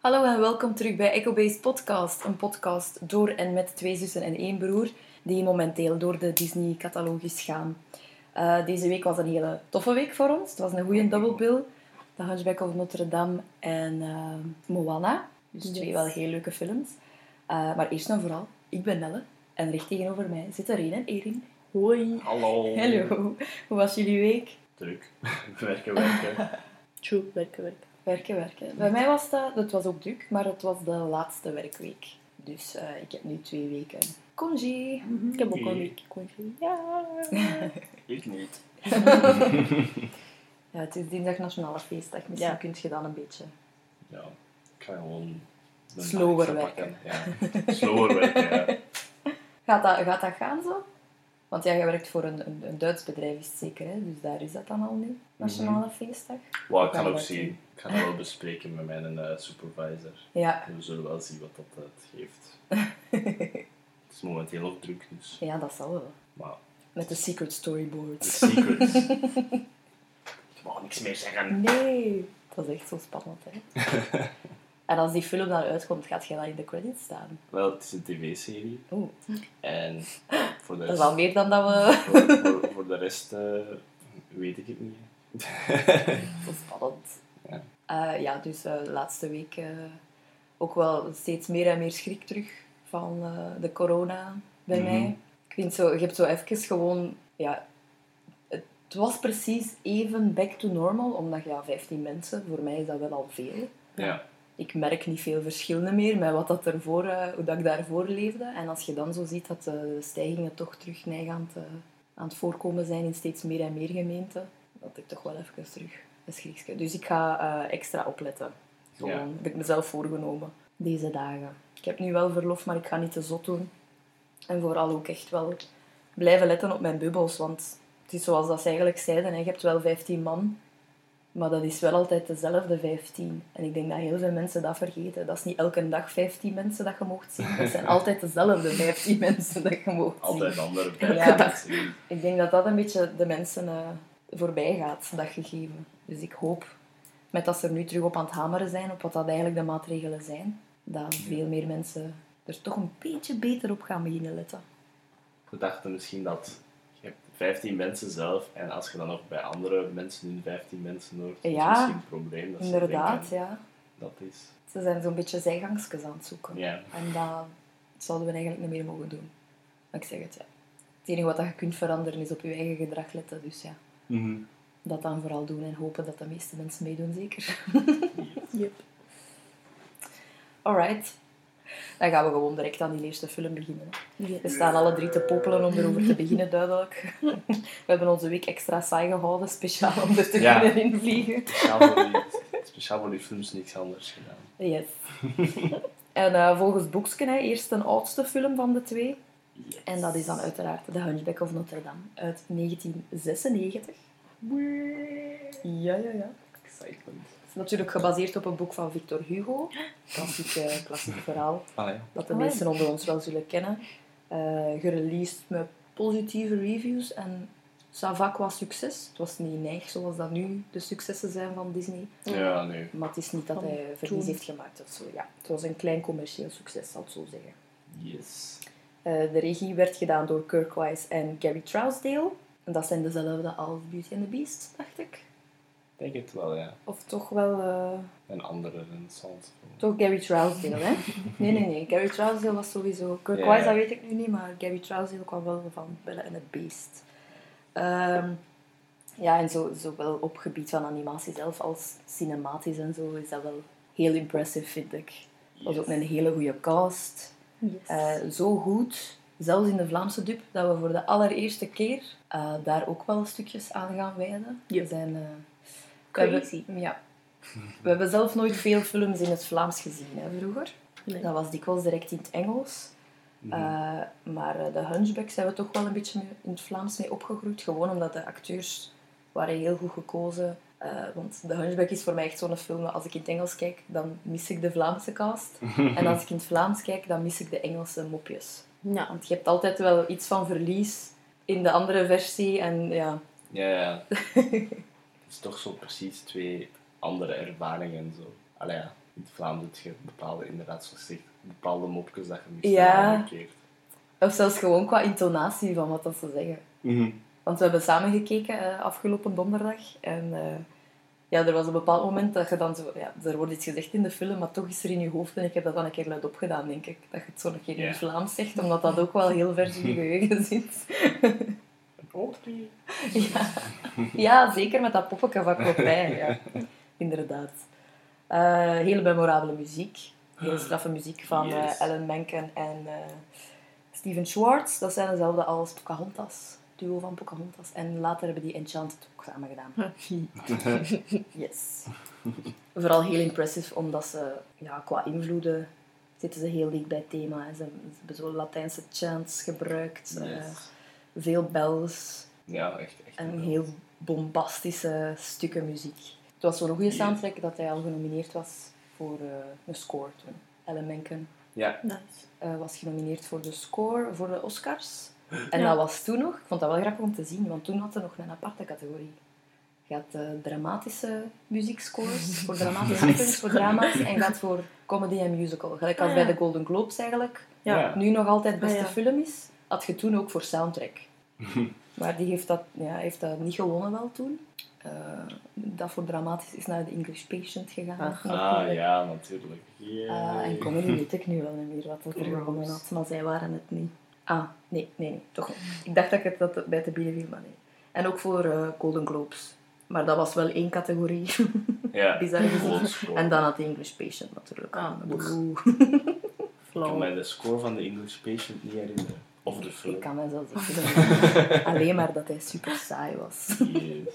Hallo en welkom terug bij Echo Base Podcast. Een podcast door en met twee zussen en één broer die momenteel door de Disney-catalogus gaan. Uh, deze week was een hele toffe week voor ons. Het was een goede double bill. The Hunchback of Notre Dame en uh, Moana. Dus yes. twee wel heel leuke films. Uh, maar eerst en vooral, ik ben Nelle. En recht tegenover mij zitten Reen en Erin. Hoi. Hallo. Hallo. Hoe was jullie week? Druk. werken, werken. True, werken, werken. Werken, werken. Bij mij was dat, het was ook druk, maar het was de laatste werkweek. Dus uh, ik heb nu twee weken congé. Mm -hmm. Ik heb ook een week congé. Ja. ik niet. ja, het is dinsdag Nationale Feestdag. Misschien ja. kun je dan een beetje... Ja, ik ga gewoon... Slower werken. Ja, slower werken, ja. Gaat dat, gaat dat gaan zo? Want ja, je werkt voor een, een, een, Duits bedrijf, is het zeker, hè? dus daar is dat dan al nu, Nationale mm -hmm. Feestdag. Wow, ik ga ook zien. Ik ga dat wel bespreken met mijn uh, supervisor. Ja. En we zullen wel zien wat dat uh, geeft. het is momenteel ook druk, dus... Ja, dat zal wel. Maar... Met de secret storyboards. De secrets. ik mag niks meer zeggen. Nee, dat is echt zo spannend, hè. En als die film dan uitkomt, gaat je dan in de credits staan? Wel, het is een tv-serie. Oeh. En voor de Dat is al meer dan dat we... voor, voor, voor, de rest uh, weet ik het niet. Zo spannend. Ja, uh, ja dus uh, de laatste week ook wel steeds meer en meer schrik terug van de corona bij Mhm. mij. Ik vind zo, je hebt zo even gewoon... Ja, het was precies even back to normal, omdat ja, 15 mensen, voor mij is dat wel al veel. ja. Ik merk niet veel verschillen meer met wat dat ervoor, uh, hoe dat ik daarvoor leefde. En als je dan zo ziet dat de stijgingen toch terug neig aan het, uh, aan het voorkomen zijn in steeds meer en meer gemeenten, dat ik toch wel even terug een. Dus ik ga extra opletten. Gewoon, Ja. heb ik mezelf voorgenomen deze dagen. Ik heb nu wel verlof, maar ik ga niet te zot doen. En vooral ook echt wel blijven letten op mijn bubbels. Want het is zoals dat ze eigenlijk zeiden, hè, je hebt wel 15 man, maar dat is wel altijd dezelfde 15. En ik denk dat heel veel mensen dat vergeten. Dat is niet elke dag 15 mensen dat je mocht zien. Dat zijn altijd dezelfde 15 mensen dat je mocht zien. Altijd andere Ja. vijf mensen. Ik denk dat dat een beetje de mensen uh, voorbij gaat, dat gegeven. Dus ik hoop, met dat ze er nu terug op aan het hameren zijn, op wat dat eigenlijk de maatregelen zijn, dat veel meer mensen er toch een beetje beter op gaan beginnen letten. We dachten misschien dat 15 mensen zelf en als je dan nog bij andere mensen in 15 mensen hoort, is Ja, misschien een probleem. Dat ze Inderdaad, denken, ja. Dat is... Ze zijn zo'n beetje zijgangsjes aan het zoeken. Ja. En dat zouden we eigenlijk niet meer mogen doen. Maar ik zeg het, ja. Het enige wat je kunt veranderen is op je eigen gedrag letten. Dus ja, Mhm. dat dan vooral doen en hopen dat de meeste mensen meedoen, zeker. Yep. Alright. Dan gaan we gewoon direct aan die eerste film beginnen. Yes. We staan alle drie te popelen om erover te beginnen, duidelijk. We hebben onze week extra saai gehouden, speciaal om er te Ja. kunnen invliegen. Speciaal voor die, speciaal voor die films niks anders gedaan. Yes. En eh, volgens Boeksken, hè, eerst de oudste film van de twee. Yes. En dat is dan uiteraard The Hunchback of Notre Dame uit 1996. Ja, ja, ja. Excitement. Het is natuurlijk gebaseerd op een boek van Victor Hugo. Klassiek, klassiek verhaal. Ah ja. Dat de meesten onder ons wel zullen kennen. Eh gereleased met positieve reviews en ça va qua succes. Het was niet neig zoals dat nu de successen zijn van Disney. Ja, nee. Maar het is niet dat Van hij verlies heeft gemaakt of zo. Ja, het was een klein commercieel succes, zal ik zo zeggen. Yes. Eh, de regie werd gedaan door Kirk Wise en Gary Trousdale. En dat zijn dezelfde als Beauty and the Beast, dacht ik. Ik denk het wel, ja. Of toch wel... eh, Een andere renaissance film. Toch Gary Trousdale, hè? Nee, nee, nee. Gary Trousdale was sowieso... Kirk Wise, ja. dat weet ik nu niet, maar Gary Trousdale kwam wel van Belle en het Beest. Ehm, ja, en zo, zowel op gebied van animatie zelf als cinematisch en zo is dat wel heel impressive, vind ik. Het was ook een hele goede cast. Yes. Eh, zo goed, zelfs in de Vlaamse dub, dat we voor de allereerste keer eh, daar ook wel stukjes aan gaan wijden. Ja. We zijn... we hebben- ja. We hebben zelf nooit veel films in het Vlaams gezien, hè, vroeger. Nee. Dat was dikwijls direct in het Engels. Mhm. Eh, maar eh, de Hunchback zijn we toch wel een beetje in het Vlaams mee opgegroeid. Gewoon omdat de acteurs waren heel goed gekozen. Eh, want de Hunchback is voor mij echt zo'n film. dat Als ik in het Engels kijk, dan mis ik de Vlaamse cast. en als ik in het Vlaams kijk, dan mis ik de Engelse mopjes. Ja. Want je hebt altijd wel iets van verlies in de andere versie. En ja, Ja, ja. het is toch zo precies twee andere ervaringen en zo. Allee, ja. In het Vlaams doet je bepaalde, inderdaad, zoals zegt, bepaalde mopjes dat je misschien Ja. Of zelfs gewoon qua intonatie van wat dat ze zeggen. Mhm. Want we hebben samen gekeken eh, afgelopen donderdag. En eh, ja, er was een bepaald moment dat je dan zo... Ja, er wordt iets gezegd in de film, maar toch is er in je hoofd. En ik heb dat dan een keer luid opgedaan, denk ik. Dat je het zo een keer in het Vlaams zegt, omdat dat ook wel heel vers in je geheugen zit. Oh, nee. ja. ja, zeker met dat poppetje van Clopin. Ja. Inderdaad. Eh, hele memorabele muziek. Hele straffe muziek van eh, Yes. Alan Menken en eh, Steven Schwartz. Dat zijn dezelfde als Pocahontas. Duo van Pocahontas. En later hebben die Enchanted ook samen gedaan. Yes. Vooral heel impressive, omdat ze ja, qua invloeden zitten ze heel dicht bij het thema. Ze, ze hebben zo Latijnse chants gebruikt. eh, Yes. Veel bells. Ja, echt. echt En heel bombastische stukken muziek. Het was zo'n goede soundtrack dat hij al genomineerd was voor eh, een score toen. Alan Menken Ja, Nice. eh, was genomineerd voor de score voor de Oscars. En Ja. dat was toen nog, ik vond dat wel grappig om te zien, want toen had hij nog een aparte categorie. Je had eh, dramatische muziekscores voor dramatische films, voor drama's, en je had voor comedy en musical. Gelijk als Ah, bij de Golden Globes eigenlijk Ja. Ja. nu nog altijd beste Ah, ja. film is, had je toen ook voor soundtrack. maar die heeft dat, ja, heeft dat niet gewonnen wel toen. Eh, dat voor dramatisch is naar de English Patient gegaan. Ah, natuurlijk. ja, natuurlijk. Yeah. Eh, en comedy weet ik nu wel niet meer wat er gewonnen had, maar zij waren het niet. Ah, nee, nee, nee, toch niet. Ik dacht dat ik het dat bij te bieden viel, maar nee. En ook voor eh, Golden Globes. Maar dat was wel één categorie. Ja, bizar en dan had de English Patient natuurlijk. Ah, Boe. Ik kan mij de score van de English Patient niet herinneren. Of de film. Ik kan niet herinneren. Alleen maar dat hij super saai was. Yes.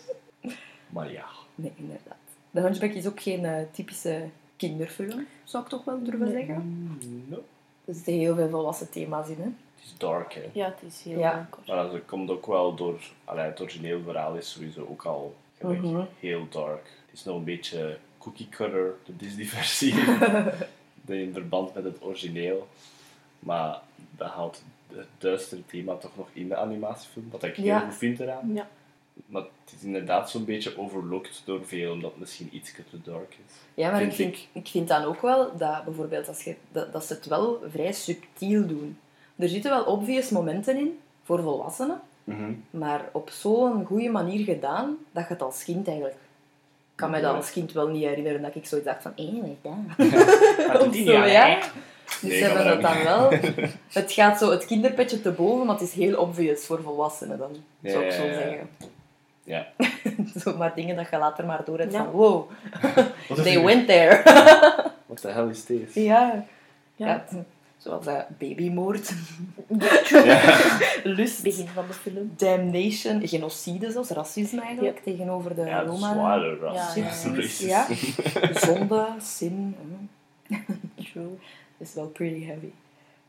Maar ja. Nee, inderdaad. De Hunchback is ook geen eh, typische kinderfilm, zou ik toch wel durven Nee. zeggen. No. Er zitten heel veel volwassen thema's in. Hè? Het is dark, hè. Ja, het is heel Ja. donker. Maar dat komt ook wel door... Allee, het origineel verhaal is sowieso ook al gelijk Mhm. heel dark. Het is nog een beetje cookie cutter, de Disney-versie. in verband met het origineel. Maar dat houdt het duistere thema toch nog in de animatiefilm. Wat ik heel goed vind eraan. Ja. Maar het is inderdaad zo'n beetje overlooked door veel, omdat het misschien iets te dark is. Ja, maar ik Vind ik vind dan ook wel dat bijvoorbeeld als je, dat, dat ze het wel vrij subtiel doen. Er zitten wel obvious momenten in voor volwassenen, maar op zo'n goede manier gedaan dat je het als kind eigenlijk. Ik kan me dat als kind wel niet herinneren dat ik zoiets dacht van, hé, wat is dat? Maar niet ja. Dus Nee, ze hebben dat dat dan wel. Het gaat zo het kinderpetje te boven, maar het is heel obvious voor volwassenen dan, zou ik zo zeggen. Ja. zo maar dingen dat je later maar door hebt Ja. van, wow, they went there. Wat de hel is deze? ja. Ja. Zoals eh, babymoord, Ja. lust, Begin van de film. damnation, genocide zelfs, racisme eigenlijk, tegenover de Ja, Roma. zware Ja, racisme. ja, zonde, sin, mm, True. Is wel pretty heavy.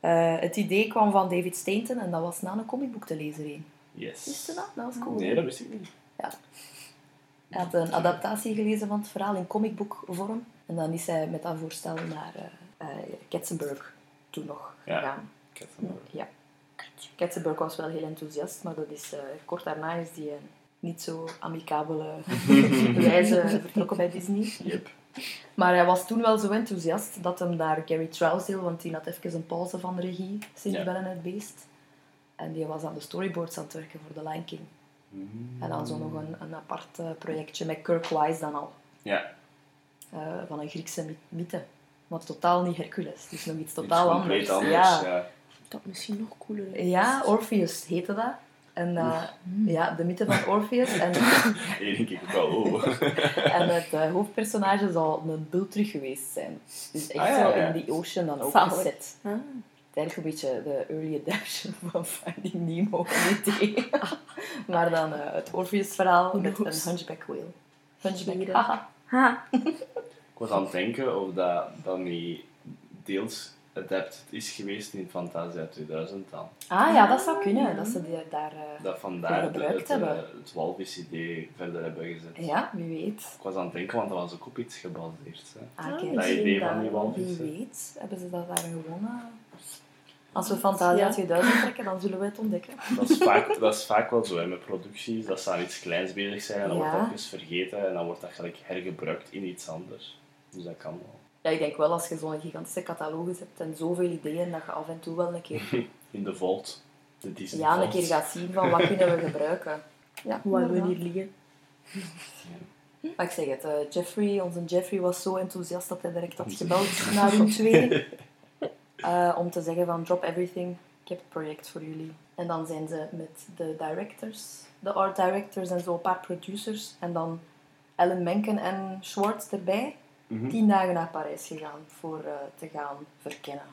Eh, het idee kwam van David Stainton en dat was na een comicboek te lezen een. Yes. Wist je dat? Dat was cool. Nee, dat wist ik niet. Hij had een adaptatie gelezen van het verhaal in comicboekvorm. En dan is hij met dat voorstel naar eh eh, Katzenberg toen nog Ja. gegaan. Katzenberg. Ja. Katzenberg was wel heel enthousiast, maar dat is, eh, kort daarna is die een niet zo amicabele wijze vertrokken bij Disney. Yep. Maar hij was toen wel zo enthousiast dat hem daar Gary Trousdale, want die had even een pauze van regie sinds Ja. Bellen het Beest. En die was aan de storyboards aan het werken voor The Lion King. En dan zo nog een, een apart eh, projectje met Kirk Wise dan al. Ja, eh, van een Griekse my- mythe. Maar totaal niet Hercules. Het is nog iets iets totaal compleet anders. anders. Ja. Ja. Dat misschien nog cooler is. ja, Orpheus heette dat. En eh, ja, de mythe van Orpheus. En, ik ook wel, oh. en het eh, hoofdpersonage zal een bul terug geweest zijn. Dus echt Ah, ja, zo ja. in die ocean dan ook Zalig. gezet. Ah. Het is eigenlijk een beetje de early adaptation van Finding Nemo idee. maar dan eh, het Orpheus-verhaal Who met een hunchback whale. Hunchback, haha. Ha. Ik was aan het denken of dat, dat niet deels adapted is geweest in Fantasia 2000 dan. Ah ja, dat zou kunnen. ja. Dat ze die daar... eh, Dat vandaar gebruikt het, hebben. eh, het walvis-idee verder hebben gezet. ja, wie weet. Ik was aan het denken, want dat was ook op iets gebaseerd. Hè. Ah, Ah. Dat idee van daar die walvis. Wie weet, hebben ze dat daar gewoon... eh, Als we Fantasia Ja. 2000 trekken, dan zullen we het ontdekken. Dat is, vaak, dat is vaak wel zo hè, met producties, dat ze aan iets kleins bezig zijn en dan Ja. wordt dat even vergeten en dan wordt dat gelijk hergebruikt in iets anders. Dus dat kan wel. Ja, ik denk wel als je zo'n gigantische catalogus hebt en zoveel ideeën, dat je af en toe wel een keer, In de vault. De Disney ja, een keer gaat zien van wat kunnen we gebruiken. Ja, Waar we hier liggen. Maar ik zeg het, eh, Jeffrey, onze Jeffrey was zo enthousiast dat hij direct had gebeld naar hun twee. eh, om te zeggen van drop everything, ik heb het project voor jullie. En dan zijn ze met de directors, de art directors en zo een paar producers. En dan Ellen Menken en Schwartz erbij. Mhm. Tien dagen naar Parijs gegaan voor eh, te gaan verkennen.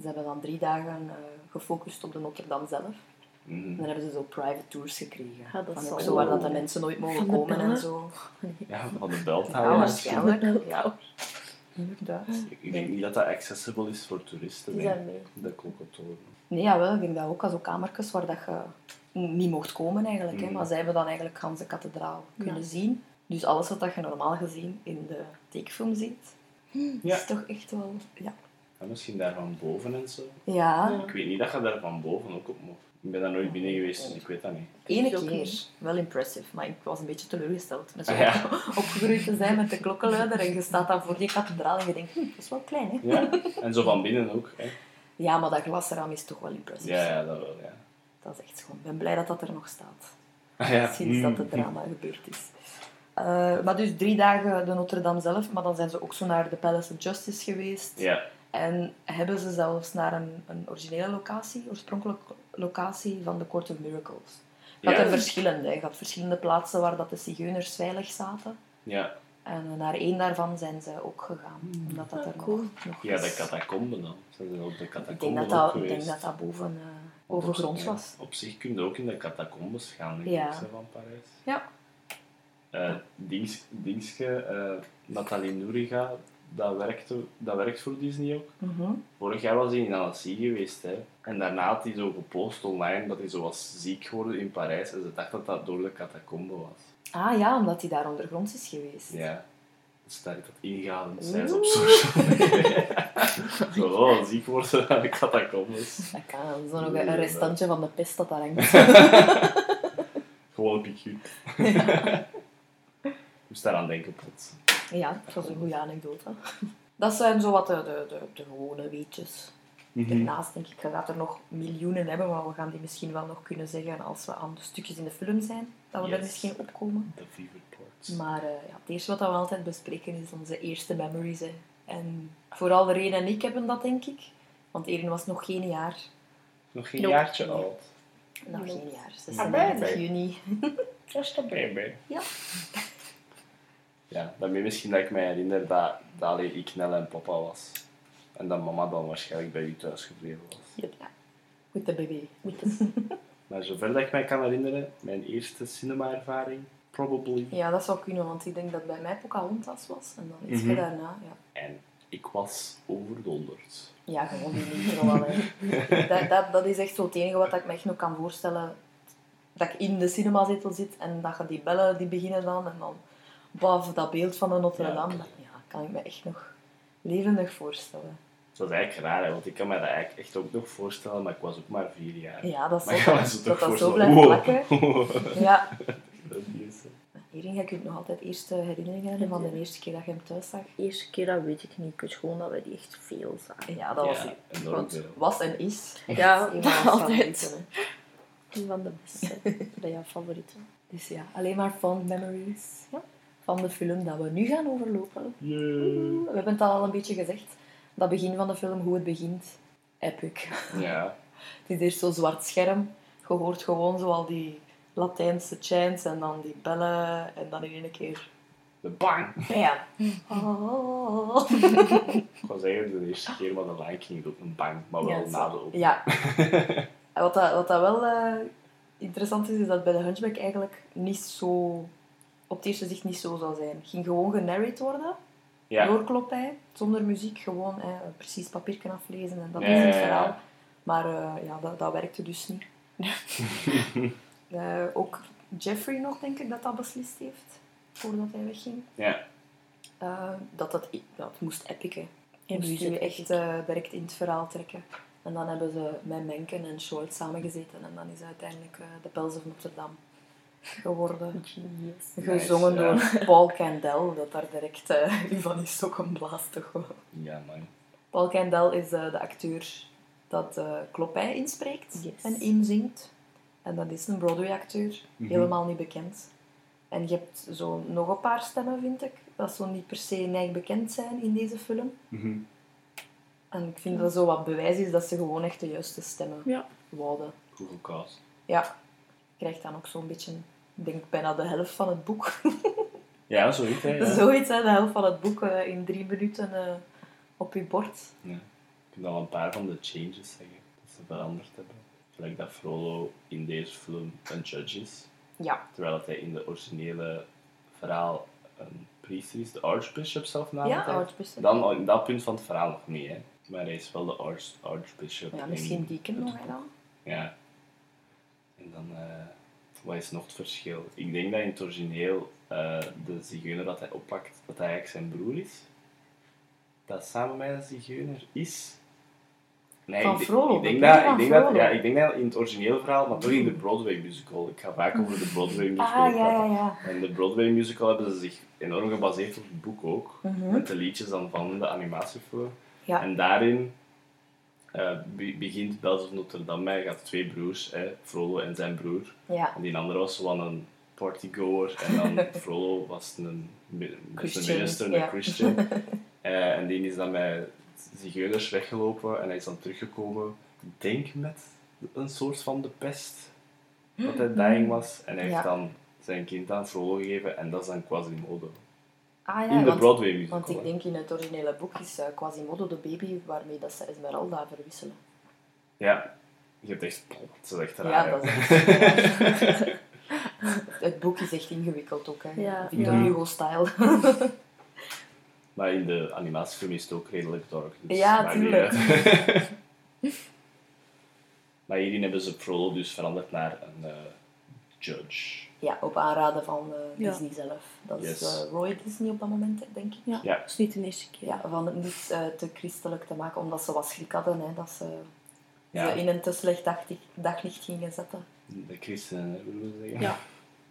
Ze hebben dan drie dagen eh, gefocust op de Notre Dame zelf. Mhm. En dan hebben ze zo private tours gekregen. Ja, dat van ook zo waar dat de mensen nooit mogen komen en zo. Ja, van de Ja, belthouders. waarschijnlijk. Ja, inderdaad. ik, ik denk niet dat dat accessible is voor toeristen. Die nee. zijn mee. De klokkentoren. Nee, jawel, ik denk dat ook als ook kamertjes waar dat je niet mocht komen eigenlijk. Hè, Mhm. maar zij hebben dan eigenlijk de kathedraal kunnen Ja. zien. Dus alles wat dat je normaal gezien in de tekenfilm ziet, Ja. is toch echt wel... Ja. En misschien daar van boven en zo. Ja. Ik weet niet dat je daar van boven ook op mocht. Ik ben daar nooit binnen geweest, dus ik weet dat niet. ook keer. Wel impressive, maar ik was een beetje teleurgesteld. Met zo Ah, ja. opgegroeid te zijn met de klokkenluider en je staat dan voor die kathedraal en je denkt, hm, dat is wel klein, hè? Ja, en zo van binnen ook. Hè. Ja, maar dat glasraam is toch wel impressive. Ja, ja, dat wel, ja. Dat is echt schoon. Ik ben blij dat dat er nog staat. Ah, ja. sinds dat het drama gebeurd is. Eh, maar dus drie dagen de Notre Dame zelf, maar dan zijn ze ook zo naar de Palace of Justice geweest. Ja, En hebben ze zelfs naar een, een originele locatie, oorspronkelijke locatie van de Court of Miracles. Je had Ja. er verschillende. Je had verschillende plaatsen waar dat de zigeuners veilig zaten. ja. En naar één daarvan zijn ze ook gegaan, omdat dat Ah, er cool. nog, nog ja, de catacomben dan. Ze zijn ook de Ik denk catacomben dat dat, ik denk dat, dat boven eh overgronds Ja, was. Op zich kun je ook in de catacombes gaan, denk Ja. ik, van Parijs. Ja. Eh, dings, dingske, eh, Nathalie Nouriga, dat, werkte, dat werkt voor Disney ook. Mhm. Vorig jaar was hij in Annecy geweest. Hè. En daarna had hij zo gepost online dat hij zo was ziek geworden in Parijs. En ze dacht dat dat door de catacombe was. Ah ja, omdat hij daar ondergronds is geweest. Ja. Dus daar dat ingehaald. Dus zij is op social media. Zo, oh, ziek worden aan de catacombes. Dat kan, dat is dan nog een restantje van de pest dat daar hangt. Gewoon een piekuut. Moest daaraan denken plots. Ja, dat was een goede anekdote. Dat zijn zo wat de, de, de, de gewone weetjes. Daarnaast denk ik, gaat er nog miljoenen hebben, maar we gaan die misschien wel nog kunnen zeggen als we aan de stukjes in de film zijn, dat we er Yes. misschien opkomen. De Fever Ports. Maar eh, ja, het eerste wat we altijd bespreken is onze eerste memories. Hè. En vooral Reen en ik hebben dat, denk ik. Want Erin was nog geen jaar. Nog geen Nope. jaartje oud. Nog geen jaar. Ah, 36 baby. juni. Just a baby. Ja. Ja, daarmee misschien dat ik me herinner dat, dat alleen ik, Nel en papa was. En dat mama dan waarschijnlijk bij u thuis gebleven was. Ja. Met de baby. Met de... Maar zover dat ik mij kan herinneren, mijn eerste cinema-ervaring, probably. Ja, dat zou kunnen, want ik denk dat bij mij Pocahontas was. En dan iets Mhm. daarna, ja. En ik was overdonderd. Ja, gewoon al. hè. Dat, dat, dat is echt zo het enige wat ik me echt nog kan voorstellen. Dat ik in de cinemazetel zit en dat je die bellen die beginnen dan. En dan boven dat beeld van de Notre Ja. Dame. Ja, kan ik me echt nog levendig voorstellen. Dat is eigenlijk raar, hè, want ik kan me dat eigenlijk echt ook nog voorstellen, maar ik was ook maar vier jaar. Ja, dat is Maar zo, dat toch dat zo blijft Wow. plakken. Ja. Dat is, kunt nog altijd eerste herinneringen hebben van de eerste keer dat je hem thuis zag. De eerste keer, dat weet ik niet. Ik weet gewoon dat we die echt veel zagen. Ja, dat was, Ja, want was en is. echt Ja, een van altijd. Een van de beste. bij jouw favorieten. Dus ja, alleen maar fond memories ja, van de film dat we nu gaan overlopen. We hebben het al een beetje gezegd. Dat begin van de film, hoe het begint. Epic. Ja, Het is eerst zo'n zwart scherm. Je hoort gewoon zo al die Latijnse chants en dan die bellen. En dan in één keer... de bang. Ja. Oh. Ik wou zeggen de eerste keer, maar de Lion King ook een bang, maar wel Ja, na de open. Ja. En wat dat, wat dat wel eh, interessant is, is dat bij de Hunchback eigenlijk niet zo... Op het eerste zicht niet zo zou zijn. Het ging gewoon genarrate worden. Ja. doorkloppij, zonder muziek, gewoon eh, precies papiertje aflezen en dat is het verhaal. Maar eh, ja, dat, dat werkte dus niet. Eh, ook Jeffrey nog, denk ik, dat dat beslist heeft, voordat hij wegging. Ja. Eh, dat, dat, dat moest epic, hè. En moest je echt eh, direct in het verhaal trekken. En dan hebben ze met Menken en Schultz samengezeten en dan is uiteindelijk de Pels of Notre Dame geworden. Gezongen door Paul Candel, dat daar direct eh u van is ook een blaas toch wel. Ja, man. Paul Candel is eh, de acteur dat uh, Klopij inspreekt Yes. en inzingt. En dat is een Broadway-acteur, Mhm. helemaal niet bekend. En je hebt zo nog een paar stemmen, vind ik, dat zo niet per se echt bekend zijn in deze film. Mhm. En ik vind dat zo wat bewijs is dat ze gewoon echt de juiste stemmen Ja. wouden. Google Cast. Ja, je krijgt dan ook zo'n beetje, ik denk bijna de helft van het boek. Ja, zoiets, hè. Ja. Zoiets, hè, de helft van het boek eh, in drie minuten eh, op je bord. Ja. Ik kan al een paar van de changes zeggen dat ze veranderd hebben. Gelijk dat Frollo in deze film een judge is, Ja, terwijl dat hij in de originele verhaal een priester is, de archbishop zelf ja namelijk. Archbishop. Dan in dat punt van het verhaal nog niet, hè. Maar hij is wel de arch, archbishop. Ja, misschien Deacon nog, dan. Ja. En dan, eh, wat is nog het verschil? Ik denk dat in het origineel eh, de zigeuner dat hij oppakt, dat hij eigenlijk zijn broer is. Dat samen met een zigeuner is. Nee, Van ik, denk- Frollo, ik denk, de dat, ik, denk ja, ik denk dat in het origineel verhaal, maar toch in de Broadway musical. Ik ga vaak over de Broadway musical Ah, ja, ja, ja. En de Broadway musical hebben ze zich enorm gebaseerd op het boek ook. Mhm. Met de liedjes dan van de animatiefilm. Ja. En daarin be- begint Bells of Notre Dame. Hij gaat twee broers, hè, Frollo en zijn broer. Ja, En die andere was wel een partygoer. En dan Frollo was een, minister, een ja. Christian. Eh, en die is dan met zigeuners weggelopen en hij is dan teruggekomen. Ik denk met een soort van de pest. Dat hij dying was. En hij heeft dan zijn kind aan Frollo gegeven en dat is dan Quasimodo. Ah, ja in de want, Broadway musical. want ik denk in het originele boek is eh, Quasimodo de baby waarmee dat ze Esmeralda verwisselen. Ja, je hebt echt... Dat is echt raar. ja, dat is echt raar. Het boek is echt ingewikkeld ook, hè. Ja. Victor Ja. Hugo-style. Maar in de animatiefilm is het ook redelijk dark. Dus Ja, tuurlijk. maar hierin hebben ze Frollo dus veranderd naar een eh, judge. Ja, op aanraden van eh, Ja. Disney zelf. Dat is eh, Roy Disney op dat moment, denk ik. Ja, Ja. dat is niet de eerste keer. Ja, van het niet eh, te christelijk te maken, omdat ze wat schrik hadden, hè, dat ze Ja. ze in een te slecht daglicht, daglicht gingen zetten. De christenen, willen we zeggen. Ja,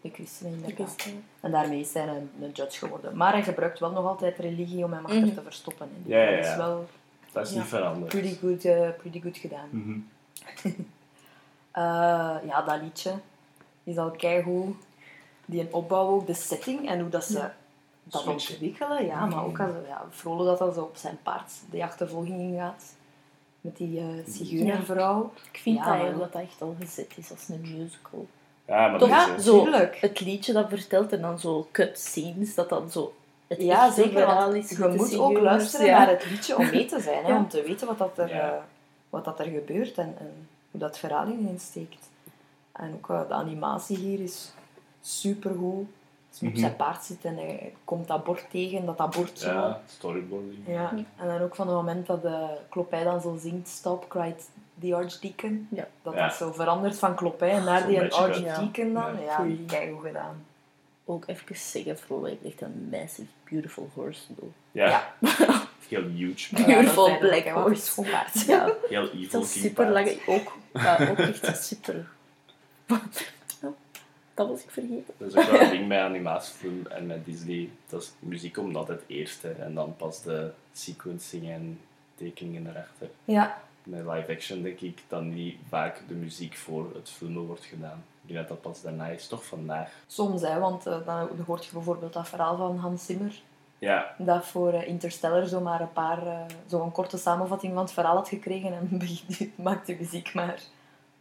De christenen inderdaad. wist het. En daarmee is hij een, een judge geworden. Maar hij gebruikt wel nog altijd religie om hem achter Mhm. te verstoppen. Hè. Ja, ja, Dat is wel Dat is Ja. niet veranderd. pretty good, eh, pretty good gedaan. Mhm. Eh, ja, dat liedje is al keigoed. Die een opbouw ook, de setting en hoe dat ze Ja. dat Switchen. ontwikkelen. Ja, maar ook als ja, Frollo dat dan zo op zijn paard de achtervolging ingaat. Met die eh zigeunervrouw. Ik vind Ja, dat, dat dat echt al gezet is als een musical. Ja, maar Toch, dat is, zo tuurlijk. het liedje dat vertelt en dan zo cut scenes, dat dan zo het Ja, echte zeker. Want is. je moet ook luisteren ja. naar het liedje om mee te zijn. Hè, Ja. Om te weten wat, dat er, Ja. eh, wat dat er gebeurt en, en hoe dat verhaal in steekt. En ook eh, de animatie hier is supergoed. Als hij Mhm. op zijn paard zit en hij komt dat bord tegen, dat dat bord zo... Ja, storyboarding. Ja, en dan ook van het moment dat de Klopij dan zo zingt Stop, cried the Archdeacon. Ja. Dat Ja. dat zo verandert van Klopij naar Zo die. Archdeacon dan. Ja. Ja, Pretty. keigoed gedaan. Ook even zeggen, Frollo heeft echt een massive, beautiful horse. though. Ja. Heel huge, dat Beautiful black horse. paard. Ja, heel evil dat is super paard. lang. Ook, ja, ook echt een super... Dat was ik vergeten. Dat is ook wel een ding met animatiefilm en met Disney. Dat is, muziek komt altijd eerst hè, en dan pas de sequencing en tekeningen erachter. Ja, Met live action denk ik dat niet vaak de muziek voor het filmen wordt gedaan. Ik denk dat dat pas daarna is, toch vandaag. soms hè, want eh, dan hoort je bijvoorbeeld dat verhaal van Hans Zimmer. Ja, Dat voor eh, Interstellar zomaar een paar, eh, zo'n korte samenvatting van het verhaal had gekregen en begint- maakt de muziek maar.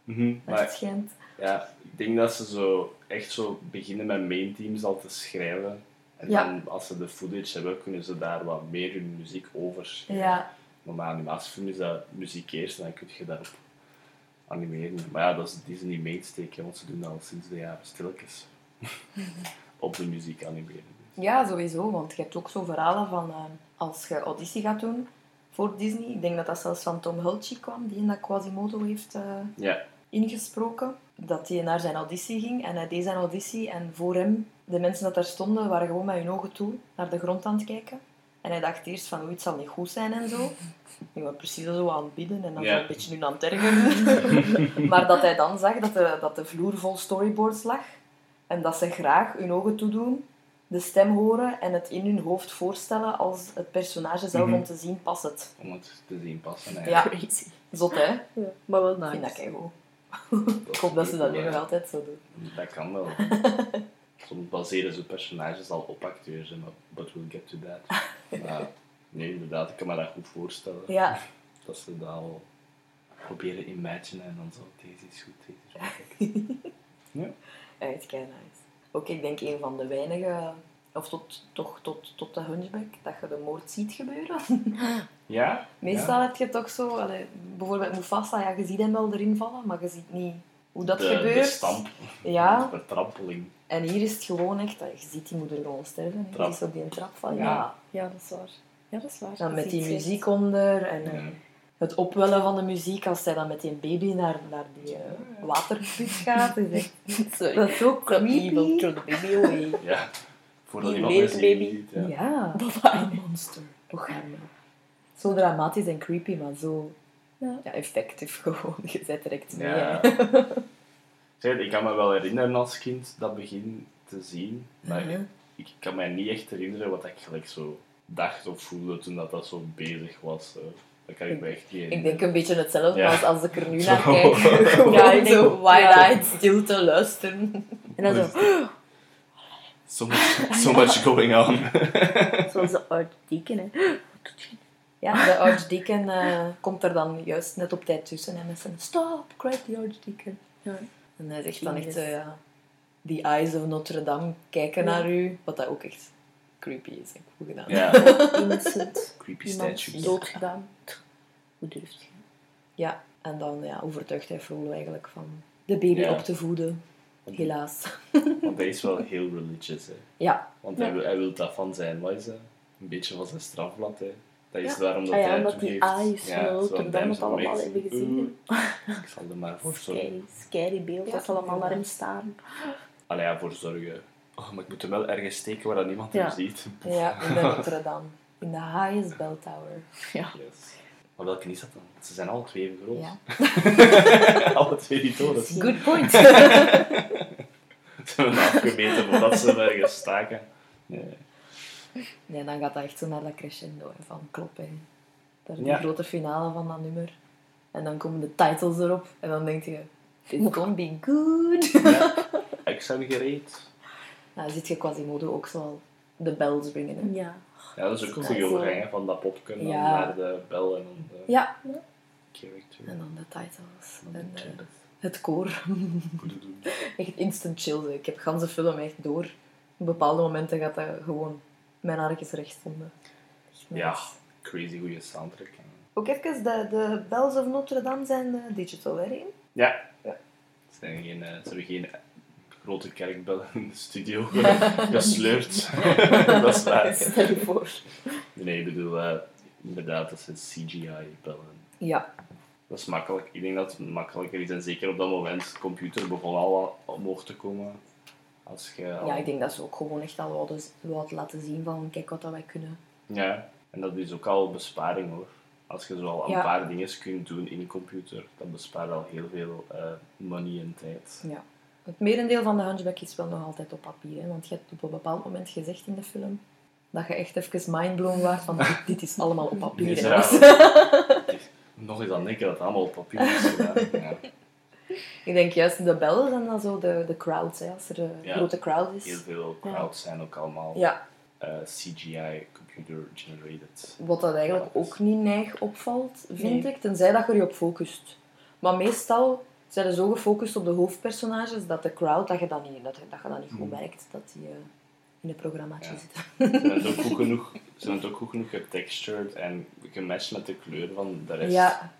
Mhm, Als maar het schijnt. Ja, ik denk dat ze zo echt zo beginnen met main teams al te schrijven. En Ja. dan, als ze de footage hebben, kunnen ze daar wat meer hun muziek over schrijven. Ja, Maar bij animatiefilm is dat muziek eerst en dan kun je daarop animeren. Maar ja, dat is Disney mainsteek, hè, want ze doen dat al sinds de jaren stilletjes. op de muziek animeren. ja, sowieso. Want je hebt ook zo verhalen van eh, als je auditie gaat doen voor Disney. Ik denk dat dat zelfs van Tom Hulce kwam, die in dat Quasimodo heeft eh, Ja, ingesproken. Dat hij naar zijn auditie ging en hij deed zijn auditie. En voor hem, de mensen dat daar stonden, waren gewoon met hun ogen toe naar de grond aan het kijken. En hij dacht eerst van, oei, het zal niet goed zijn en zo. Die waren precies zo aan het bidden en dan Ja. een beetje nu aan het ergeren. maar dat hij dan zag dat de, dat de vloer vol storyboards lag. En dat ze graag hun ogen toedoen, de stem horen en het in hun hoofd voorstellen als het personage zelf Mhm. om te zien past het. Om het te zien passen. hè. Ja. Crazy. Zot, hè? Ja, maar wel Ik vind dat nice. keigoed. Ik hoop dat ze dat nu nog altijd zo doen. Dat kan wel. Soms baseren ze personages al op acteurs, maar but we'll get to that. Maar nee, inderdaad, ik kan me dat goed voorstellen. Ja, Dat ze dat al proberen imaginen en dan zo, deze is goed, deze is perfect. Ja. echt kei nice. Ook ik denk een van de weinige, of tot, toch tot, tot de hunchback, dat je de moord ziet gebeuren. Ja? Meestal ja. heb je toch zo, allee, bijvoorbeeld Mufasa, ja, je ziet hem wel erin vallen, maar je ziet niet hoe dat de, gebeurt. De stamp, Ja, de vertrampeling. en hier is het gewoon echt, dat je ziet die moeder gewoon sterven. Trap. Die is op die trap van, Ja. ja. Ja, dat is waar. Ja, dat is waar. Dan met ziet die muziek onder en Ja. eh, het opwellen van de muziek als zij dan met die baby naar, naar die eh, waterput gaat. is echt- Sorry. Dat is zo evil, creepy. throw the baby away. Ja. Voordat Die baby. ziet. Ja. Ja, een monster. Och. Zo dramatisch en creepy, maar zo Ja. ja, effectief gewoon. Je zet direct mee. Ja. Zeg, ik kan me wel herinneren als kind dat begin te zien, maar Mhm. ik kan me niet echt herinneren wat ik gelijk zo dacht of voelde toen dat, dat zo bezig was. zo. Dat kan ik me echt niet Ik herinneren. denk een beetje hetzelfde Ja. als als ik er nu Zo. naar kijk. Gewoon Ja, ik zo wide-eyed stil te luisteren. En dan zo, So much, so much going on. zoals de artieken, hè. Ja, de archdeacon eh, komt er dan juist net op tijd tussen en met zijn stop, crack the archdeacon. Ja. En hij zegt dan echt, ja, the eyes of Notre Dame kijken Ja. naar u, wat dat ook echt creepy is. en Goed gedaan. ja, Innocent. creepy statues. doodgedaan. Hoe durft je? Ja, en dan ja, overtuigt hij Frollo eigenlijk van de baby Ja. op te voeden. Helaas. Want hij is wel heel religious. Hè. Ja, Want hij, wil, hij wil dat van zijn, wat is dat? Een beetje van zijn strafblad. Hè. Dat is Ja. daarom dat Ah ja, hij omdat die een Dame het duim allemaal hebben weg. gezien. Ik zal er maar voor Scary, zorgen. scary beeld Ja, dat ze allemaal naar hem staan. Allee, ja, voor zorgen. Oh, maar ik moet hem wel ergens steken waar dat niemand Ja. hem ziet. ja, in de Notre Dame. In de highest bell tower. Ja. Yes. Maar welke is dat dan? Ze zijn alle twee even groot. Ja. alle twee die torens. Good point. Ze hebben afgemeten voordat ze ergens staken. Nee. Nee, dan gaat dat echt zo naar dat crescendo van kloppen. hè. Dat is die Ja. grote finale van dat nummer. En dan komen de titles erop. En dan denk je, this gonna be good. Ja. Exam gereed. Nou, dan zit je Quasimodo ook zo al de bells ringen. Hè. Ja. Ja, dat is ook een goede overgang hè, van dat popken dan Ja. naar de bel en dan de Ja. character. En dan de titles. En En de eh, het koor. Echt instant chill. hè. Ik heb de ganse film echt door. Op bepaalde momenten gaat dat gewoon mijn haartjes recht stonden. Ja, crazy goede soundtrack. Ook even, de, de bells of Notre Dame zijn eh, digital, hè? Ja. Ja. Ze, zijn geen, eh, ze hebben geen grote kerkbellen in de studio gesleurd. dat is waar. Stel je voor. Nee, ik bedoel, eh, inderdaad, dat zijn CGI-bellen. Ja. Dat is makkelijk. Ik denk dat het makkelijker is. En zeker op dat moment, de computer begon al omhoog te komen. Als je al... ja, ik denk dat ze ook gewoon echt al wilden laten zien van kijk wat dat wij kunnen. Ja, en dat is ook al besparing hoor. Als je zo al een Ja. paar dingen kunt doen in een computer, dat bespaart al heel veel eh, money en tijd. Ja. Het merendeel van de Hunchback is wel nog altijd op papier. Hè? Want je hebt op een bepaald moment gezegd in de film dat je echt even mindblown waart van dit, dit is allemaal op papier. Nog eens aan denken dat het allemaal op papier is gedaan. Ja. Ik denk juist de bellen zijn dan zo de, de crowds. Hè? Als er een Ja. grote crowd is. Heel veel crowds zijn ook allemaal Ja, eh, CGI computer generated. wat dat eigenlijk ook niet neig opvalt, vind Nee. ik. Tenzij dat je er je op focust. Maar meestal zijn zo gefocust op de hoofdpersonages dat de crowd, dat je dat niet, dat, dat, je dat niet goed Hmm. merkt. Dat die eh, in een programmaatje Ja. zitten. Ze zijn het ook goed genoeg, ze zijn het ook goed genoeg getextured en gematcht met de kleur van de rest. Ja,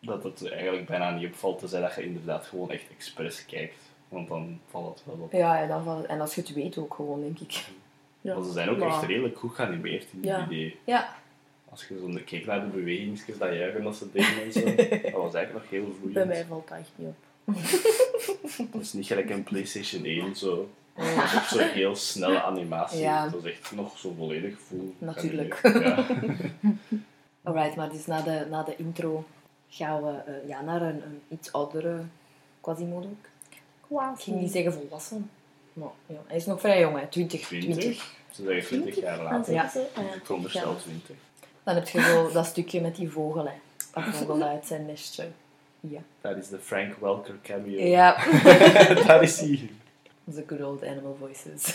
Dat het eigenlijk bijna niet opvalt, tenzij dat je inderdaad gewoon echt expres kijkt. Want dan valt het wel op. ja, ja dan valt het- en als je het weet ook gewoon, denk ik. Ja. Ze zijn ook echt redelijk goed geanimeerd in die Ja. idee. Ja, Als je zo keek naar de bewegingsjes, dat juichen dat ze deden en zo, dat was eigenlijk nog heel vloeiend. Bij mij valt dat echt niet op. Het is niet gelijk een PlayStation 1 zo. Ook zo heel snelle animatie. Ja. Dat is echt nog zo volledig full. Natuurlijk. Ja. alright, maar dus na de, na de intro gaan we eh, ja, naar een, een iets oudere Quasimodo. Ik ging niet zeggen volwassen. Maar, ja, hij is nog vrij jong, hè. 20. 20. 20. Ze zeggen 20 jaar later. Ja. Ik veronderstel 20. Dan heb je zo dat stukje met die vogel, hè. Dat vogel uit zijn nestje. Ja. Dat is de Frank Welker cameo. Ja. Daar is hij. The good old animal voices.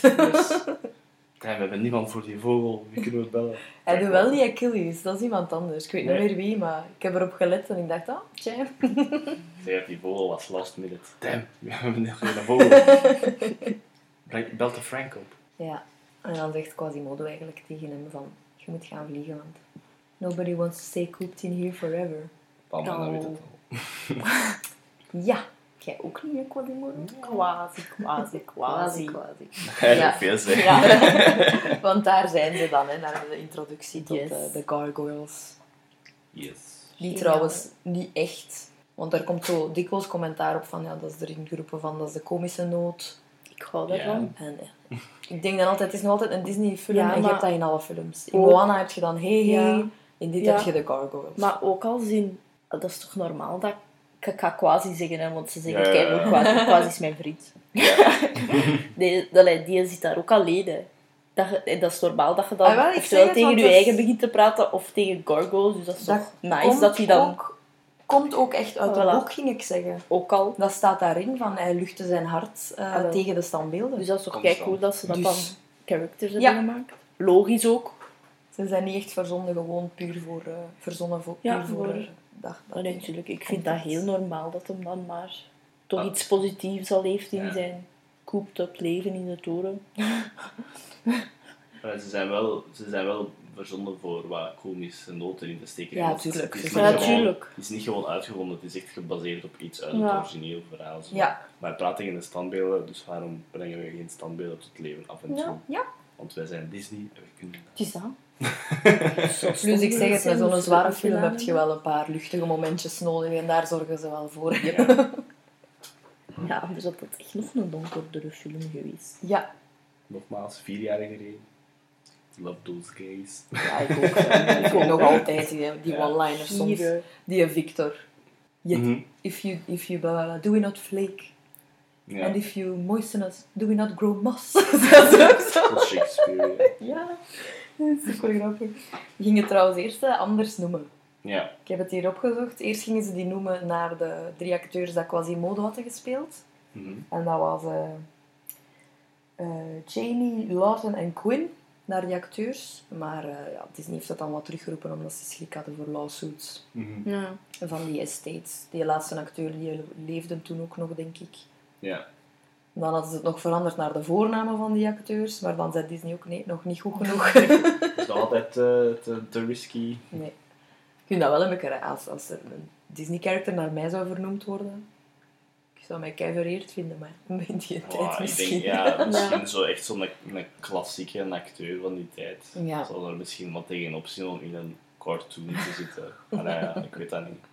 Ja, we hebben niemand voor die vogel. Wie kunnen we bellen? Hij doet wel niet Achilles, dat is iemand anders. Ik weet niet meer wie, maar ik heb erop gelet en ik dacht, ah, tja. Ik zei dat die vogel was last minute. Damn, we hebben nog geen vogel. Belt de Frank op. Ja. En dan zegt Quasimodo eigenlijk tegen hem van, je moet gaan vliegen, want nobody wants to stay cooped in here forever. Mama, Oh. weet het al. Ja. Jij ook niet, Quasimodo? Quasi, quasi, quasi. quasi. Hij Ja. ja. veel zeggen. Ja. want daar zijn ze dan, hè, naar de introductie tot Yes. eh, de gargoyles. Yes. Die Ja. trouwens niet echt. Want daar komt zo dikwijls commentaar op van, ja, dat is erin geroepen van, dat is de komische noot. Ik hou daarvan. En ja, ik denk dan altijd, het is nog altijd een Disney-film Ja, en je maar- hebt dat in alle films. In Ook- Moana heb je dan Hey Hey, Ja. in dit Ja. heb je de gargoyles. Maar ook al in... Dat is toch normaal dat... Ik ga quasi zeggen, hè, want ze zeggen, Ja, kijk, quasi, quasi is mijn vriend. Die, die, die zit daar ook alleen, hè. Dat, je- dat is normaal dat je dan Ah, wel, ik zeg oftewel het, tegen je dat eigen begint te praten of tegen gargoyles. Dus dat is toch nice dat hij dan Ook, komt ook echt uit het Voilà. boek, ging ik zeggen. al... Dat staat daarin, van hij luchtte zijn hart eh, Ah, tegen de standbeelden. Dus dat is toch kijk cool dat ze dat Dus- dan characters hebben Ja. gemaakt. Logisch ook. Ze zijn niet echt verzonnen, gewoon puur voor, eh, verzonnen voor, puur Ja, voor, voor- eh, dag. Nee, natuurlijk, ik vind dat heel normaal dat hem dan maar toch Ah. iets positiefs al heeft in Ja. zijn cooped-up leven in de toren. Maar ze zijn wel, ze zijn wel verzonden voor wat komische noten in te steken. Ja, Want het- is, Ja, niet gewoon- is niet gewoon uitgevonden, het is echt gebaseerd op iets uit Ja. het origineel verhaal. Zo. Ja. Maar praten tegen de standbeelden, dus waarom brengen we geen standbeelden tot leven af en toe? Ja, ja. Want wij zijn Disney en we kunnen dat. Het is dat. Dus ik zeg het, met zo'n zware film heb je wel een paar luchtige momentjes nodig en daar zorgen ze wel voor. Ja, anders had het echt nog een donkerdere film geweest. Ja, Nogmaals, vier jaar geleden. Love those gays. ja ik ook. Ik nog altijd die, die Ja. one-liners soms. Hier, Die Victor. Yet, Mhm. if you, if you blah, blah, blah, do we not flake? Ja, And if you moisten us, do we not grow moss? dat is ook zo. dat is Shakespeare. ja. Ja, super grappig. Die gingen trouwens eerst eh, anders noemen. Ja. Ik heb het hier opgezocht. Eerst gingen ze die noemen naar de drie acteurs dat Quasimodo hadden gespeeld. Mhm. En dat was eh eh, Jamie, Lawton en Quinn, naar die acteurs. Maar eh ja, Disney heeft dat dan wat teruggeroepen omdat ze schrik hadden voor lawsuits Mhm. ja. van die estates. Die laatste acteur die leefde toen ook nog, denk ik. Ja. Dan hadden ze het nog veranderd naar de voornamen van die acteurs, maar dan zei Disney ook nee, nog niet goed genoeg. Het is altijd eh, te, te risky. nee. Ik vind dat wel een beetje raar. als, als er een Disney-character naar mij zou vernoemd worden. Ik zou mij kei vereerd vinden, maar in die tijd Oh, ik misschien. denk, ja, misschien zo echt zo'n een klassieke acteur van die tijd. Ja. Zal er misschien wat tegenop zien om in een cartoon te zitten. Maar ja, ik weet dat niet.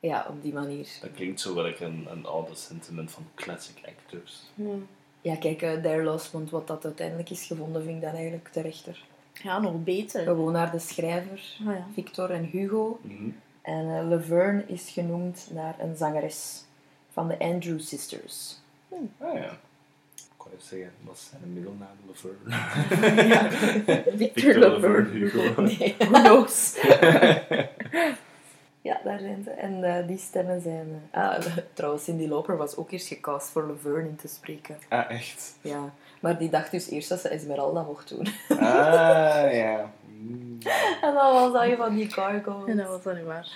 Ja, op die manier. Dat klinkt zo wel een, een oude sentiment van classic actors. Ja. Ja, kijk, uh, There Lost, want wat dat uiteindelijk is gevonden, vind ik dan eigenlijk terechter. ja, nog beter. Gewoon naar de schrijver, Ah, ja. Victor en Hugo. Mhm. En eh, Laverne is genoemd naar een zangeres van de Andrew Sisters. Ah ja. Ik wou even zeggen, wat is zijn middelnaam? Laverne. Ja. Victor Laverne Hugo. Nee. Who knows? Ja, daar zijn ze. En eh, die stemmen zijn... eh, ah, trouwens, Cindy Lauper was ook eerst gecast voor Laverne in te spreken. Ah, echt? Ja. Maar die dacht dus eerst dat ze Esmeralda mocht doen. Ah, ja. Mm. En dan was dat een van die cargo's. En dat was dan niet waar.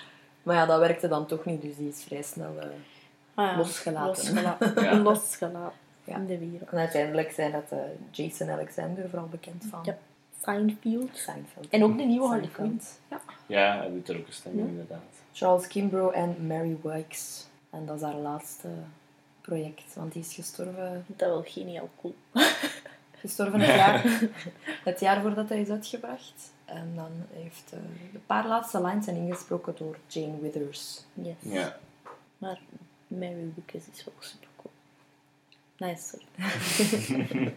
Maar ja, dat werkte dan toch niet, dus die is vrij snel... eh, Ah, ja. Losgelaten. Losgelaten. Ja. Losgelaten. Ja. In de wereld. En uiteindelijk zijn dat eh, Jason Alexander, vooral bekend van Ja. Seinfeld. Seinfeld. En ook de nieuwe Harley. Quinn. Ja. Ja, hij doet er ook een stem in, inderdaad. Charles Kimbrough en Mary Wikes. En dat is haar laatste project, want die is gestorven, Ik vind dat wel geniaal cool. gestorven het, jaar, het jaar voordat hij is uitgebracht. En dan heeft eh, de paar laatste lines zijn ingesproken door Jane Withers. Yes. Ja. Maar Mary Wickes is wel super cool. Nice, sorry.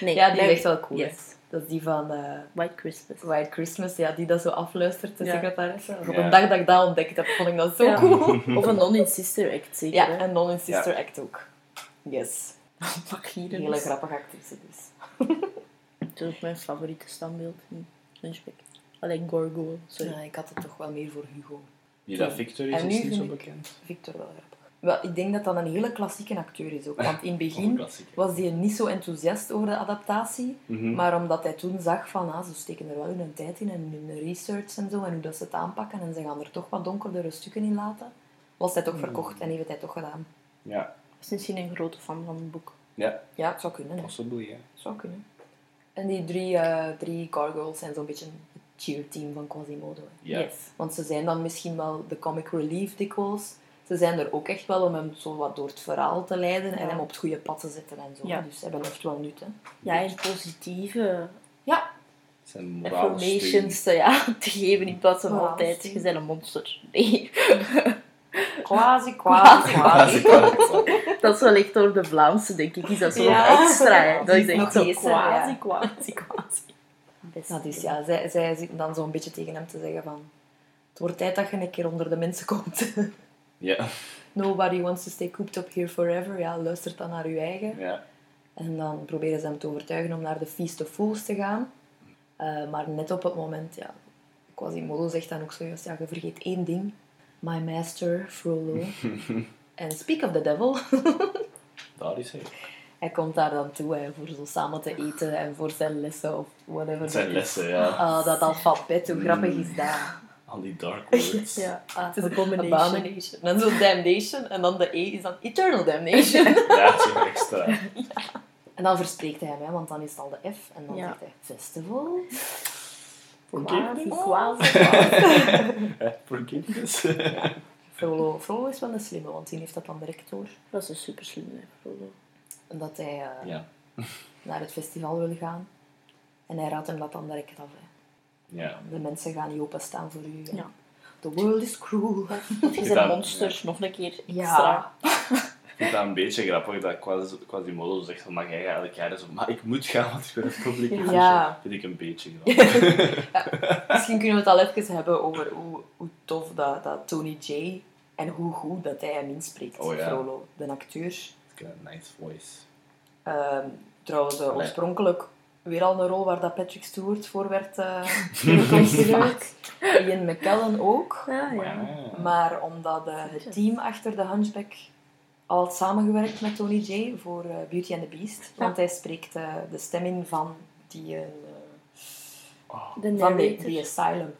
nee, Ja, die is Mary- echt wel cool. hè. Dat is die van eh, White Christmas. White Christmas, ja, die dat zo afluistert, de Ja. secretaresse. Op Ja. een dag dat ik dat ontdekt heb, vond ik dat zo Ja. cool. Of een non-in-sister act, zeker. Ja, hè? en Non in Sister Act ook. Yes. Een hele grappige actrice dus. Het is ook mijn favoriete standbeeld in Hunchback. Alleen Gorgo, sorry. Ja, ik had het toch wel meer voor Hugo. Die dat Victor is, En is nu niet zo bekend. Victor wel grappig. Wel, ik denk dat dat een hele klassieke acteur is ook. Want in het begin was hij niet zo enthousiast over de adaptatie. Mhm. Maar omdat hij toen zag van, ah, ze steken er wel hun tijd in en hun research en zo, en hoe dat ze het aanpakken, en ze gaan er toch wat donkerdere stukken in laten, was hij toch verkocht en heeft het hij toch gedaan. Ja, is misschien een grote fan van het boek. ja, Ja, het zou kunnen. Hè. possibly, ja. Het zou kunnen. En die drie, eh, drie gargoyles zijn zo'n beetje het cheer-team van Quasimodo. hè. Ja. Yes. Want ze zijn dan misschien wel de comic relief dikwijls. Ze zijn er ook echt wel om hem zo wat door het verhaal te leiden en hem op het goede pad te zetten en zo. Ja. Dus ze hebben echt wel nut. Hè. Ja, en positieve Ja, Zijn steun. affirmations te, ja, te geven in plaats van altijd, je bent een monster. Nee, quasi, quasi, Quasi, quasi. dat is wel echt door de Vlaamse, denk ik, is dat zo Ja. extra. Hè. Dat is echt zo quasi, ja. quasi, quasi. Best Nou, dus ja, zij, zij zitten dan zo'n beetje tegen hem te zeggen van... Het wordt tijd dat je een keer onder de mensen komt. Ja, Nobody wants to stay cooped up here forever. Ja, luistert dan naar je eigen. ja. En dan proberen ze hem te overtuigen om naar de Feast of Fools te gaan. Eh, maar net op het moment, ja... Quasimodo zegt dan ook zojuist, ja, je vergeet één ding. My master, Frollo. en speak of the devil. Daar is hij. Hij komt daar dan toe hè, voor zo samen te eten en voor zijn lessen of whatever. Zijn lessen, ja. Ah, dat alfabet, hoe grappig is dat? Al die dark words. Ja, ah, Het is abomination. abomination. En zo damnation. En dan de E is dan eternal damnation. Ja, het is ook extra. en dan verspreekt hij hem, hè, want dan is het al de F. En dan Ja. zegt hij festival. Oh. quasi. Eh, Forgiveness. Frollo, Frollo is wel een slimme, want die heeft dat dan direct door. Dat is een super slim, hè, Frodo. En dat hij eh, Ja. naar het festival wil gaan. En hij raadt hem dat dan direct af. Hè. Ja. De mensen gaan niet openstaan voor u. Ja. The world is cruel. Of je Ja. zijn monsters, nog een keer extra. Ja. Ik vind dat een beetje grappig dat Quas- Quasimodo zegt van mag jij elk jaar zo, maar ik moet gaan, want ik ben een publieke Ja. Vind ik een beetje grappig. Misschien kunnen we het al even hebben over hoe, hoe tof dat, dat Tony J. En hoe goed dat hij hem inspreekt, Oh ja. Frollo, de acteur. Ik heb een nice voice. Ehm, trouwens, eh, Allee. oorspronkelijk weer al een rol waar dat Patrick Stewart voor werd uh, geconsideerd. Ian McKellen ook. Ja, ja. Wow. Maar omdat eh, het team achter de Hunchback al had samengewerkt met Tony J. voor eh, Beauty and the Beast. Want hij spreekt eh, de stem in van die, eh, Oh. De van die, narrator. die Asylum.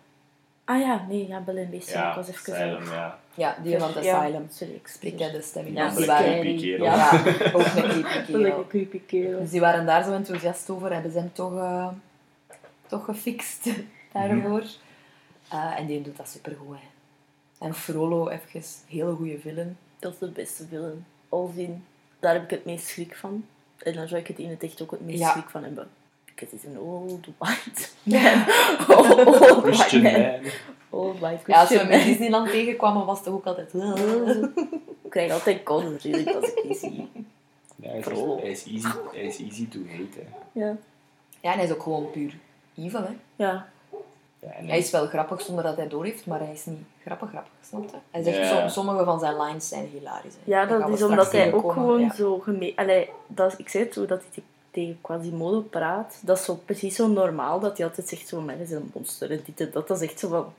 Ah ja, nee, ja, Bell and Beast. Ja, ik was even Asylum, ja. Ja, die van het Ja, Asylum. Sorry, ik spreek hij de stem in. Ja, dat die is een waren, creepy kerel. ja, ook een creepy is kerel. een creepy kerel. Dus die waren daar zo enthousiast over, hebben ze hem toch, eh, toch gefixt daarvoor. Eh, en die doet dat supergoed. Hè. En Frollo, even hele goede villain. Dat is de beste villain. Als in, daar heb ik het meest schrik van. En dan zou ik het in het echt ook het meest Ja. schrik van hebben. Because he's an old white man. old, old white Christian man. Man. Old white Ja, als we man. Disneyland tegenkwamen, was het ook altijd... Ik krijg altijd koud natuurlijk als ik die zie. Ja, hij, is, hij, is easy, hij is easy to hate. Hè. Ja. Ja, en hij is ook gewoon puur evil, hè. Ja. Ja, en Hij is wel grappig zonder dat hij doorheeft, maar hij is niet grappig grappig, snap je? Hij zegt, Ja. sommige van zijn lines zijn hilarisch. Hè. Ja, dat is omdat hij ook gewoon ja. zo gemeen... Allee, dat, ik zei het zo, dat hij te- tegen Quasimodo praat. Dat is zo precies zo normaal, dat hij altijd zegt zo, maar is een monster en dit en dat. Dat is echt zo van...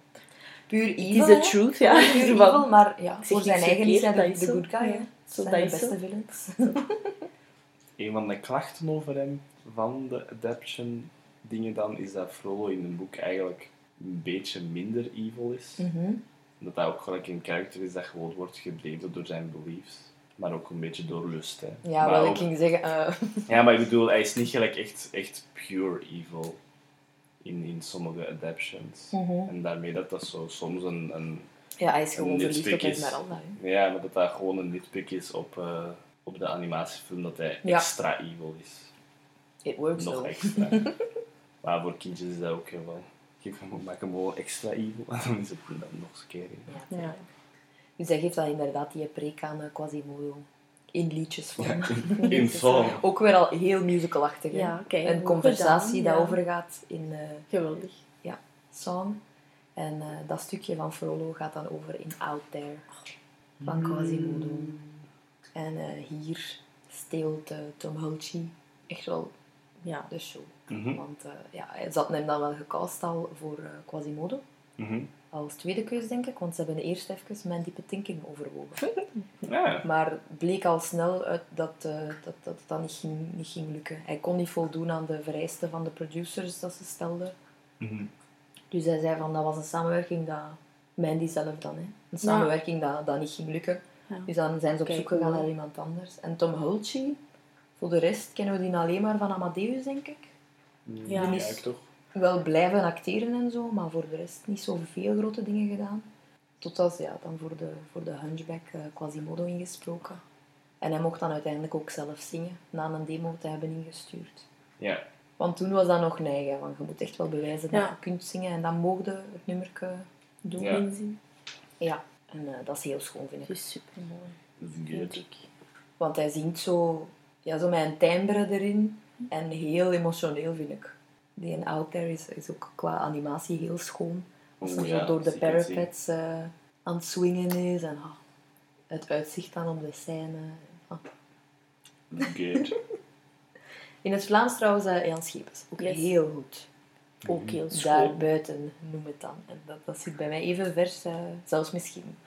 Puur evil, is the truth, ja. Puur evil, maar ja, voor zijn eigen is hij de, dat de is good guy. Ja, zo, zijn dat de is beste villains. Een van de klachten over hem van de adaption dingen dan is dat Frollo in een boek eigenlijk een beetje minder evil is. Mhm. Dat hij ook gelijk een karakter is dat gewoon wordt gedreven door zijn beliefs. Maar ook een beetje door lust. Hè. Ja, maar wel, ook- ik ging zeggen... eh, Ja, maar ik bedoel, hij is niet gelijk echt, echt pure evil in, in sommige adaptions. Mhm. En daarmee dat dat zo soms een, een... ja, hij is gewoon Een verliefd op Esmeralda. hè. Ja, maar dat dat gewoon een nitpick is op, eh, op de animatiefilm, dat hij Ja. extra evil is. It works Nog though. extra. maar voor kindjes is dat ook heel wel... Hem, maak hem gewoon extra evil en dan is het dan nog eens een keer. Ja. Ja. Dus hij geeft dan inderdaad die preek aan eh, Quasimodo. In liedjesvorm. Ja, in, in song. Ook weer al heel musicalachtig. Ja, Een conversatie gedaan, dat ja. overgaat in eh Geweldig. song. En eh, dat stukje van Frollo gaat dan over in Out There van Quasimodo. En eh, hier steelt Tom Hulce echt wel Ja. de show. Mhm. Want eh, ja, ze hadden hem dan wel gecast al voor eh, Quasimodo. Mhm. Als tweede keus, denk ik, want ze hebben eerst even Mandy Patinkin overwogen. Ja. Maar het bleek al snel uit dat, eh, dat, dat het dan niet ging, niet ging lukken. Hij kon niet voldoen aan de vereisten van de producers dat ze stelden. Mhm. Dus hij zei van dat was een samenwerking dat Mandy zelf dan, hè. Een samenwerking dat, dat niet ging lukken. Ja. Dus dan zijn ze op Kijk, zoek gegaan naar iemand anders. En Tom Hulce, voor de rest kennen we die alleen maar van Amadeus, denk ik. Ja. Ja, ik toch? Wel blijven acteren en zo, maar voor de rest niet zoveel grote dingen gedaan. Totdat ze ja, dan voor de, voor de Hunchback eh, Quasimodo ingesproken. En hij mocht dan uiteindelijk ook zelf zingen, na een demo te hebben ingestuurd. Ja. Want toen was dat nog neigen, want je moet echt wel bewijzen dat Ja. je kunt zingen. En dan moogde het nummerke Doen Ja. inzien. Ja, en eh, dat is heel schoon, vind ik. Het is super mooi. Dat ik. Want hij zingt zo, ja, zo met een timbre erin. En heel emotioneel, vind ik. Die in Out There is, is ook qua animatie heel schoon. Als ze ja, door de parapets eh, aan het swingen is. En ah, het uitzicht dan op de scène. Good. In het Vlaams trouwens eh, Jan Schepens. Ook Yes. heel goed. Ook heel Daar schoon. buiten, noem het dan. En dat, dat zit bij mij even vers, eh, zelfs misschien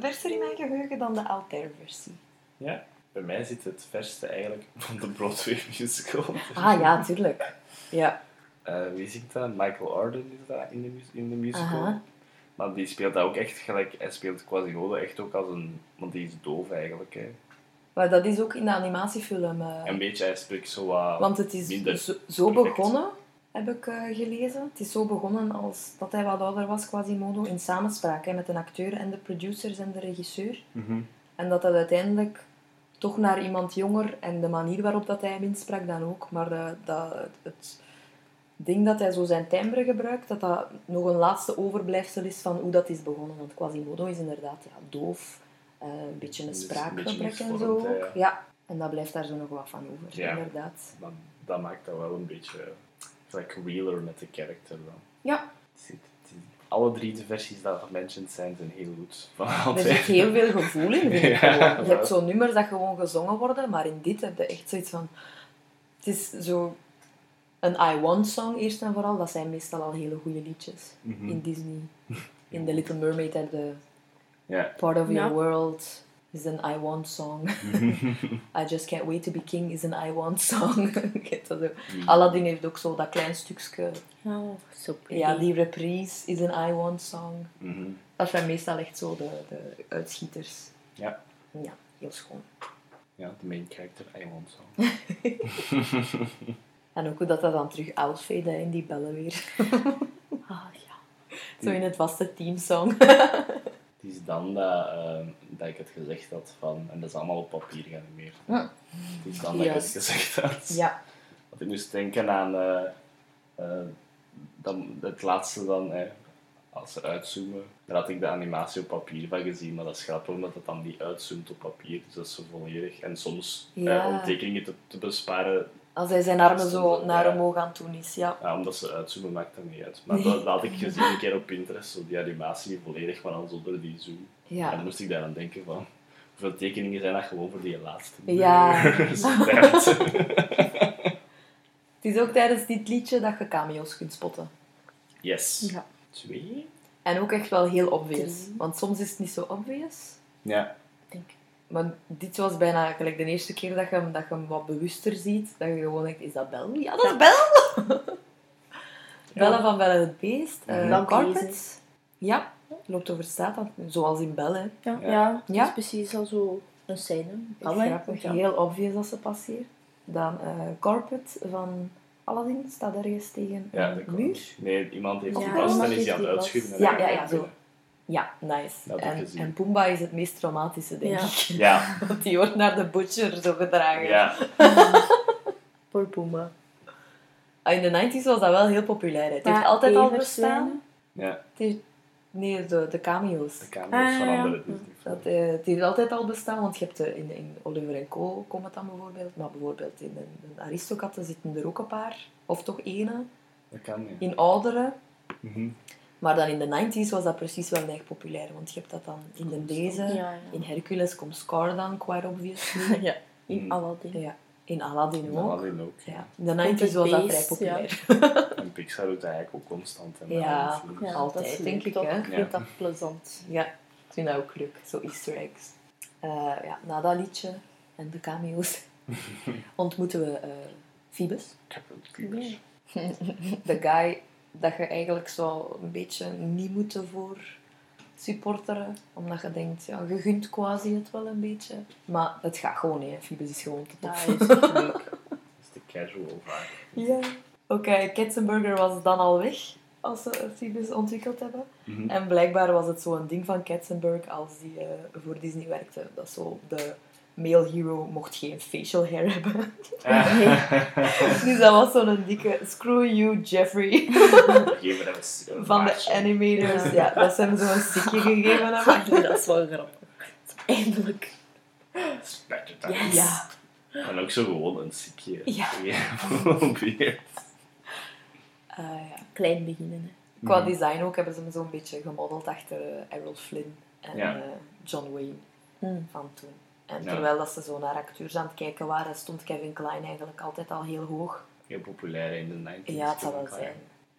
verser in mijn geheugen dan de Out There versie. Ja. Bij mij zit het verste eigenlijk van de Broadway musical. Ah ja, tuurlijk. Ja. Eh, wie zingt dat? Michael Arden is dat in de, in de musical. Maar die speelt dat ook echt gelijk. Hij speelt Quasimodo echt ook als een... Want die is doof eigenlijk. Hè. Maar dat is ook in de animatiefilm. eh, Een beetje, hij spreekt zo wat... Want het is minder zo, begonnen, heb ik eh, gelezen. Het is zo begonnen als dat hij wat ouder was, Quasimodo, in samenspraak hè, met een acteur en de producers en de regisseur. Mhm. En dat dat uiteindelijk toch naar iemand jonger en de manier waarop dat hij hem insprak dan ook. Maar eh, dat, het ding dat hij zo zijn timbre gebruikt, dat dat nog een laatste overblijfsel is van hoe dat is begonnen. Want Quasimodo is inderdaad ja, doof, eh, een beetje een spraakgebrek en zo ook. ja. Ja, en dat blijft daar zo nog wat van over, Ja. inderdaad. Maar dat maakt dat wel een beetje... Gelijk realer met de karakter dan. Ja, zit- Alle drie de versies die gementiond zijn, zijn heel goed. Van Er zit heel veel gevoel in, vind ik Ja, gewoon. Je hebt zo'n nummers dat gewoon gezongen worden, maar in dit heb je echt zoiets van... Het is zo een I Want song, eerst en vooral. Dat zijn meestal al hele goede liedjes. Mhm. In Disney. In The Little Mermaid heb je Ja. Part of. Your World is een I Want song. I Just Can't Wait to Be King is een I Want song. Ook. Aladdin heeft ook zo dat klein stukje. Oh, zo pretty. Ja, die reprise is een I Want song. Mhm. Dat zijn meestal echt zo de, de uitschieters. Ja. Ja, heel schoon. Ja, de main character, I want so. En ook hoe dat, dat dan terug outfade in die bellen weer. Ah, ja. Zo in het vaste teamsong. Het is dan dat, ehm, dat ik het gezegd had van, en dat is allemaal op papier geanimeerd. Ja. Het is dan dat ik het gezegd had. ja. Want ik moest denken aan eh, eh, dan, het laatste dan, eh, als ze uitzoomen. Daar had ik de animatie op papier van gezien, maar dat is grappig omdat het dan niet uitzoomt op papier. Dus dat is zo volledig. En soms, eh, om tekeningen te, te besparen, Als hij zijn armen zo naar ja. omhoog aan het doen is, ja. ja, omdat ze uitzoomen maakt dat niet uit. Maar Nee. dat, dat had ik gezien een keer op Pinterest, zo die animatie volledig, maar dan zonder die zoom. En dan Ja. moest ik daar aan denken van, hoeveel tekeningen zijn dat gewoon voor die laatste? Ja. Het is ook tijdens dit liedje dat je cameo's kunt spotten. yes. Ja. Twee? En ook echt wel heel obvious. Want soms is het niet zo obvious. Ja. Denk. Maar dit was bijna gelijk de eerste keer dat je hem, dat je hem wat bewuster ziet. Dat je gewoon denkt, is dat Bel? Ja, dat is Bel! Bellen van Bellen het Beest. eh Mhm. Carpet. Ja, loopt over straat, zoals in Bel. Hè. Ja, Ja. ja. is precies al zo een scène. Grappig, ja. heel obvious als ze passeert. Dan eh, Carpet van Aladdin staat ergens tegen Ja, kan. muur. Nee, iemand heeft Ja, die vast en is die aan het uitschudden. Ja, ja, ja, hij zo. Ja, nice. En, en Pumbaa is het meest traumatische, denk Ja. ik. Ja, Want die wordt naar de butcher zo gedragen. ja. Voor Pumbaa. Ah, In de 90s was dat wel heel populair. hè. Het heeft altijd al bestaan. ja. Het heeft- nee, de, de cameo's. De camera's Ah, van ja. andere Disney Dat, eh, het heeft altijd al bestaan, want je hebt de, in, in Oliver en Co. komt het dan bijvoorbeeld. Maar bijvoorbeeld in de, de Aristokatten zitten er ook een paar. Of toch ene. Dat kan, ja. In oudere. Mhm. Maar dan in de 90s was dat precies wel erg populair. Want je hebt dat dan in de deze. Ja, ja. In Hercules komt Scar dan, quite obviously. ja. In Mm. Aladdin. Ja. In Aladdin In ook. Aladdin ook. Ja. In de 90s was dat vrij populair. En Pixar doet dat eigenlijk ook constant. met Ja. Altijd, dat is denk ik, toch? hè? Ik vind dat plezant. Ja, ik vind dat ook leuk. Zo easter eggs. Eh, ja, na dat liedje en de cameo's ontmoeten we eh Phoebus. Captain Phoebus. De guy dat je eigenlijk zo een beetje niet moeten voor supporteren. Omdat je denkt, ja, je gunt quasi het wel een beetje. Maar het gaat gewoon, hè. Phoebus is gewoon te Ja, tof. hij is leuk. Dat is de casual vaak. Ja. Oké, Katzenberger was dan al weg als ze Phoebus ontwikkeld hebben. Mhm. En blijkbaar was het zo'n ding van Katzenberg als die eh, voor Disney werkte. Dat zo de male hero mocht geen facial hair hebben. dus dat was zo'n dikke screw you Jeffrey van de animators. Ja, dat ze hem zo'n sikje gegeven hebben. Nee, dat is wel grappig. Eindelijk. Yes. Ja. En ook zo gewoon een sikje. Ja. Probeert. Eh, ja. Klein beginnen. Hè. Qua Mhm. design ook hebben ze hem zo'n beetje gemodeld achter eh, Errol Flynn en Ja. eh, John Wayne Hmm. van toen. En Ja. terwijl dat ze zo naar acteurs aan het kijken waren, stond Kevin Klein eigenlijk altijd al heel hoog. Heel populair in de 90s. Ja, het zal wel zijn.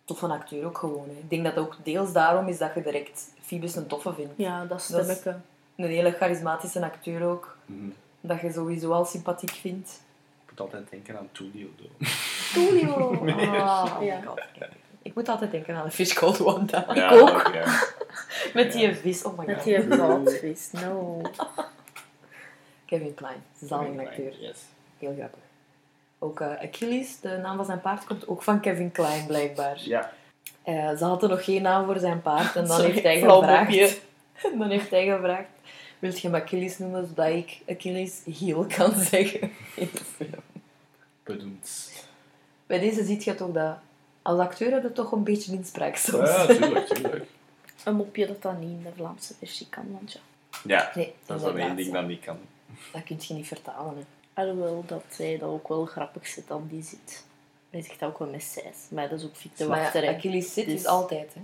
Tof van acteur ook gewoon. Hè. Ik denk dat ook deels daarom is dat je direct Phoebus een toffe vindt. Ja, dat Dat is- stemmetje. Een hele charismatische acteur ook, Mhm. dat je sowieso al sympathiek vindt. Ik moet altijd denken aan Tulio. Tulio! Ah, Ja. my god. Ik moet altijd denken aan de Fish Called Wanda. Ja, ook. Ja. Met die vis, oh my Met god. die goudvis. No. Kevin Klein, zalig acteur. Yes. Heel grappig. Ook eh, Achilles, de naam van zijn paard, komt ook van Kevin Klein, blijkbaar. Ja. Eh, ze hadden nog geen naam voor zijn paard en dan Sorry, heeft hij gevraagd... dan heeft hij gevraagd... Wilt je hem Achilles noemen, zodat ik Achilles heel kan zeggen in de film? Bedoeld. Bij deze ziet je toch dat... Als acteur heb je toch een beetje inspraak soms. Ja, tuurlijk, tuurlijk. Een mopje dat dan niet in de Vlaamse versie kan, want ja. Ja, Nee, dat is dan één ding dat niet kan. Dat kun je niet vertalen. Hè. Alhoewel dat zij dat ook wel grappig zit dan die zit. Hij zegt dat ook wel met zijs. Maar dat is ook fit te Maar wachten. ja. Achilles zit Dus- is altijd. Hè.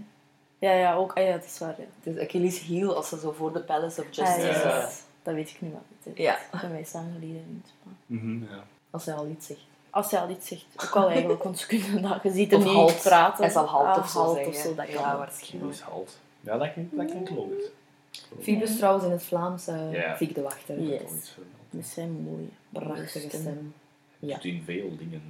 Ja, ja, ook. Ah, ja, dat is waar. Ja. Het is Achilles heel als ze zo voor de Palace of Ah, Justice ja, is. Ja. dat- Dat weet ik niet wat het is. Ja. Bij mij staan geleden niet. Maar Mhm, ja. Als hij al iets zegt. Als hij al iets zegt, ook al eigenlijk, want ze kunnen dat. Je ziet hem niet halt. praten. Hij zal halt Ah, of zo halt zeggen. of zo, dat Ja, waarschijnlijk. Achilles halt. Ja, dat klinkt, dat klinkt logisch. Phoebus trouwens in het Vlaams, eh Ja. Fiek de Wachter. Ja. Vermeld. Met zijn mooie, Prachtige stem. Ja. Doet in veel dingen.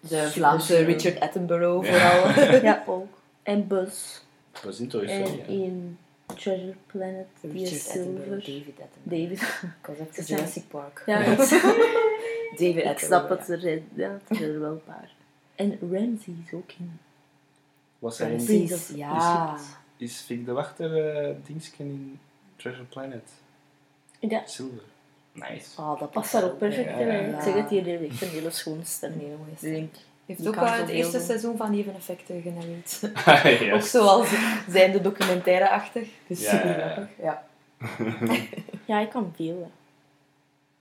De Vlaamse Super. Richard Attenborough Ja. vooral. Ja, ook. En Buzz. Eens En zo, ja. in Treasure Planet, Richard Attenborough, Silver. David Attenborough. David. Ik was even zijn- Jurassic Park. Ja, David ik snap Attenborough, het. Er, ja, het er wel een paar. En Ramsey is ook in. Was ja. hij in... Precies, Is- ja. Is Fik de Wachter uh, Dingsken in Treasure Planet? Ja, Silver. Nice. Oh, dat past daar ook perfect in. ja. Ik zeg het, hier heeft een hele schone stem. Ik denk, heeft Die ook zo het eerste doen. seizoen van Neveneffecten genereerd. Yes. Ook zoals zijn de documentaire-achtig. Dus Ja, super ja, ja. grappig. Ja. Ja, ik kan veel.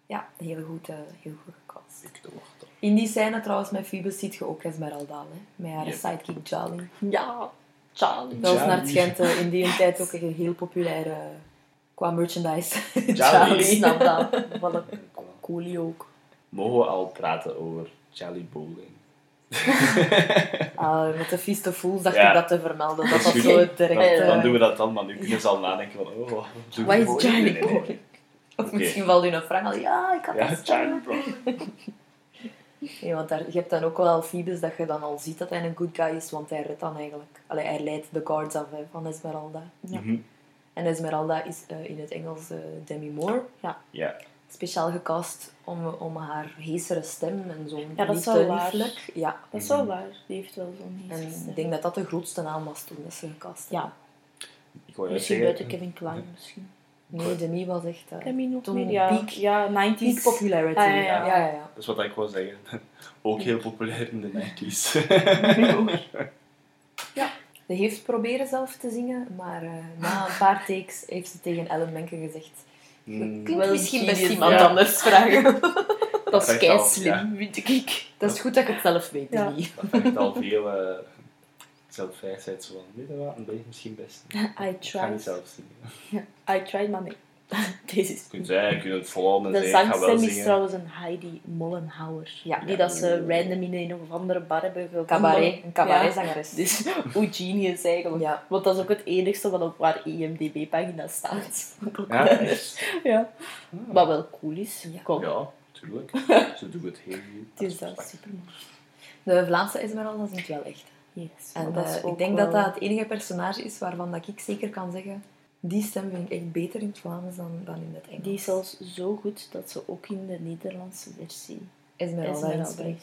ja, heel goed, eh, heel goed gecast. Fik de Wachter. In die scène trouwens met Phoebus ziet je ook Esmeralda, hè, met haar Yep. sidekick Jolly. Ja, Charlie. Dat was naar het schijnt eh, in die tijd ook een heel populaire qua merchandise. Jolly. Snap dat. Wat een coolie ook. Mogen we al praten over Charlie Bowling? Ah, met de of Fools dacht Ja. ik dat te vermelden. Dat goed. zo direct... Dan, eh, dan doen we dat dan, maar nu kunnen ze al nadenken van... Oh, wat is Charlie Nee, nee, nee. Bowling? Of misschien valt u een vraag al. Ja, ik had Ja, dat Charlie Bowling. Nee, want daar, je hebt dan ook wel Phoebus dat je dan al ziet dat hij een good guy is, want hij redt dan eigenlijk... Allee, hij leidt de guards af hè, van Esmeralda. Ja. Mhm. En Esmeralda is eh, in het Engels eh, Demi Moore. Ja. Speciaal gecast om, om haar heesere stem en zo'n Ja, dat is wel waar. lieflijk. Ja, Dat is wel waar. Die heeft wel zo'n en heese stem. ik denk dat dat de grootste naam was toen dat ze gecast Ja. Ik misschien zeggen... buiten Kevin Klein misschien. Nee, Demi was echt... eh, Ken je nog toen meer? Ja, peak- ja 90s. peak popularity. Ah, ja, ja. ja, ja, ja. Dat is wat ik wou zeggen. Ook heel populair in de 90s. Ze heeft proberen zelf te zingen, maar eh, na een paar takes heeft ze tegen Ellen Menken gezegd je Hmm. kunt Wel misschien best iemand ja. anders vragen. Dat is kei slim, ja. vind ik. dat is goed dat ik het zelf weet, Ja. Demi. Dat al veel uh, zelfwijsheid zo van, weet je wat, een beetje misschien best. I Ik ga niet tried. zelf zingen. I tried, maar nee. Deze is... Je kunt zeggen, je kunt het volhouden De zeggen, wel zangstem is trouwens een Heidi Mollenhauer. Ja. Die dat ze random in een of andere bar hebben gevonden. Cabaret, een cabaretzangeres. Dus hoe genius eigenlijk. Ja. Want dat is ook het enigste wat op haar IMDb-pagina staat. Ja, echt? ja. Wat wel cool is. Ja. Kom. Ja, tuurlijk. Ze doen het heel goed. Het is dat super De Vlaamse Esmeralda zingt wel echt. Yes. En dat is eh, ik denk wel- dat dat het enige personage is waarvan dat ik zeker kan zeggen... Die stem vind ik echt beter in het Vlaams dan, dan in het Engels. Die is zelfs zo goed dat ze ook in de Nederlandse versie Esmeralda Esmeralda.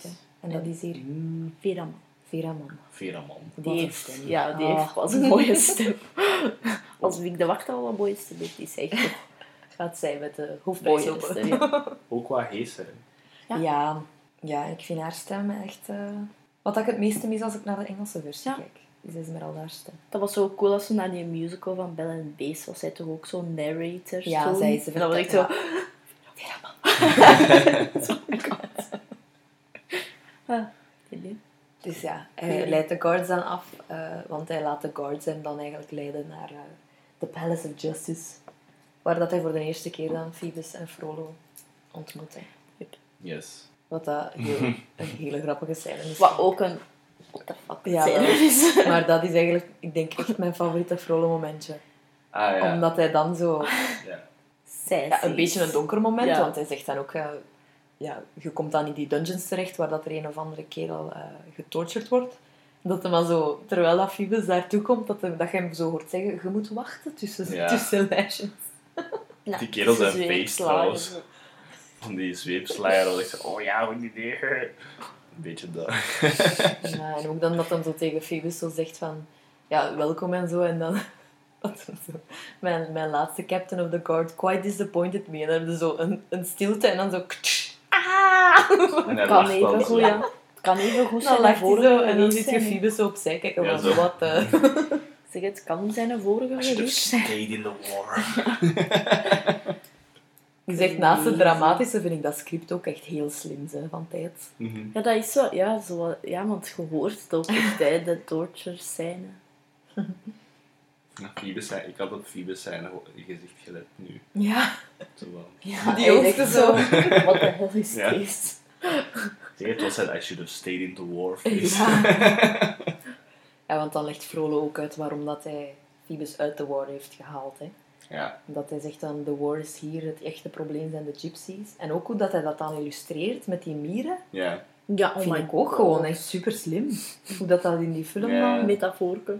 En dat is hier Mm, Vera Man. Vera Man. Vera man. Wat Die heeft, stem. ja, die Ah. heeft pas een mooie stem. Als Wiek de Wacht al een mooie stem heeft, die zegt gaat zij met de hoofdprijs open. Ja. Ook wat heeser. Ja. ja, ik vind haar stem echt... eh, Wat ik het meeste mis als ik naar de Engelse versie Ja. kijk, is Esmeralda haar stem. Dat was zo cool als ze naar die musical van Belle and Beast was. Zij toch ook zo'n narrator? Ja, zo. zij is En dan was ik zo... ja. Vera Man. Zo, my god. Ah. Dus ja, hij leidt de guards dan af, eh, want hij laat de guards hem dan eigenlijk leiden naar eh, de Palace of Justice. Waar dat hij voor de eerste keer dan Phoebus en Frollo ontmoet. Yes. Wat dat heel, een hele grappige scène is. Wat ook een... What the fuck Ja. Maar dat is eigenlijk, ik denk, echt mijn favoriete Frollo momentje. Ah ja. Omdat hij dan zo... ja. Een beetje een donker moment, Ja. want hij zegt dan ook... eh, ja, je komt dan in die dungeons terecht waar dat er een of andere kerel eh getortured wordt. Dat hij maar zo, terwijl dat Phoebus daartoe komt, dat, hij, dat je hem zo hoort zeggen, je moet wachten tussen, Ja. tussen lijstjes. Ja, Die kerels zijn zweepslagen. trouwens. Van die zweepslager. Dat ik zo, oh ja, hoe niet Een beetje dat. Ja, en ook dan dat hij zo tegen Phoebus zo zegt van, ja, welkom en zo. En dan, mijn, mijn laatste captain of the guard quite disappointed me. En dan hebben ze zo een, een stilte en dan zo... Ah! En kan even dan goed, zo. ja. Het kan even goed Dan zijn lacht hij vorige zo en dan zit je. Phoebus zo opzij kijken Ja, van, zo. wat... eh. Zeg, het kan zijn een vorige zijn. stayed in the war. Je zegt naast het dramatische vind ik dat script ook echt heel slim hè, van tijd. Mhm. Ja, dat is zo. Ja, zo, ja want je hoort het ook echt, hè, de torture scène. Zijn, ik had op Phoebus zijn gezicht gelet nu. Ja, Zo wel. Ja, Die hoogste zo. Wat de hel is Ja. deze? Zeg, het was het I should have stayed in the war face. Ja. ja, want dan legt Frollo ook uit waarom dat hij Phoebus uit de war heeft gehaald. Hè. Ja. Dat hij zegt dan, the war is hier, het echte probleem zijn de gypsies. En ook hoe dat hij dat dan illustreert met die mieren, Ja. Ja, oh vind ik ook God. gewoon echt super slim. Hoe dat dat in die film Ja. dan... Metafoorke.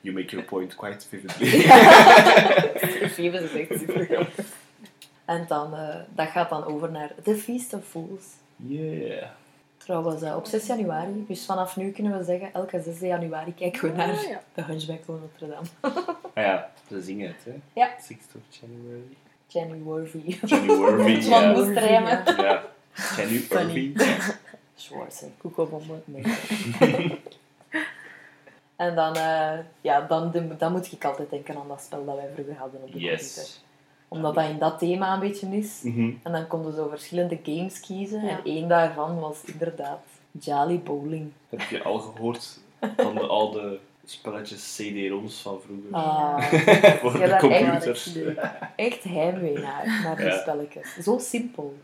You make your point quite vividly. Phoebus is echt super. En dan, eh, dat gaat dan over naar The Feast of Fools. Yeah. Trouwens, op 6 januari, dus vanaf nu kunnen we zeggen, elke 6 januari kijken we naar Ah, ja. de Hunchback van Notre Dame. Ah ja, ze zingen het, hè? Ja. 6th of January. Worthy. January, Van ja. moest rijmen. Ja. January. Schwarze. Koekenbommen. Nee. en dan, eh, ja, dan, dan moet ik altijd denken aan dat spel dat wij vroeger hadden op de Yes. computer. Omdat dat in dat thema een beetje is. Mhm. En dan konden ze zo verschillende games kiezen. Ja. En één daarvan was inderdaad Jolly Bowling. Heb je al gehoord van de oude spelletjes CD-ROMs van vroeger? Ah, Voor ja, de computers. echt heimwee naar, naar die Ja. spelletjes. Zo simpel,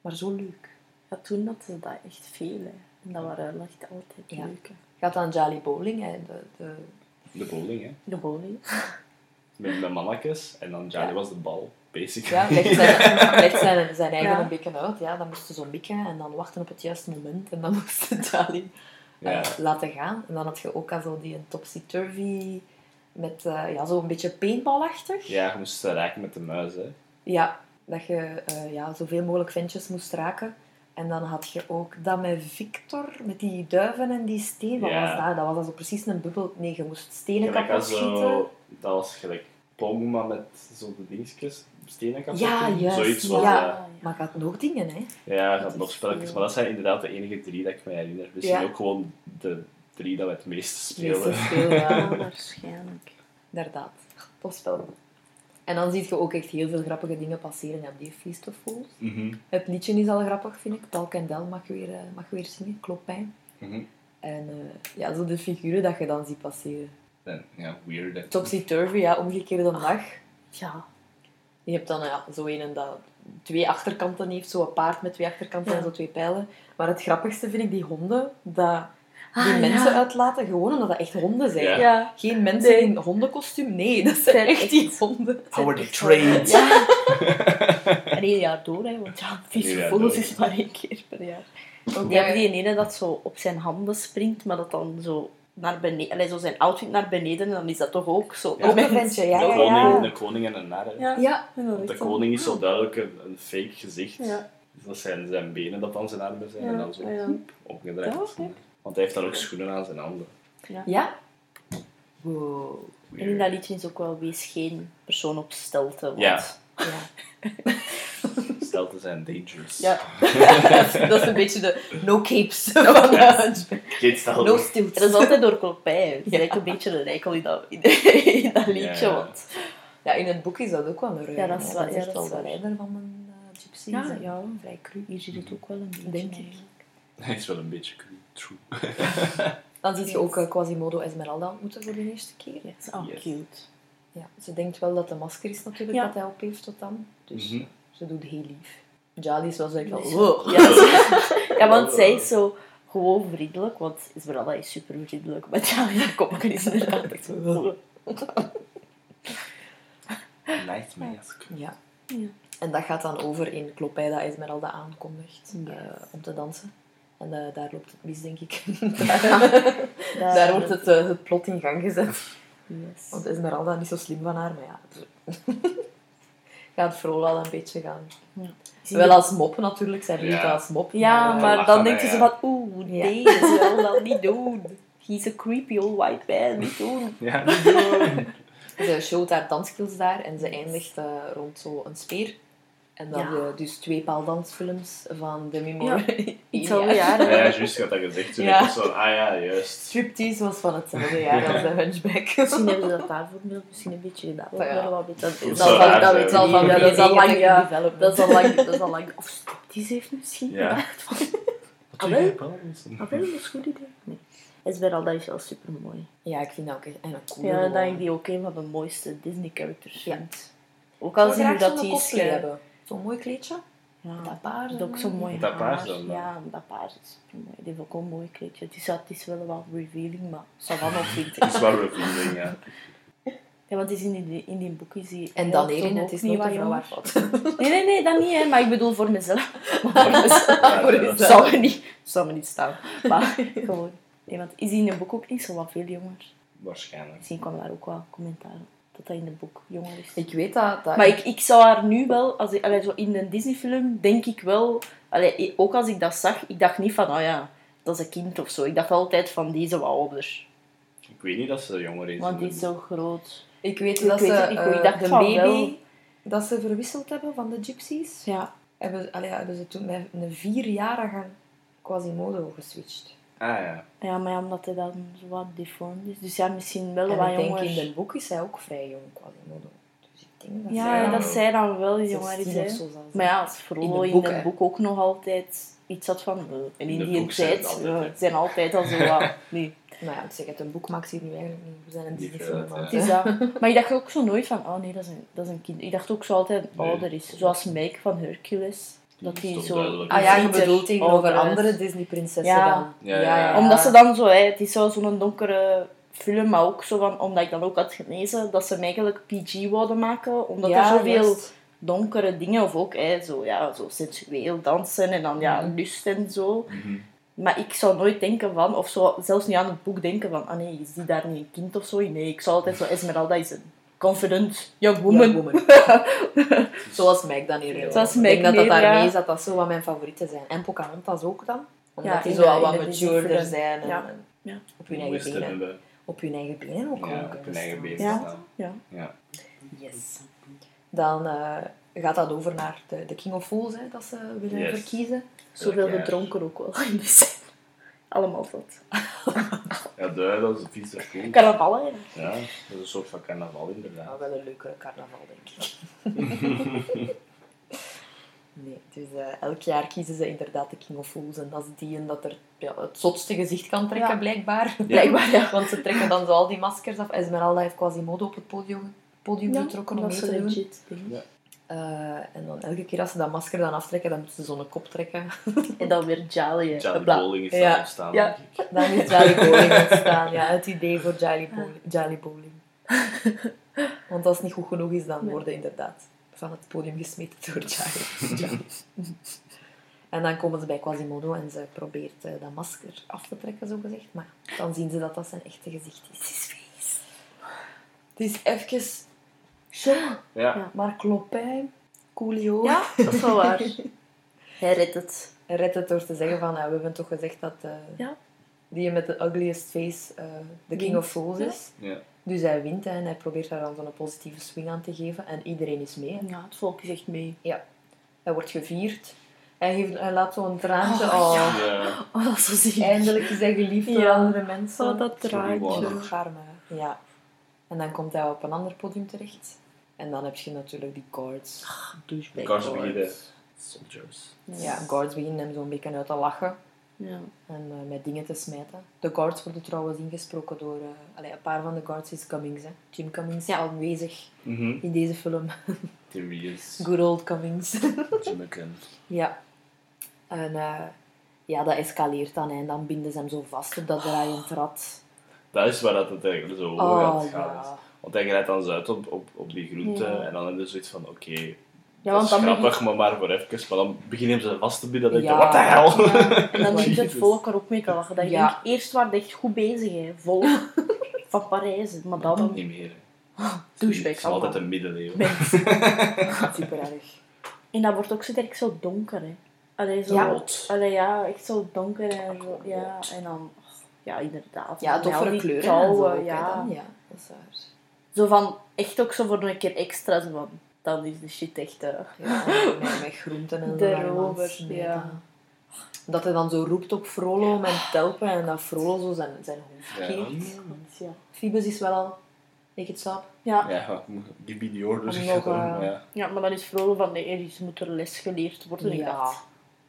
maar zo leuk. Ja, toen hadden ze dat echt veel, hè. En dat waren echt altijd Ja. leuk, hè. Gaat dan Jolly Bowling, hè, de, de, De bowling, hè? De bowling. Met, met mannetjes. En dan Johnny Ja. was de bal, basically. ja, legt zijn, legt zijn, zijn eigen Ja. een beetje uit. Ja, dan moesten ze zo mikken en dan wachten op het juiste moment. En dan moesten eh, Ja. laten gaan. En dan had je ook al zo die topsy-turvy met eh, ja, zo een beetje paintballachtig. Ja, je moest raken met de muis, hè. Ja, dat je eh, ja, zoveel mogelijk ventjes moest raken. En dan had je ook dat met Victor, met die duiven en die steen. Wat Ja. was dat? Dat was zo precies een bubbel. Nee, je moest stenen Gelijk kapot als schieten. zo... Dat was gelijk Pong, maar met zo de dingetjes. Stenen kapot Ja, juist. Zoiets was ja. Maar gaat nog dingen, hè? Ja, had nog spelletjes, maar dat zijn inderdaad de enige drie dat ik me herinner. Misschien Ja. ook gewoon de drie dat we het meeste Meeste spelen. spelen, ja. Ja, waarschijnlijk. Inderdaad. Tof spel. En dan zie je ook echt heel veel grappige dingen passeren op die Feast of Fools. Mhm, Het liedje is al grappig, vind ik. Paul Kendall mag weer, eh, mag weer zingen, kloppijn. mhm. En eh, ja, zo de figuren dat je dan ziet passeren. En, ja, weird. Topsy-turvy, ja, omgekeerde dag. Ja. Je hebt dan ja, zo een dat twee achterkanten heeft, zo een paard met twee achterkanten Ja. en zo twee pijlen. Maar het grappigste vind ik die honden, dat die Ah, mensen ja. uitlaten, gewoon omdat dat echt honden zijn. Ja. Ja. Geen mensen Nee. in hondenkostuum, nee, dat zijn Zijn echt die honden. How are they trained? Ja. en één jaar door, hè, want ja, door. is maar één keer per jaar. Ook Die ja, hebben die ene dat zo op zijn handen springt, maar dat dan zo naar beneden, allee, zo zijn outfit naar beneden, en dan is dat toch ook zo. Ja. een ventje, ja, Een ja, koning, ja. een koning en een nar. Ja. Ja, Want de koning is zo duidelijk een, een fake gezicht. Ja. Dus dat zijn zijn benen dat dan zijn armen zijn en dan zo Ja, ja. opgedraaid. Ja. Want hij heeft dan ook schoenen aan zijn handen. ja. Wow. En in dat liedje is ook wel wees geen persoon op stelte. Want, Ja. Ja. Stel te zijn dangerous. Ja, dat is een beetje de no capes van de Geen stel. No En stilts. dat is altijd door klopij. Het is Ja. eigenlijk een beetje een rijkel in dat, in, in dat liedje. Ja. Want, Ja, in het boek is dat ook wel een ruim. Ja, dat is wel- ja, dat wel van een uh, gypsy. ja, ja, Vrij cru. hier zit het ook wel een beetje Denk ik. Hij is wel een beetje cru- true. Dan zie je ook uh, Quasimodo Esmeralda ontmoeten voor de eerste keer. Yes. Oh, Yes. cute. Ja, ze denkt wel dat de masker is natuurlijk Ja. dat hij op heeft tot dan. Dus Mhm. ze doet heel lief. Jali is wel zo van, Nee, wow. Ja, ja, want zij is zo gewoon vriendelijk, want Esmeralda is super vriendelijk. Maar ja, haar kopje is inderdaad echt zo... Nice mask. Ja. Ja. En dat gaat dan over in Klopij dat Esmeralda aankondigt Yes. eh, om te dansen. En eh, daar loopt het mis, denk ik. Daar- daar wordt het, eh, het plot in gang gezet. Yes. Want Esmeralda is niet zo slim van haar, maar ja. gaat Frola al een beetje gaan. Zie Wel als mop natuurlijk, zij doet het Ja. als mop. Ja, eh, maar lachen, dan denkt ze ja. van, oeh, nee, ze wil dat niet doen. He's a creepy old white man, niet doen. Ja, niet doen. Ze showt haar danskills daar en ze eindigt eh, rond zo een speer. En dan Ja. eh, dus twee paaldansfilms van Demi Moore. Ja, jaar. jaar. Ja, ja, juist, je had dat gezegd. Toen Ja. ik zo, ah ja, juist. Striptease was van hetzelfde jaar als de Hunchback. Misschien hebben ze dat daarvoor misschien een beetje gedaan. Ja. Ja. Dat. Ja, is al lang, ja. Dat is al lang, dat is al lang. Of striptease heeft misschien Ja. gedacht ah wel, dat is een goed idee. Nee. Esmeralda is wel super mooi. Ja, ik vind dat ook echt en een coole Ja, dat ik die ook een van de mooiste Disney-characters Ja. vind. Ook al zie je graag dat die is... hebben. Zo'n mooi kleedje. Ja, Dat paars. dat is ook zo mooi Dat paars dan, Ja, dat paars is mooi. Die heeft ook een mooi kleedje. Het is, het is wel wat revealing, maar ça va nog vind Het is wel revealing, ja. Ja, want is in die, in die boek is die... En dan toch het is niet wat fout. Nee, nee, nee, dat niet, hè. Maar ik bedoel voor mezelf. Maar voor mezelf. Ja, Voor ja. jezelf. zou me niet, zou me niet staan. Maar gewoon. Nee, want is die in het boek ook niet zo wat veel jonger? Waarschijnlijk. Misschien kwam daar ook wel commentaar op. Dat dat in het boek jonger is. Ik weet dat. dat Maar ik, ik zou haar nu wel, als ik, allee, zo in een Disney-film, denk ik wel, allee, ook als ik dat zag, ik dacht niet van, oh ja, dat is een kind of zo. Ik dacht altijd van, deze wat ouder. Ik weet niet dat ze jonger is. Want die is zo groot. Ik weet Ik dat weet ze goed. Ik eh, dacht de van baby wel. dat ze verwisseld hebben van de gypsies, Ja. hebben, allee, hebben ze toen met een vierjarige Quasimodo geswitcht. Ah ja. Ja, maar ja, omdat hij dan zo wat deformed is. Dus ja, misschien wel En wat ik denk jonger. in het boek is hij ook vrij jong, Quasimodo. Dus ik denk dat Ja, zij dat zij dan wel jonger is. 16 hè. of zo zal zijn. Maar ja, als Frollo In in, het boek, ook nog altijd iets had van... en in, die boek zijn tijd het altijd, hè. zijn altijd al zo wat... Nee, Nou ja, ik zeg het, een boek maakt zich nu eigenlijk niet. We zijn een Disney-film het het is dat. Maar ik dacht ook zo nooit van... Oh nee, dat is een, dat is een kind. Ik dacht ook zo altijd Nee. ouder is. Zoals Meg van Hercules. Dat die zo... duidelijk. Ah ja, je bedoelt tegenover andere Disney-prinsessen Ja. dan. Ja, ja, ja. Omdat ze dan zo... Hè, het is zo zo'n donkere film, maar ook zo van... Omdat ik dan ook had gelezen dat ze hem eigenlijk PG wilden maken. Omdat Ja, er zoveel juist. donkere dingen... Of ook hè, zo, ja, zo sensueel dansen en dan ja, Mhm. lust en zo. Mhm. Maar ik zou nooit denken van, of zo, zelfs niet aan het boek denken van, ah nee, is die daar niet een kind of zo? Nee, ik zou altijd zo, Esmeralda is een confident young woman. Young woman. Zoals Meg dan hier. Zoals ik denk dat dat daarmee is dat dat zo wat mijn favorieten zijn. En Pocahontas ook dan. Omdat Ja, die zo al wat de matureder zijn. En, Ja. en Ja. Op hun eigen benen. Op hun eigen benen ook Ja, op hun kunnen eigen benen Ja. Ja. Ja. Yes. Dan eh, gaat dat over naar de, de King of Fools, hè, dat ze willen Yes. verkiezen. Zoveel gedronken ook wel in. Allemaal dat. Ja, de, dat is een vieze voel. Carnaval, hè. Ja, dat is een soort van carnaval Ja, inderdaad. wel een leuke carnaval, denk ik. nee, dus eh, elk jaar kiezen ze inderdaad de King of Fools. En dat is die en dat er ja, het zotste gezicht kan trekken, Ja. blijkbaar. Blijkbaar, ja. Want ze trekken dan zo al die maskers af. Esmeralda heeft Quasimodo op het podium, podium getrokken om mee te doen. legit. Ja. Eh, en dan elke keer als ze dat masker dan aftrekken, dan moeten ze zo'n kop trekken. En dan weer Jolly. bla- Bowling is Ja. daar ontstaan, Ja. denk ik. Dan is Jolly Bowling ontstaan. Ja, het idee voor Jolly Bowling. Jolly Bowling. Want als het niet goed genoeg is, dan worden inderdaad van het podium gesmeten door Jolly. Jolly. En dan komen ze bij Quasimodo en ze probeert eh, dat masker af te trekken, zo gezegd. Maar dan zien ze dat dat zijn echte gezicht is. Het is vies. Het is even... Zo, Ja. maar Clopin, Coolio... Ja, dat is wel waar. Hij redt het. Hij redt het door te zeggen van, ja, we hebben toch gezegd dat eh, Ja. die met de ugliest face eh, de king Wint. of fools Ja. is. Ja. Dus hij wint en hij probeert daar dan zo'n positieve swing aan te geven. En iedereen is mee. hè. Ja, het volk is echt mee. Hij wordt gevierd. Hij, geeft, hij laat zo'n traantje. Oh, Oh, Ja. Oh, dat is zo ziek. Eindelijk is hij geliefd door Ja. andere mensen. Oh, dat traantje. Charme. Ja. En dan komt hij op een ander podium terecht. En dan heb je natuurlijk die guards. Douchebag. Guards beginnen. Soldiers. Ja, guards beginnen hem zo'n beetje uit te lachen. Ja. En eh, met dingen te smijten. De guards worden trouwens ingesproken door... eh allee, een paar van de guards is Cummings. Hè. Jim Cummings Ja. aanwezig Mhm. in deze film. Good old Cummings. Jimmican. ja. En eh, ja, dat escaleert dan. hè. En dan binden ze hem zo vast op dat draaiend rad. Dat is waar dat het eigenlijk zo hoog Oh, is. ja. Want hij grijpt dan zo uit op, op, op die groente Ja. en dan heb je zoiets van, oké, Ja, dat want is dan grappig, begint, maar maar voor even. Maar dan beginnen ze vast te bieden, dan denk je, Ja. wat de hel? ja, en dan begint het volk erop mee te lachen. Dat je denkt, eerst waren echt goed bezig, hè. volk van Parijs. Maar Dan dan niet meer. douchebag. Het is altijd een middeleeuwen. Super erg. En dat wordt ook zo direct zo donker, hè. Allee, zo, Ja. Allee, ja, echt zo donker en zo, ja. En dan, ja, inderdaad. Ja, doffere die kleuren en zo ja. dan. Ja, dat is waar. Zo van, echt ook zo voor een keer extra, zo van, dan is de shit echt... eh, Ja, met, met groenten en De zo aan ja. Dat hij dan zo roept op Frollo met telpen en dat Frollo zo zijn, zijn hoofd Ja. geeft. ja. Phoebus is wel al... Ik het stap. Ja. Ja, give me the orders. Nog, eh, ja. ja, maar dan is Frollo van, nee, er is- moet er les geleerd worden. Ja. dacht,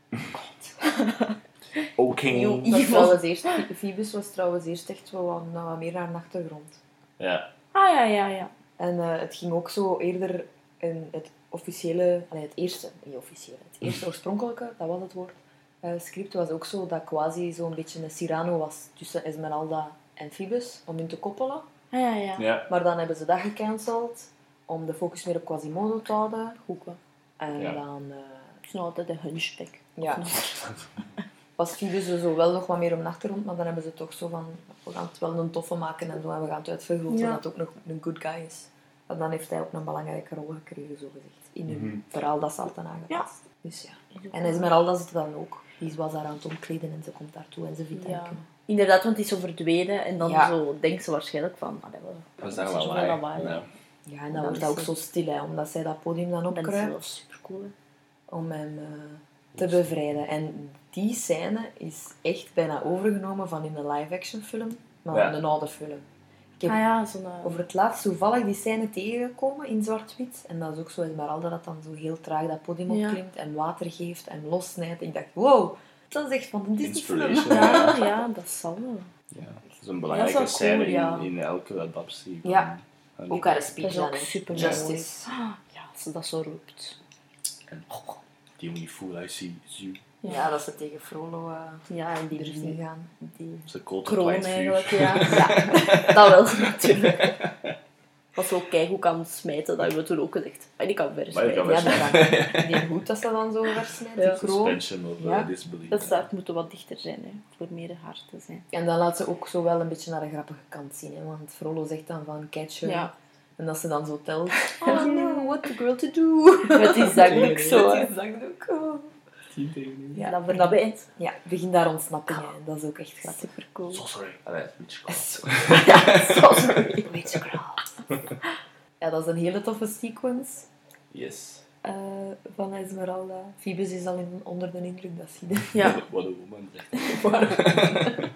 Oké. Nieuw. Dat was trouwens eerst, Phoebus was trouwens eerst echt wel wat, nou, wat meer naar de achtergrond. Ja. Ah ja, ja, ja. En eh, het ging ook zo eerder in het officiële, allee, het eerste, niet officiële, het eerste oorspronkelijke, dat was het woord, eh, script was ook zo dat quasi zo'n beetje een Cyrano was tussen Esmeralda en Phoebus, om hun te koppelen. Ah ja, ja. Ja. Maar dan hebben ze dat gecanceld, om de focus meer op Quasimodo te houden. Goed. En Ja. dan eh, Het is nog altijd een hunchback. ja, was Phoebus er zo wel nog wat meer om de achtergrond, maar dan hebben ze toch zo van, we gaan het wel een toffe maken en zo, en we gaan het uitvergroten Ja. dat het ook nog een good guy is. En dan heeft hij ook een belangrijke rol gekregen, zo gezegd, in hun Mhm. verhaal dat ze altijd aangepast. Dus ja. En En Esmeralda zit er dan ook. Die was daar aan het omkleden en ze komt daartoe en ze vindt Ja. hem. Inderdaad, want die is zo verdwenen en dan Ja. zo denkt ze waarschijnlijk van, wel, Dat is er dan wel lawaai. Ja. Ja, en dan wordt is dat ook ze- zo stil, hè, omdat zij dat podium dan Dat is opkruipt wel super cool. om hem eh, te bevrijden. En die scène is echt bijna overgenomen van in een live-action film, maar Ja. van een oude film. Ik heb Ah ja, zo'n... eh, over het laatst toevallig die scène tegengekomen in zwart-wit. En dat is ook zo Esmeralda dat dan zo heel traag dat podium Ja. opklimt en water geeft en lossnijdt. Ik dacht, wow, dat is echt van een Disney-film. Inspiration. Ja, ja, dat zal wel. Ja. Dat is een belangrijke is cool, scène ja. in, in elke adaptie. van- Ja. van Ook haar Dat speech is dan, super Justice. Ja, als ze dat zo roept. The only fool I see is you. Ja, dat ze tegen Frollo eh Ja, en die, durft die, gaan. die Ze kroon eigenlijk, ja. ja. Dat wel, natuurlijk. Was ook keigoed kan smijten, dat hebben we toen ook gezegd. Maar die kan ver Maar die kan smijten. Ja, dat. Die hoed dat ze dan zo versnijdt, Ja. die kroon. Suspension of Ja. uh, disbelief. Dat staat moeten wat dichter zijn, hè, voor meer hard te zijn. En dan laat ze ook zo wel een beetje naar de grappige kant zien. Hè? Want Frollo zegt dan van catch her. Ja. En dat ze dan zo telt. Oh no, what the girl to do. Met die zakdoek zo. Met hè. die zakdoek. oh. Tien tegen nu. Ja, dat dat, verdwijnt. ja, begin daar ontsnapping. Hè. Dat is ook echt grappig. Super cool. Sorry. Allee, witchcraft. Ja, sorry. Ja, dat is een hele toffe sequence Yes. eh, van Esmeralda. Phoebus is al in, onder de indruk, dat zie je. Ja. What a woman, zegt hij.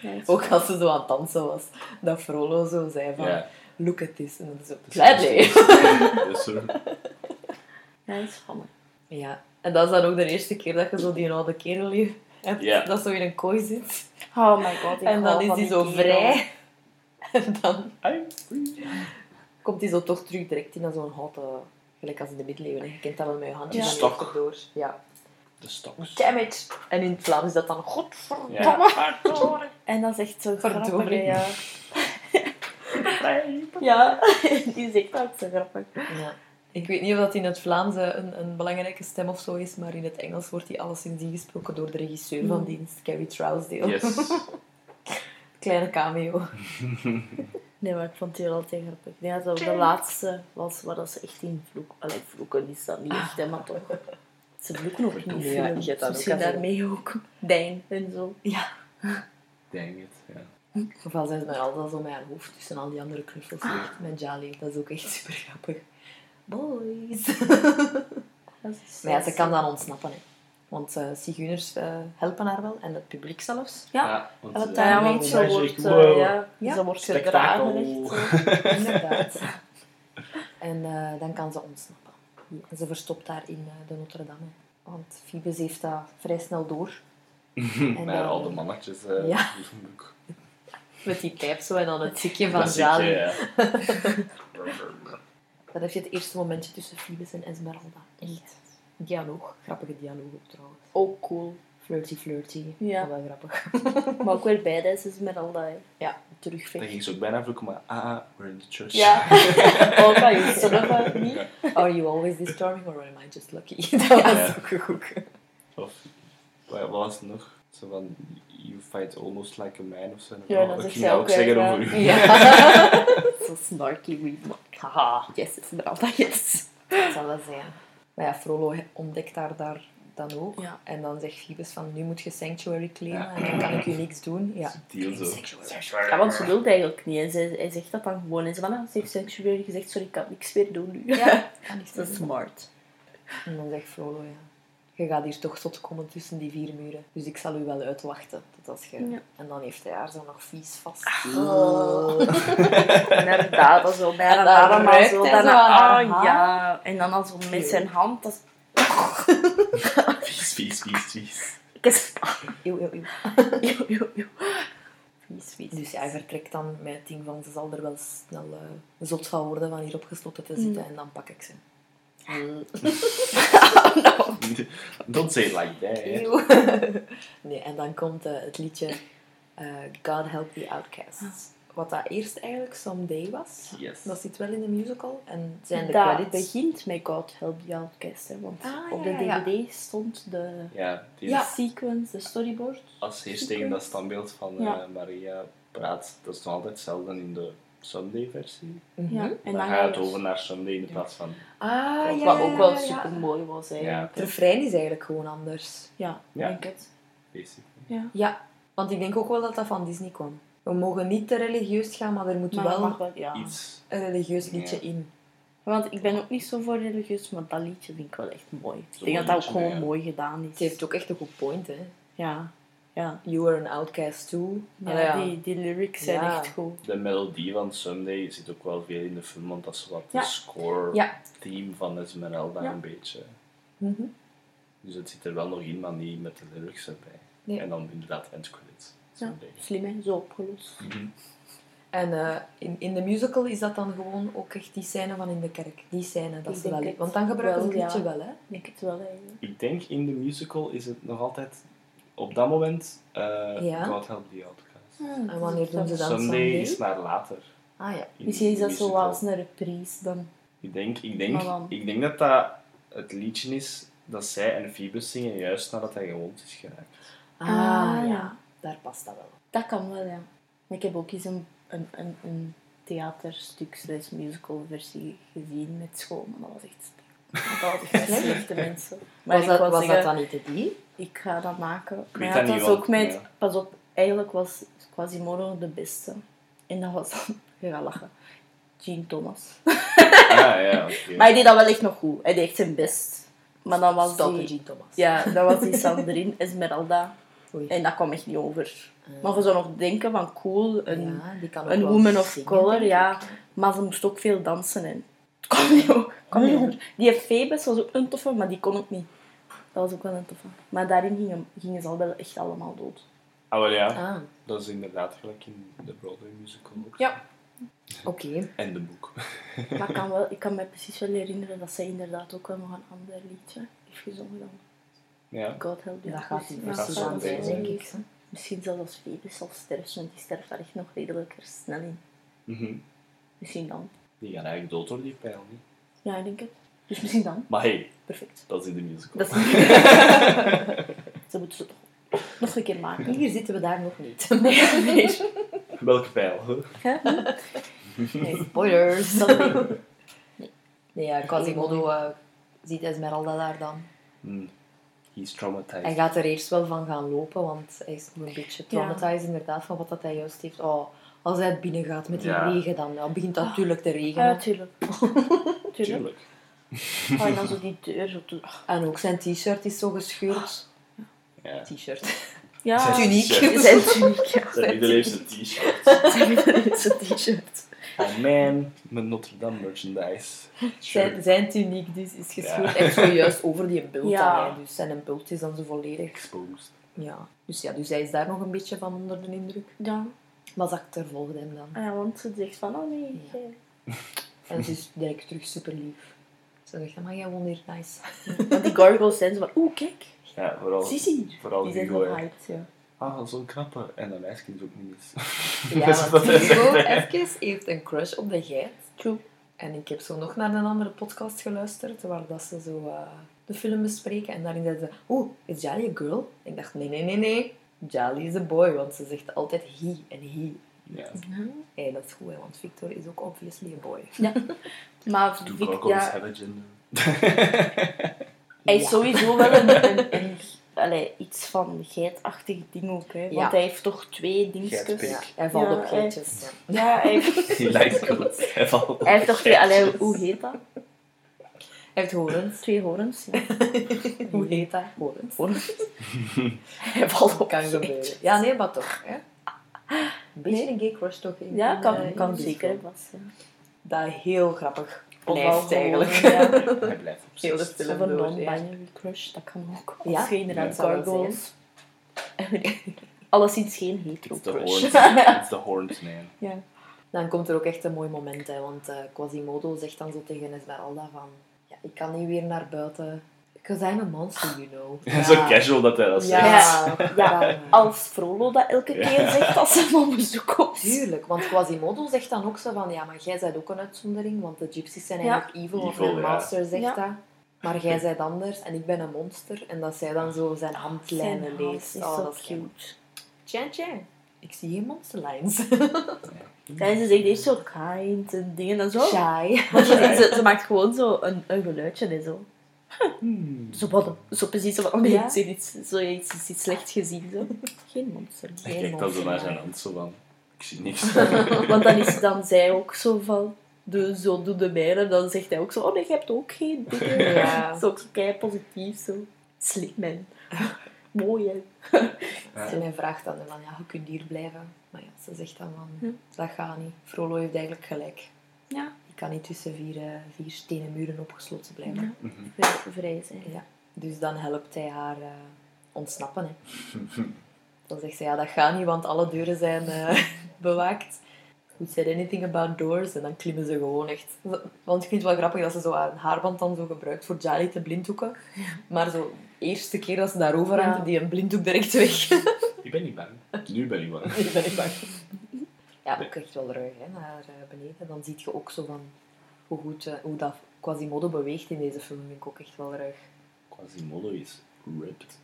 Ja, Ook als ze zo aan het dansen was. Dat Frollo zo zei van, Ja. look at this. En dan zo, Dat is gladly. Yes, sir. Ja, dat is spannend. Ja, en dat is dan ook de eerste keer dat je zo die oude kerel hier hebt. Ja. Dat zo in een kooi zit. Oh my god, ik en dan is hij die zo kerel. vrij. En dan komt hij zo toch terug direct in zo'n houten Gelijk als in de middeleeuwen. hè. Je kent dat wel met je handjes Ja. Stok. erdoor. Ja. De stoks. Damn it. En in het Vlaams is dat dan godverdomme. Ja. En dat is echt zo grappig, hè, ja. ja, die is echt ook zo grappig. Ja. Ik weet niet of dat in het Vlaams eh, een, een belangrijke stem of zo is, maar in het Engels wordt die alleszins ingesproken door de regisseur van dienst, Carrie Trousdale. Yes. Kleine cameo. Nee, maar ik vond die wel altijd grappig. Ik denk dat de laatste was waar dat ze echt in vloek... Allee, vloeken is dat niet echt, hè, maar toch. Ze vloeken ook niet Ja, films. je hebt dat ook Misschien al zo. daarmee ook Dijn en zo. Ja. Denk het, ja. Ofwel zijn ze maar altijd zo met haar hoofd tussen al die andere knuffels hier, met Jali. Dat is ook echt super grappig. Boys. Maar ja, ze kan dan ontsnappen. Hè. Want eh zigeuners eh, helpen haar wel, en het publiek zelfs. Ja, want, dat ja, eh, want ze Magic, wordt, eh, wow. ja, Ja, ze wordt spektakel. gedragen. Inderdaad. en eh, dan kan ze ontsnappen. En ze verstopt haar in eh, de Notre-Dame. Want Phoebus heeft dat vrij snel door. En, Met al de mannetjes. eh, ja. Met die pijp zo en dan het zikje van ja. Dan heb je het eerste momentje tussen Phoebus en Esmeralda. Echt. Dialoog. Grappige dialoog ook trouwens. Ook cool. Flirty, flirty. Ja. Wel grappig. Maar ook badass al dat. hè. Ja. Dan Terugvecht. ging ze ook bijna vloeken, maar ah, we're in the church. Ja. oh, kan je son of me? Are you always this charming or am I just lucky? Dat was Ja. ook goed. Of, wat was het nog? Zo van, you fight almost like a man of zo. Ja, Oh, dat ging dat ook zeggen over u. Ja. Zo snarky remark. Haha, yes, Esmeralda, yes. Dat zal wel zijn. Maar ja, Frollo ontdekt haar daar dan ook. Ja. En dan zegt Phoebus van, nu moet je Sanctuary claimen Ja. en dan kan ik je niks doen. Ja. Zo. Ja, want ze wil het eigenlijk niet. hè. Zij, hij zegt dat dan gewoon. En ze, van, ah, ze heeft sanctuary gezegd, sorry, ik kan niks meer doen nu. Ja, Dat is smart. En dan zegt Frollo, ja, je gaat hier toch tot komen tussen die vier muren. Dus ik zal u wel uitwachten. Tot als je... Ja. En dan heeft hij haar zo nog vies vast. Oh. Inderdaad, zo bij En dan Zo, dan, ah, haar. ja. En dan al zo met zijn hand. Dat. Vies, vies, vies, vies. Ik is... Eeuw, eeuw, eeuw. Eeuw, eeuw, eeuw. Vies, vies. Dus ja, hij vertrekt dan met het ding van ze zal er wel snel eh, zot van worden van hier opgesloten te zitten en dan pak ik ze. Don't say it like that. nee, en dan komt eh, het liedje eh, God Help the Outcasts. Wat dat eerst eigenlijk Someday was. Yes. Dat zit wel in de musical. En zijn de dat credits... begint met God Help the Outcast. Hè, want Ah, op ja, de ja, DVD stond de Ja, sequence, de storyboard. als eerst tegen dat standbeeld van eh, Ja. Maria praat, dat is nog altijd hetzelfde in de Sunday-versie. Mhm. Ja. En dan dan gaat ga het je over naar Sunday in plaats van... Ah, ja, Wat ja, ook wel super mooi was eigenlijk. Het refrein is eigenlijk gewoon anders. Ja, Ja. denk het. Basically. Ja. Ja, want ik denk ook wel dat dat van Disney kwam. We mogen niet te religieus gaan, maar er moet Maar wel mag wel, ja. Iets. een religieus liedje Ja. in. Want ik ben ook niet zo voor religieus, maar dat liedje vind ik wel echt mooi. Ik denk dat dat ook gewoon ja. mooi gedaan is. Ze heeft ook echt een goed point, hè. Ja, ja. You are an outcast too. ja. Die, die lyrics zijn Ja. echt goed. De melodie van Sunday zit ook wel veel in de film, want dat is wat Ja. de score Ja. theme van Esmeralda Ja. een beetje. Mhm. Dus het zit er wel nog in, maar niet met de lyrics erbij. Nee. En dan inderdaad end credits. Slim hè, zo opgelost. Mhm. En eh, in, in de musical is dat dan gewoon ook echt die scène van in de kerk. Die scène, dat Ik ze wel... het Want dan gebruiken ze het wel, liedje ja. wel, hè. Ik denk het wel eigenlijk. Ik denk in de musical is het nog altijd op dat moment eh Ja. God Help the Outcast. En wanneer doen ze dan Sunday Sunday? is maar later. Ah ja. Misschien is dat zo als een reprise dan. Ik denk, ik, denk, ik denk dat dat het liedje is dat zij en Phoebus zingen juist nadat hij gewond is geraakt. Ah, Ah, ja. ja. Daar past dat wel. Dat kan wel, ja. Maar ik heb ook eens een, een, een, een theaterstuk, slash musical versie gezien met school, maar dat was echt dat was echt slechte mensen. Maar was dat, was zeggen, dat dan niet de die? Ik ga dat maken. weet Maar ja, dat was ook met, ja. pas op, eigenlijk was Quasimodo de beste. En dat was dan, je gaat lachen, Gene Thomas. Ah ja. Maar hij deed dat wel echt nog goed. Hij deed echt zijn best. Maar dan was die, Jean Thomas. ja, dan was die Sandrine Esmeralda. Oei. En dat kwam echt niet over. Ah. Maar je zou nog denken van cool, een, ja, die kan ook een woman of zingen, color, ja. Maar ze moest ook veel dansen en het kwam niet niet over. Die Phoebus was ook een toffe, maar die kon ook niet. Dat was ook wel een toffe. Maar daarin gingen, gingen ze al wel echt allemaal dood. Ah, wel ja. Ah. Dat is inderdaad gelijk in de Broadway musical ook. Ja. Oké. En de boek. Maar ik kan, wel, ik kan me precies wel herinneren dat zij inderdaad ook wel nog een ander liedje heeft gezongen dan Ja. God Help You. Dat gaat dat precies zijn, denk ik. hè. Misschien zelfs als Phoebus al sterft, want die sterft daar echt nog redelijk er snel in. Mhm. Misschien dan. Die gaan eigenlijk dood door die pijl, niet? Ja, ik denk het. Dus misschien dan. Maar hey, Perfect. dat is in de musical. Dat is Ze moeten ze toch nog een keer maken. Hier zitten we daar nog niet. Nee, nee. Welke pijl? hè? Nee, spoilers. Ik. Nee, ja, Quasimodo eh, ziet Esmeralda daar dan. Hmm. He's traumatized. Hij gaat er eerst wel van gaan lopen, want hij is nog een beetje traumatized inderdaad van wat dat hij juist heeft. Oh, als hij binnen gaat met die Ja. regen, dan ja, begint dat natuurlijk te regenen. Ja, tuurlijk. tuurlijk. Oh, en dan zo die deur zo toe. En ook zijn t-shirt is zo gescheurd. Ja. T-shirt. Ja, Zijn Tuniek. zijn tuniek, ja. Zijn zijn t-shirt. Zijn t-shirt. Oh man, mijn Notre Dame merchandise. Zijn, zijn tuniek dus is gescheurd. Ja. Echt zojuist over die bult Ja. Dus zijn bult is dan zo volledig. Exposed. Ja. Dus ja, dus hij is daar nog een beetje van onder de indruk. Ja. Maar Zakter volgde hem dan. Ah ja, want ze zegt van, oh nee, Ja. En ze is direct terug super lief. Ze zegt, maar jij woont hier nice. Want die gargoyles zijn zo van, oeh, kijk, Ja, vooral, vooral Die zijn Hugo. hè. hyped, ja. Ah, zo'n knappe. En dat meisje is ook niet mis. Ja, want Hugo even heeft een crush op de geit. True. En ik heb zo nog naar een andere podcast geluisterd, waar dat ze zo eh, de film bespreken. En daarin zeiden ze, oeh, is Jolly a girl? Ik dacht, nee, nee, nee, nee. Jolly is a boy, want ze zegt altijd he en he. Ja. Hé, dat is goed, hè, want Victor is ook obviously a boy. Maar Do Vic, gargoyles ja, hij is sowieso wel een, een, een allee, iets van geitachtig ding ook. Hè. Want Ja. hij heeft toch twee dingetjes. Ja, hij valt Ja, op geitjes. Ja. Ja, hij heeft, He likes. Hij valt hij heeft toch twee, allee, hoe heet dat? Hij heeft horens. Twee horens. Ja. Hoe heet dat? Horens. horens. hij valt op kan gebeuren. Ja, nee, maar toch. Hè? Een beetje Nee. een gay crush toch? in- Ja, kan, kan zeker film. Ja. Dat heel grappig blijft eigenlijk. Ja. Hij blijft op Heel de film een non-binary crush, dat kan ook. Ja, zou wel gargoyles... Alleszins geen hetero It's the crush. horns. It's the horns, man. ja. Dan komt er ook echt een mooi moment, hè, want eh, Quasimodo zegt dan zo tegen Esmeralda van... Ja, ik kan niet weer naar buiten. Because I'm a monster, you know. Ja. Zo casual dat hij dat zegt. Ja, Ja, als Frollo dat elke keer zegt als ze op bezoek komt. Tuurlijk, want Quasimodo zegt dan ook zo van... Ja, maar jij bent ook een uitzondering, want de gypsies zijn Ja. eigenlijk evil, of ja. master zegt Ja. dat. Maar jij bent anders en ik ben een monster. En dat zij dan zo zijn handlijnen leest. is Oh, zo dat is cute. Tja, tja. Ik zie geen monsterlines. Ja, en ze zegt eerst zo kind en dingen en zo. Shy. Maar ze, ze, ze maakt gewoon zo een, een geluidje en zo. Hmm. Zo, wat, zo precies zo van, oh nee, Ja. iets, zo iets, iets, iets slechts gezien. Zo. Geen monster. Hij Geen kijkt dan zo naar zijn hand zo van... Ik zie niks. Want dan is dan zij ook zo van, de, zo doe de mijne. Dan zegt hij ook zo, oh nee, je hebt ook geen dingen. Ja. Dat is ook zo kei positief, zo. Slim, man. Mooi, hè. Ja. Ze mij vraagt dan van, ja, je kunt hier blijven. Maar ja, ze zegt dan van, Ja. dat gaat niet. Frollo heeft eigenlijk gelijk. Ja. Je kan niet tussen vier, eh, vier stenen muren opgesloten blijven. Ja. Mhm. Vrij, vrij zijn. Ja. Dus dan helpt hij haar eh, ontsnappen. Hè. Dan zegt ze, ja, dat gaat niet, want alle deuren zijn eh, bewaakt. Who said anything about doors? En dan klimmen ze gewoon echt. Want ik vind het wel grappig dat ze zo haar haarband dan zo gebruikt voor Jali te blinddoeken. Maar zo, de eerste keer dat ze daarover Ja. hangt, die een blinddoek direct weg. Ik ben niet bang. Nu ben ik bang. Ik ben niet bang. Ja, ook echt wel ruig hè, naar eh, beneden. Dan zie je ook zo van hoe goed eh, hoe dat Quasimodo beweegt in deze film. Vind ik ook echt wel ruig. Quasimodo is ripped.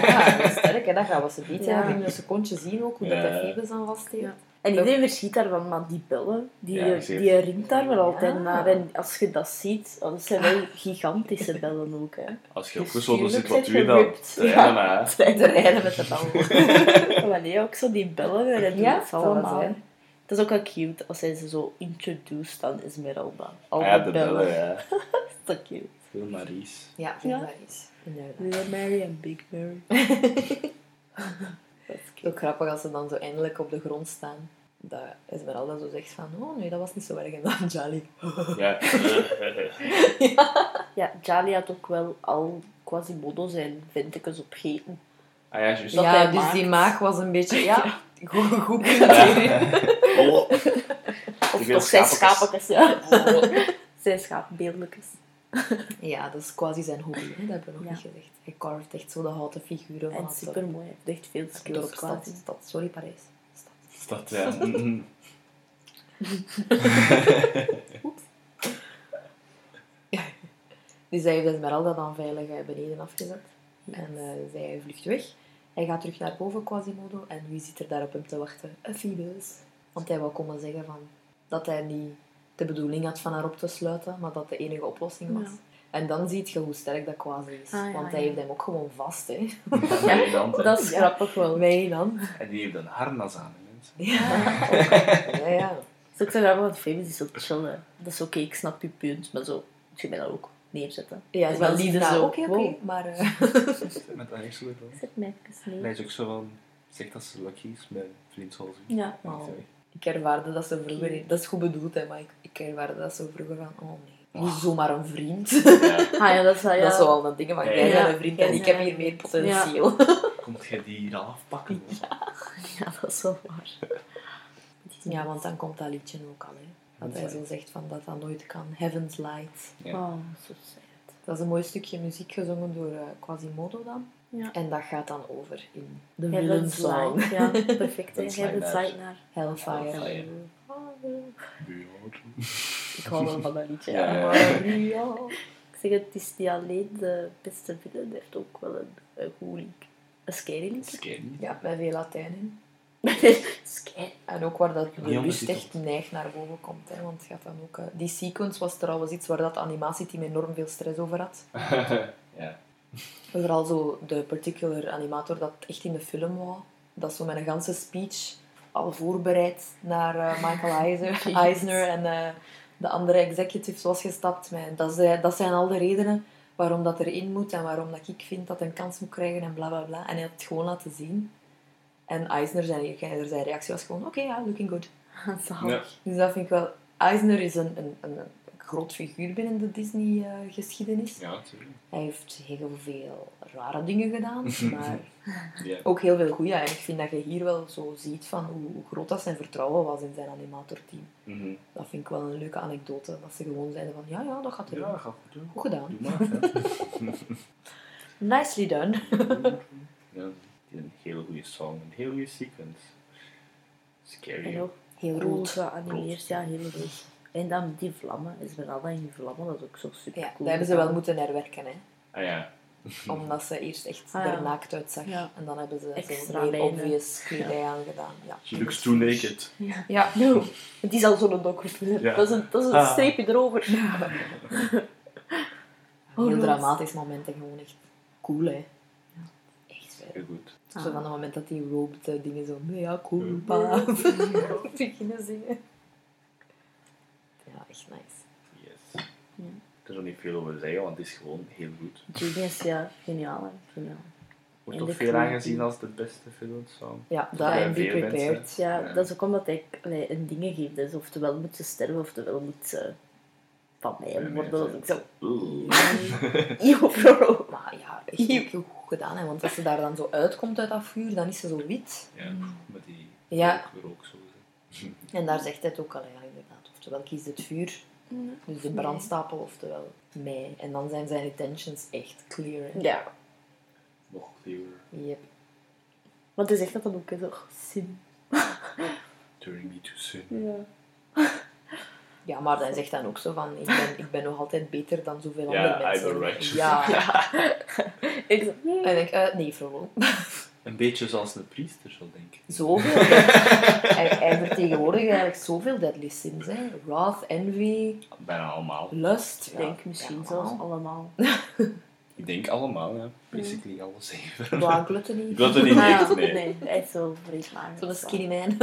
Ja, dat is sterk. Hè. Dat gaan we ze niet Ja. binnen een secondje zien ook, hoe dat Ja. hij aan vast heeft. Ja. En iedereen verschiet daarvan, maar die bellen, die, Ja, die ringt daar wel altijd Ja. naar. En als je dat ziet, oh, dat zijn wel gigantische bellen ook. Hè. Als je Dus opgesloten zit, tuurlijk wat zijn doe je dan? Trainen, hè. De rijden met de bal. Maar nee, ook zo die bellen, en Ja, dat allemaal. hè. Dat is ook wel cute als hij ze zo introduced aan Esmeralda. Al ja, die de bellen, ja. Dat is zo cute. Veel Maries. Ja, Ja. dat is. Inderdaad. Little Mary en Big Mary. dat is. Ook grappig als ze dan zo eindelijk op de grond staan. Dat Esmeralda zo zegt van, oh nee, dat was niet zo erg. En dan Jolly. Ja. Ja, Jali had ook wel al Quasimodo zijn ventekens opgegeten. Ah ja, juist. Dat ja, hij dus maakt. die maag was een beetje, ja, goed, goed Ja. Oh. Of toch zijn schapekes, ja. zijn schaapbeeldelijkes. Ja, dat is quasi zijn hobby, hè? dat hebben we nog Ja. niet gezegd. Hij carved echt zo de houten figuren van En het super mooi. Hij heeft echt veel skills stad, stad, sorry Parijs. Stad. Dat, ja. Mhm. Dus hij heeft Esmeralda dan veilig eh, beneden afgezet. En eh, zij vlucht weg. Hij gaat terug naar boven, Quasimodo. En wie zit er daar op hem te wachten? Een Phoebus. Want hij wou komen zeggen van, dat hij niet de bedoeling had van haar op te sluiten, maar dat de enige oplossing was. Ja. En dan ziet je hoe sterk dat Quasi is. Ah, ja, want hij ja. heeft hem ook gewoon vast, hè. Hand. Dat is Ja. grappig wel. Wij dan. En die heeft een harnas aan, mensen. Ja. ja, ja. Dat is ook zo grappig, want Phoebus is zo chill. hè. Dat is oké, ik snap je punt, maar zo, moet je mij dat ook neerzetten. Ja, Wel wel liefde liefde zo. Oké, oké. Wow. Maar eh, Met echt zo. Zet mij even neer. Hij is ook zo van... Zegt dat ze lucky is met vriend zoals u. Ja. Ik Oh. Ik ervaarde dat ze vroeger... Dat is goed bedoeld, hè. Maar ik, ik ervaarde dat ze vroeger van... Oh nee, niet Oh. zomaar een vriend. Ja, Ah ja, dat is wel, ja. Dat is wel een ding, maar jij ja. bent een vriend en ik heb hier meer potentieel. komt jij die hier afpakken? Ja, dat is wel waar. Ja, want dan komt dat liedje ook al, hè. Dat hij zo zegt van dat dat nooit kan. Heaven's Light. Ja. Oh, zo sad. Dat is een mooi stukje muziek gezongen door eh, Quasimodo dan. Ja. En dat gaat dan over in de Villain Song. Light, ja, perfect. Light Light naar... Hellfire. Hellfire. Ik Ik hou wel van dat liedje. Ja. Ik zeg, het is niet alleen de beste villain, hij heeft ook wel een, een goed lied. Een scary. Ja, met veel Latijn in. En ook waar dat de Niet lust ondertiteld. echt neig naar boven komt. Hè, want het gaat dan ook, eh, die sequence was trouwens iets waar dat animatieteam enorm veel stress over had. ja. Vooral zo de particular animator dat echt in de film wou. Dat zo met een ganse speech al voorbereid naar eh, Michael Eisner, Eisner en eh, de andere executives was gestapt. Dat, zijn, dat zijn al de redenen waarom dat erin moet en waarom dat ik vind dat hij een kans moet krijgen en bla bla bla. En hij had het gewoon laten zien. En Eisner zijn, zijn reactie was gewoon, oké, ja, looking good. Zalig. Ja. Dus dat vind ik wel... Eisner is een, een, een groot figuur binnen de Disney-geschiedenis. Ja. Hij heeft heel veel rare dingen gedaan, maar Ja. ook heel veel goede. En ik vind dat je hier wel zo ziet van hoe, groot dat zijn vertrouwen was in zijn animatorteam. Mhm. Dat vind ik wel een leuke anekdote. Dat ze gewoon zeiden van, ja, ja, dat gaat erin. Ja, goed doen. Goed gedaan. Doe maar. Nicely done. Ja, een hele goede song, een hele goede sequence. Scary. En ook Heel rood. geanimeerd, ja, heel rood. En dan die vlammen, Esmeralda in die vlammen, dat is ook zo super Ja, cool. dat hebben ze wel moeten herwerken, hè. Ah ja. Omdat ze eerst echt Ah, ja. er naakt uitzag. Ja. En dan hebben ze Extra zo'n obvious kledij aangedaan. Ja. She looks too naked. Ja. Ja. No. Het is al zo'n. Ja. Dat is een, dat is een Ah. streepje erover. Oh, Heel no. dramatisch moment en gewoon echt cool, hè. Echt. Heel goed. Ah. Zo van het moment dat die eh, dingen zo, mea culpa, beginnen zingen. Echt nice. Yes. Ja. Er is nog niet veel over zeggen, want het is gewoon heel goed. Genius, ja, geniaal. hè. Geniaal. Wordt toch veel aangezien als de beste filmsong. Ja, dat en Be Prepared. mensen. Ja, Ja. dat is ook omdat hij allee, een dingen geeft. Dus oftewel moet ze sterven, oftewel moet ze van mij Ja, worden. nee, Dat ik zo... Oeh. Yo, bro. Maar ja, echt ook heel goed gedaan, hè. Want als ze daar dan zo uitkomt uit dat vuur, dan is ze zo wit. Ja, met die Ja. rook, rook zo. En daar zegt hij het ook al, ja, inderdaad. Oftewel kies het vuur, dus de brandstapel, oftewel mij. En dan zijn zijn intentions echt clear. hè. Ja, Nog clearer. Yep. want hij zegt dat dan ook, zo. Sin. Turning me too soon. Ja. Ja, maar hij zegt dan ook zo van, ik ben, ik ben nog altijd beter dan zoveel Ja, andere mensen. I'm a righteous. Ja. Ik nee. En ik, eh, nee, Frollo. Een beetje zoals een priester, zo denk ik. Zoveel. hij, hij vertegenwoordigt eigenlijk zoveel deadly sins. Hè. Wrath, envy, Bijna allemaal. lust. Ik denk misschien zelfs allemaal. Ik denk allemaal, ja. Basically alle zeven. Blanc gluttony. Het niet Ah, ja, echt, nee. nee, hij is zo vreedmatig. Zo'n skinny man.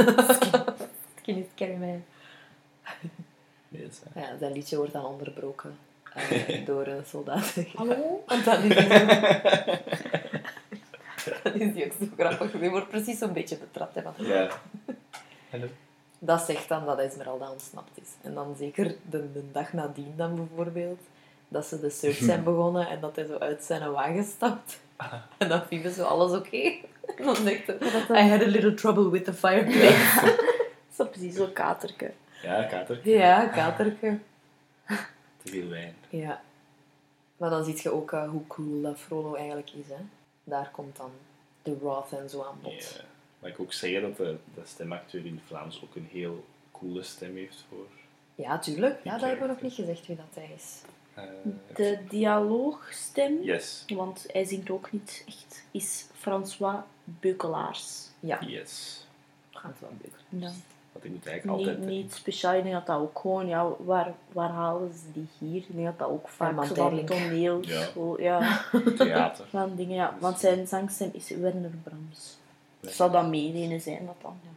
skinny scary man. Nee, dat is, Ja, zijn liedje wordt dan onderbroken eh, door een soldaat. Hallo? Want dan is Dan is die ook zo grappig. Die wordt precies zo'n beetje betrapt. Hè, Ja. Hallo. Dat zegt dan dat Esmeralda ontsnapt is. En dan zeker de, de dag nadien dan bijvoorbeeld, dat ze de search zijn begonnen en dat hij zo uit zijn wagen stapt. En dan vinden zo alles oké. En dan zegt hij, I had a little trouble with the fireplace. Zo precies zo'n katerke. Ja, kater. Ja, katerke. Te veel wijn. Ja. Maar dan zie je ook eh, hoe cool dat Frollo eigenlijk is. Hè. Daar komt dan de Roth en zo aan bod. Ja. Maar ik ook zeggen dat de, de stemacteur in Vlaams ook een heel coole stem heeft voor... Ja, tuurlijk. Ja, dat hebben we nog niet gezegd wie dat hij is. eh, De dialoogstem, Yes. want hij zingt ook niet echt, is François Beukelaars. Ja, Yes. gaat wel leuk. Ja. Want ik moet eigenlijk Niet, altijd... niet speciaal, ik denk dat dat ook gewoon, ja, waar, waar halen ze die hier? Ik denk dat dat ook vaak Van zo van Terling. toneel, Ja. ja, theater. van dingen, ja. Want zijn zangstem is Werner Brams. Het zal dat meedenen zijn, dat dan, ja.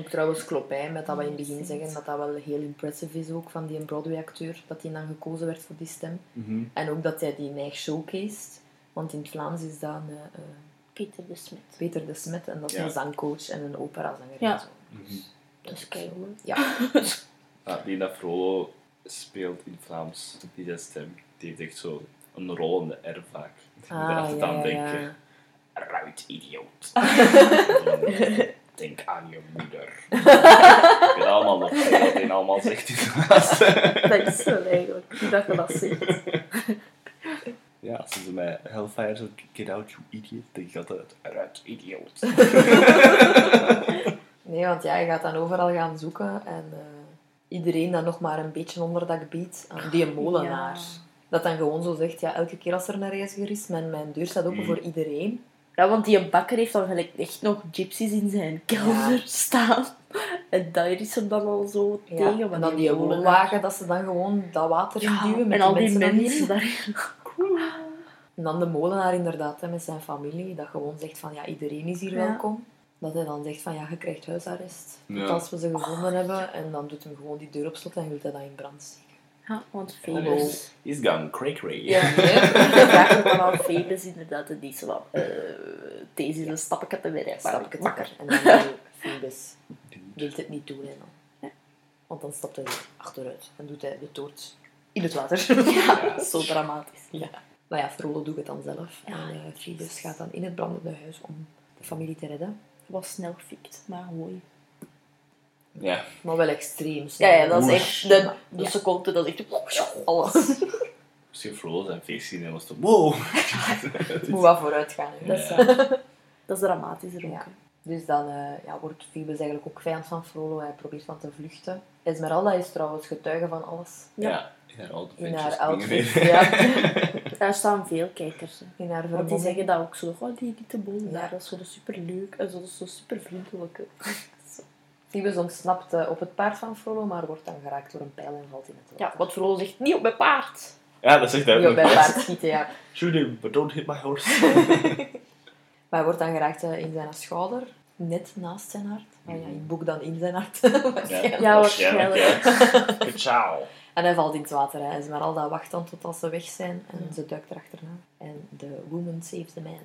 Ook trouwens Klopijn, met dat we in het begin zeggen dat dat wel heel impressive is ook van die Broadway-acteur, dat hij dan gekozen werd voor die stem. Mhm. En ook dat hij die neig showcased. Want in het Vlaams is dat een, eh, Peter de Smet. Peter de Smet en dat is Ja. een zangcoach en een operazanger. Ja. En zo. Mhm. Dat is. Ja, Ah, dat Frollo speelt in Vlaams, die dat stem, die heeft echt zo een rollende R vaak. Ik moet ah, altijd ja, aan ja, denken. ja. Ruit idioot. Denk aan je moeder. ik weet allemaal nog wat hij allemaal zegt in de laatste. Dat is wel eigenlijk, hoe dat je dat zegt. Ja, als ze mij Hellfire zo get out you idiot, denk ik altijd ruit idioot. Nee, want ja, je gaat dan overal gaan zoeken en eh, iedereen dat nog maar een beetje onderdak biedt aan die molenaar. Ja. Dat dan gewoon zo zegt, ja, elke keer als er een reiziger is, mijn, mijn deur staat open Mm. voor iedereen. Ja, want die bakker heeft dan gelijk echt nog gypsies in zijn kelder Ja. staan. En daar is hem dan al zo Ja, tegen. en dan die woonwagen, dat ze dan gewoon dat water Ja, duwen met en al die mensen, mensen daarin. En dan de molenaar inderdaad, hè, met zijn familie, dat gewoon zegt van, ja, iedereen is hier Ja. welkom. Dat hij dan zegt van, ja, je krijgt huisarrest. Ja. Tot als we ze gevonden hebben. En dan doet hem gewoon die deur op slot en wil hij dat in brand steken. Ja, want Phoebus... He's gone cray cray. Ja, nee. Ik vraag me dan aan Phoebus inderdaad, en die zo van... eh, deze is een stapje te weer. stap ik het wakker. En dan Phoebus wil het niet doen. En dan. Want dan stapt hij achteruit en doet hij de toort in het water. Ja, zo dramatisch. Ja. Maar ja, Frollo doet het dan zelf. Ja. En uh, Phoebus gaat dan in het brandende huis om de familie te redden. Was snel gefikt, maar mooi. Ja. Maar wel extreem. Ja, ja, dat is echt... De, de Ja. seconde, dat is echt... Alles. Als je Frollo zijn feest zien en was het wow. Moet wat vooruit gaan. Dat is, Ja. dat is dramatischer ook. Ja. hè. Dus dan eh, ja, wordt Phoebus eigenlijk ook vijand van Frollo. Hij probeert van te vluchten. Esmeralda is trouwens getuige van alles. Ja. In haar outfitjes In haar outfit. weer. Ja. Daar staan veel kijkers. hè. In haar Want die zeggen dat ook zo. Oh, die witte bol. Ja. Ja. Dat is zo super leuk en zo, zo super vriendelijk. Phoebus ontsnapt eh, op het paard van Frollo, maar wordt dan geraakt door een pijl en valt in het Ja, water. wat Frollo zegt, niet op mijn paard. Ja, dat zegt hij Niet op bij nog. paard schieten, ja. Shoot him, but don't hit my horse. Maar hij wordt dan geraakt eh, in zijn schouder, net naast zijn hart. Maar ja, in het boek dan in zijn hart. waarschijnlijk. Ja, waarschijnlijk. ja. En hij valt in het water. Hè. Esmeralda wacht dan tot als ze weg zijn en ze duikt erachterna. En de woman saves the man.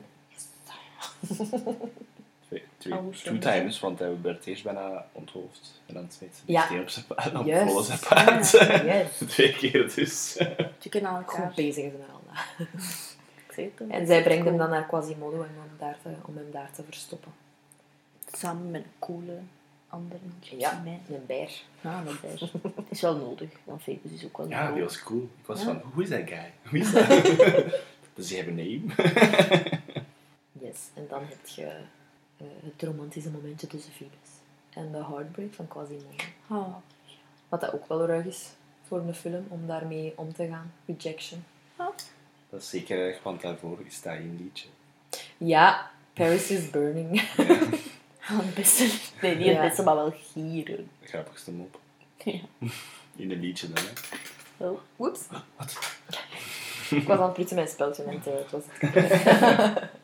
Twee, twee, Oh, two times, want hij werd eerst bijna onthoofd. En dan smeet ze die Ja. steen op zijn paard. Op Juist. Frollo zijn paard. Yes. Twee keer dus. Chicken aan elkaar. Goed bezig, Esmeralda. Ik zeg het, En zij brengt hem dan naar Quasimodo en om, daar te, om hem daar te verstoppen. Samen met een coole andere gypsy Ja, man. een beer. Ja, dat is, het is wel nodig, want Phoebus is ook wel Ja, die was cool. Ik was Ja. van, who is that guy? Who is that? Does he have a name? Yes. En dan heb je eh, het romantische momentje tussen Phoebus en de heartbreak van Quasimodo. Ah, Wat dat ook wel ruig is voor een film, om daarmee om te gaan. Rejection. Dat is zeker erg, want daarvoor is dat een liedje. Ja, Paris is Burning. ah, het beste. Nee, niet het Ja. beste, maar wel gieren. De grappigste mop. Ja. In een liedje dan, hè. Wel, Oeps. Wat? Ik was aan het prutsen mijn speltje en het, eh, het was het.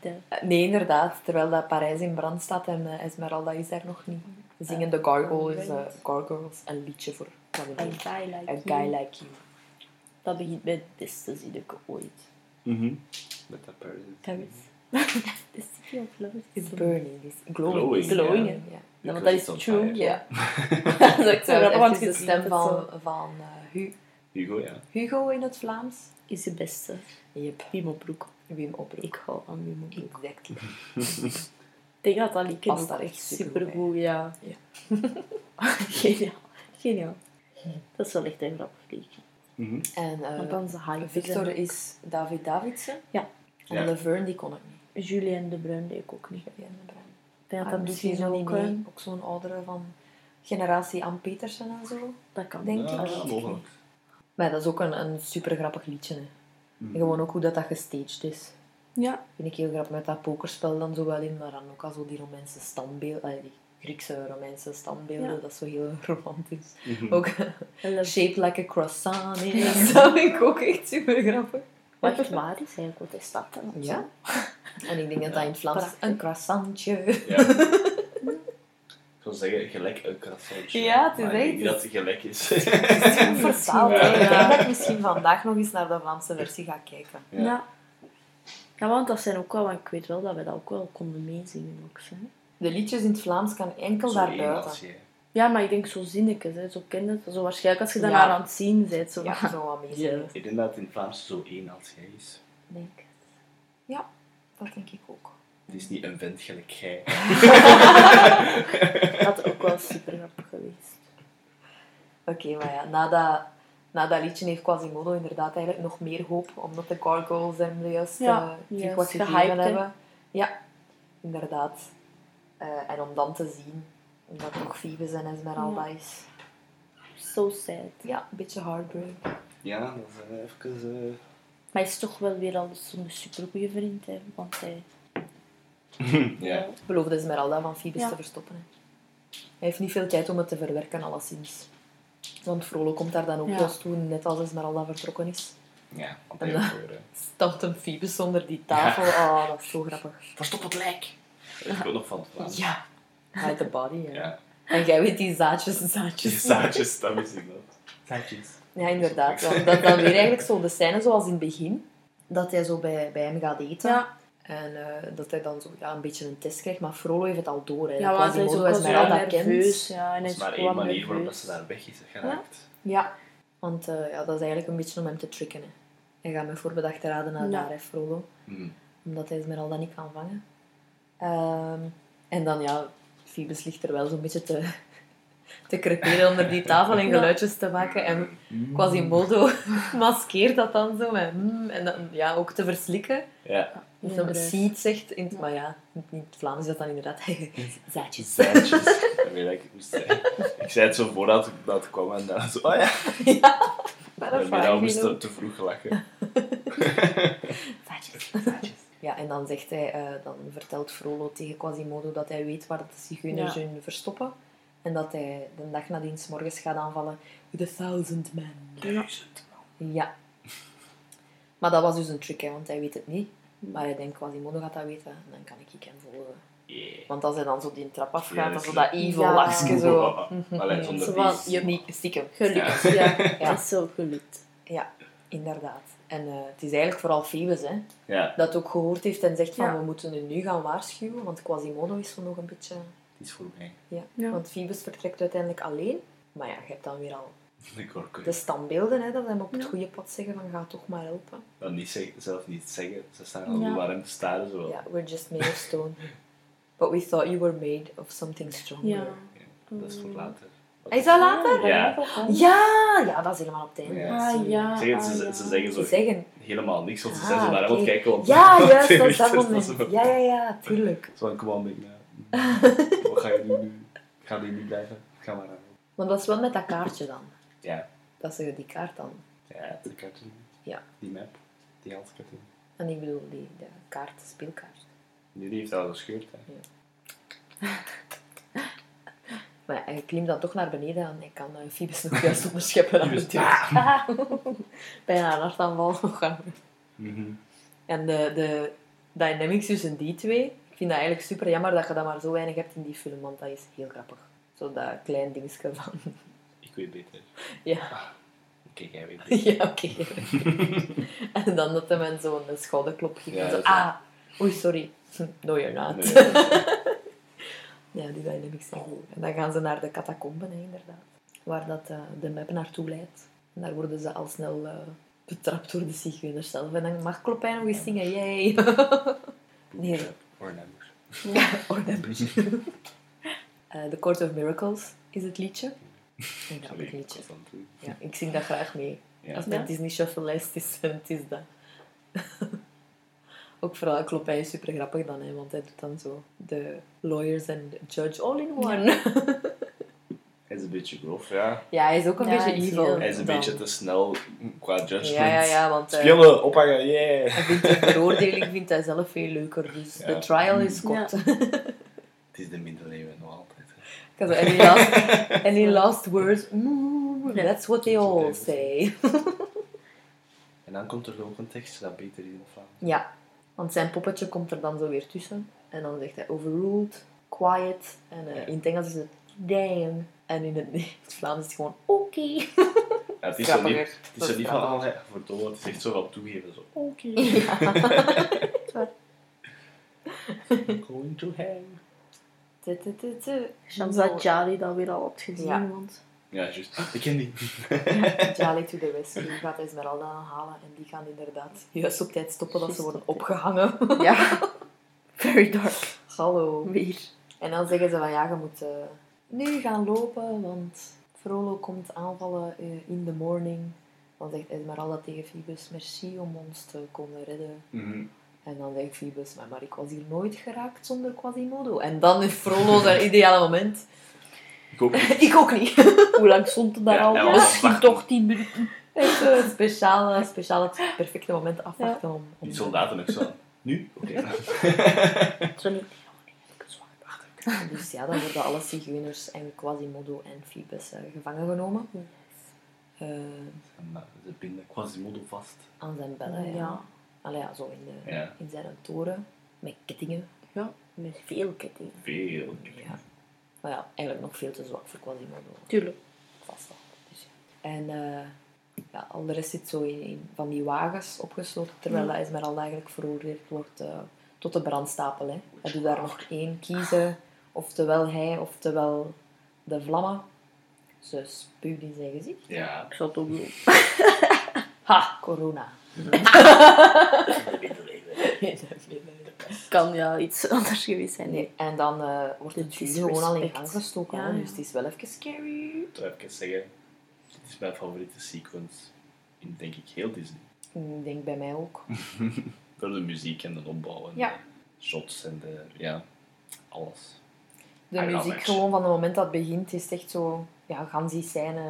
Eh, Nee, inderdaad. Terwijl dat Parijs in brand staat en eh, Esmeralda is daar nog niet. Zingen de Gargoyles, eh, Gargoyles een liedje voor a guy like A you. guy like you. Dat begint met het beste zinnetje ooit. Mhm. Met dat Paris. Paris. The city of love It's burning. It's glowing. Glowing, glowing, Ja. Ja, Because want dat is true. Ja. dat is ook zo Dat grappig, want is je de stem van, van eh, Hu- Hugo, ja. Hugo in het Vlaams. Is de beste. Yep. Wim Broek. Wim Oproep. Ik hou van Wim Broek. Exactly. Ik denk dat dat liedje Past daar echt echt supergoed ja. Ja. Geniaal. Geniaal. Dat is wel echt een grappig liedje. Mhm. En eh, dan is de hype. Victor is David Davidsen. Ja. En Ja. Laverne, die kon ik niet. Julien de Bruin deed ik ook niet. Ja, de Bruin. Ik denk dat Ah, dat misschien misschien zo ook... niet eh, mee. Ook zo'n oudere van generatie Ann Petersen en zo. Dat kan. Denk Ja, ik. mogelijk. Maar dat is ook een, een super grappig liedje. Hè. En gewoon ook hoe dat, dat gestaged is. Ja. Vind ik heel grappig met dat pokerspel dan zo wel in, maar dan ook al zo die Romeinse standbeelden, eh, die Griekse Romeinse standbeelden, Ja. dat is zo heel romantisch. Mhm. Ook dat- shaped like a croissant is, dat vind ik ook echt super grappig. Wat echt waar is eigenlijk, wat is dat dan? Ja. En ik denk dat dat in het Vlaams een croissantje. Ja. Ik zou zeggen, gelijk een croissantje. Ja, het is maar ik denk echt- niet dat het gelijk is. Het is goed vertaald. hè. Ik Ja. denk dat ik misschien vandaag nog eens naar de Vlaamse versie ga kijken. Ja. Ja. ja. want dat zijn ook wel, want ik weet wel dat we dat ook wel konden meezingen. Ook, hè. De liedjes in het Vlaams kan enkel daar buiten. Ja, maar ik denk zo zinnetjes, hè. zo ken je het. Zo waarschijnlijk als je Ja. daarnaar aan het zien bent. Zo Ja, zo wat meezingen. Ik denk dat het in het Vlaams zo één als jij is. Denk. Ja, dat denk ik ook. Het is niet een vent gelijk jij. Dat had ook wel super grappig geweest. Oké, maar ja, na dat, na dat liedje heeft Quasimodo inderdaad eigenlijk nog meer hoop, omdat de gargoyles hem juist Ja, eh, terug juist wat gegeven hebben. Ja, inderdaad. Eh, en om dan te zien dat toch Phoebus en Esmeralda Ja. is. So sad. Ja, een beetje heartbreak. Ja, dat is eh, even... eh, Maar hij is toch wel weer al zo'n supergoeie vriend, hè. Want hij... ja. Beloofde Esmeralda van Phoebus Ja. te verstoppen. Hè. Hij heeft niet veel tijd om het te verwerken, alleszins. Want Frollo komt daar dan ook Ja. juist toen, net als Esmeralda vertrokken is. Ja, En dan- Stampt een Phoebus onder die tafel. Oh, dat is zo grappig. Verstop het lijk! Dat ik ook nog van het. Ja. Hide the body, ja. Ja. En jij weet die zaadjes, Die zaadjes. zaadjes, dat ik nog. Zaadjes. Ja, inderdaad. Want dat is dan weer eigenlijk zo de scène zoals in het begin. Dat hij zo bij, bij hem gaat eten. Ja, En eh, dat hij dan zo ja, een beetje een test krijgt. Maar Frollo heeft het al door. Hè. ja want hij is ook zo Esmeralda nerveus. kent. Ja, en Dat is maar één manier waarop dat ze daar weg is geraakt. Ja. Want eh, ja, dat is eigenlijk een beetje om hem te tricken. Hè. Hij gaat met voorbedachte raden naar Ja. daar, hè, Frollo. Mhm. Omdat hij Esmeralda niet kan vangen. Ehm, en dan, ja, Phoebus ligt er wel zo'n beetje te, te creperen onder die tafel en Ja. geluidjes te maken. En Quasimodo maskeert dat dan zo met mm, en dan ja, ook te verslikken. Ja. Dus seed zegt, in, maar ja, in het Vlaams is dat dan inderdaad zaadjes. Zaadjes. Dat weet ik, ik moest zeggen. Ik zei het zo voordat ik dat kwam en dan zo, oh ja. Maar dat ik moest te, te vroeg lachen. Zaadjes. Ja, en dan zegt hij, eh, dan vertelt Frollo tegen Quasimodo dat hij weet waar de zigeuners Ja. hun verstoppen. En dat hij de dag nadien 's morgens gaat aanvallen with a thousand men. Ja. Ja. Maar dat was dus een trick, hè, want hij weet het niet. Maar hij denkt, Quasimodo gaat dat weten, en dan kan ik hem volgen. Yeah. Want als hij dan zo die trap afgaat, Ja, dan dat zo dat evil Ja. lachje zo. Allee, zonder Zo die- van, Je niet stiekem. Gelukt, ja. Ja. Dat is zo gelukt. Ja, inderdaad. En eh, het is eigenlijk vooral Phoebus, hè, Ja, dat ook gehoord heeft en zegt van, Ja. we moeten u nu gaan waarschuwen, want Quasimodo is zo nog een beetje... is voorbij. Ja. Ja. Want Phoebus vertrekt uiteindelijk alleen. Maar ja, je hebt dan weer al De standbeelden, hè, dat hem op het Ja. goede pad zeggen van, ga toch maar helpen. Dan niet zeggen, zelf niet zeggen. Ze staan al Ja. hem te staren. Zo. Ja, we're just made of stone. But we thought you were made of something stronger. Ja. Ja, dat is voor later. Is dat later? Ja. Ja, ja, dat is helemaal op het einde. Ja. Ah, ja. Zeg het, ah, ze, ja. ze zeggen zo Ze zeggen... helemaal niks, want ze Ah, zijn zo naar hem aan het oké. kijken. want- Ja, juist, dat is dat Dat moment. zo- Ja, ja, ja, tuurlijk. Zo kom aan, Wat ga je nu nu? Ga die niet blijven? Ga maar aan. Want dat is wel met dat kaartje dan. Ja, Dat ze die kaart dan... ja, de cartoon. Ja. Die map. Die handcartoon. En ik bedoel, die de kaart, de speelkaart. Nu die heeft al gescheurd. Hè. Maar ja, hij klimt dan toch naar beneden en hij kan uh, Phoebus nog juist onderscheppen aan de Phoebus, deur. Bijna een hartaanval. Mhm. En de, de dynamics tussen die twee, ik vind dat eigenlijk super jammer dat je dat maar zo weinig hebt in die film, want dat is heel grappig. Zo dat klein dingetje van... Ik weet beter. Ja, Kijk, jij weet beter. ja oké. en dan dat hem in zo'n schouderklop ging. Ja, en zo, ah, oei, sorry. No, you're not. Nee, Ja, die dynamics zijn goed. En dan gaan ze naar de catacomben, inderdaad. Waar dat, eh, de map naartoe leidt. En daar worden ze al snel eh, betrapt door de zigeuners zelf. En dan mag Klopijn nog eens zingen, yay. Nee. Ornamers. Ja, dat is- Eh, The Court of Miracles is het liedje. Een grappig Sorry, ik liedje. Ja, ik zing dat graag mee. Ja. Als Ja. Disney Shuffle lijst is, het is dat. Ook vooral Kloppij is super grappig dan, hè, want hij doet dan zo de lawyers en de judge all in one. Hij is een beetje grof, ja. Ja, hij is ook een Ja, beetje evil. heel- Hij is een dan. beetje te snel qua judgment. Ja, ja, ja, want eh, Spelen, ophangen, yeah! hij vindt de veroordeling vindt hij zelf veel leuker. Dus Ja. de trial is kort. Het is de middeleeuwen nog altijd. Because any last, any last words? Mm. That's what they all say. En dan komt er nog een tekstje dat beter is Vlaams. Ja, want zijn poppetje komt er dan zo weer tussen. En dan zegt hij overruled, quiet. En eh, Ja. in het Engels is het damn. En in het, het Vlaams is het gewoon oké. Ja, het is zo niet, het is zo is niet van, oh, hij verdomme, het is echt zo wat toegeven. Zo, oké. Going to hang. Chance dat Jali dat weer al had gezien, Ja. want... Ja, juist. Ik ken die. Jolly to the rescue gaat Esmeralda halen. En die gaan inderdaad juist op tijd stoppen dat ze worden opgehangen. Ja. Very dark. Hallo. Weer. En dan zeggen ze van ja, je moet eh, nu gaan lopen, want Frollo komt aanvallen eh, in the morning. Dan zegt Esmeralda tegen Phoebus, merci om ons te komen redden. Mhm. En dan zegt Phoebus, maar, maar ik was hier nooit geraakt zonder Quasimodo. En dan is Frollo zijn ideale moment. Ik ook. ik ook niet. Hoe lang stond het daar Ja, al? het Misschien toch tien minuten. Echt het speciale, speciaal het perfecte moment afwachten om... om Die soldaten ook zo. Nu? Oké. Zo niet. Dus ja, dan worden alle zigeuners en Quasimodo en Phoebus eh, gevangen genomen. Eh, Maar Ze binden Quasimodo vast. aan zijn bellen, ja. Ja. Allee, ja, zo in, de, Ja. in zijn toren. Met kettingen. Ja, met veel ketting. Veel. Ja. Maar ja, eigenlijk nog veel te zwak voor Quasimodo. Tuurlijk. Vast wel. Dus, ja. En eh, ja, al de rest zit zo in, in van die wagens opgesloten, terwijl Ja. ja. Esmeralda eigenlijk veroordeeld wordt eh, tot de brandstapel. Hè. Hij doet daar nog één kiezen, oftewel hij, oftewel de vlammen. Ze spuwt in zijn gezicht. Ja. Ik zal het ook doen. Ha, corona. Kan ja iets anders geweest zijn. Nee, en dan eh, wordt het vuur gewoon al in disrespect. gang gestoken. Ja, hè. ja. Dus het is wel even scary. Ik moet even zeggen. Dit is mijn favoriete sequence. In denk ik heel Disney. Ik denk bij mij ook. Door de muziek en de opbouw en Ja. de shots en de... Ja, alles. De muziek gewoon van het moment dat het begint is echt zo... Ja, gans die scène...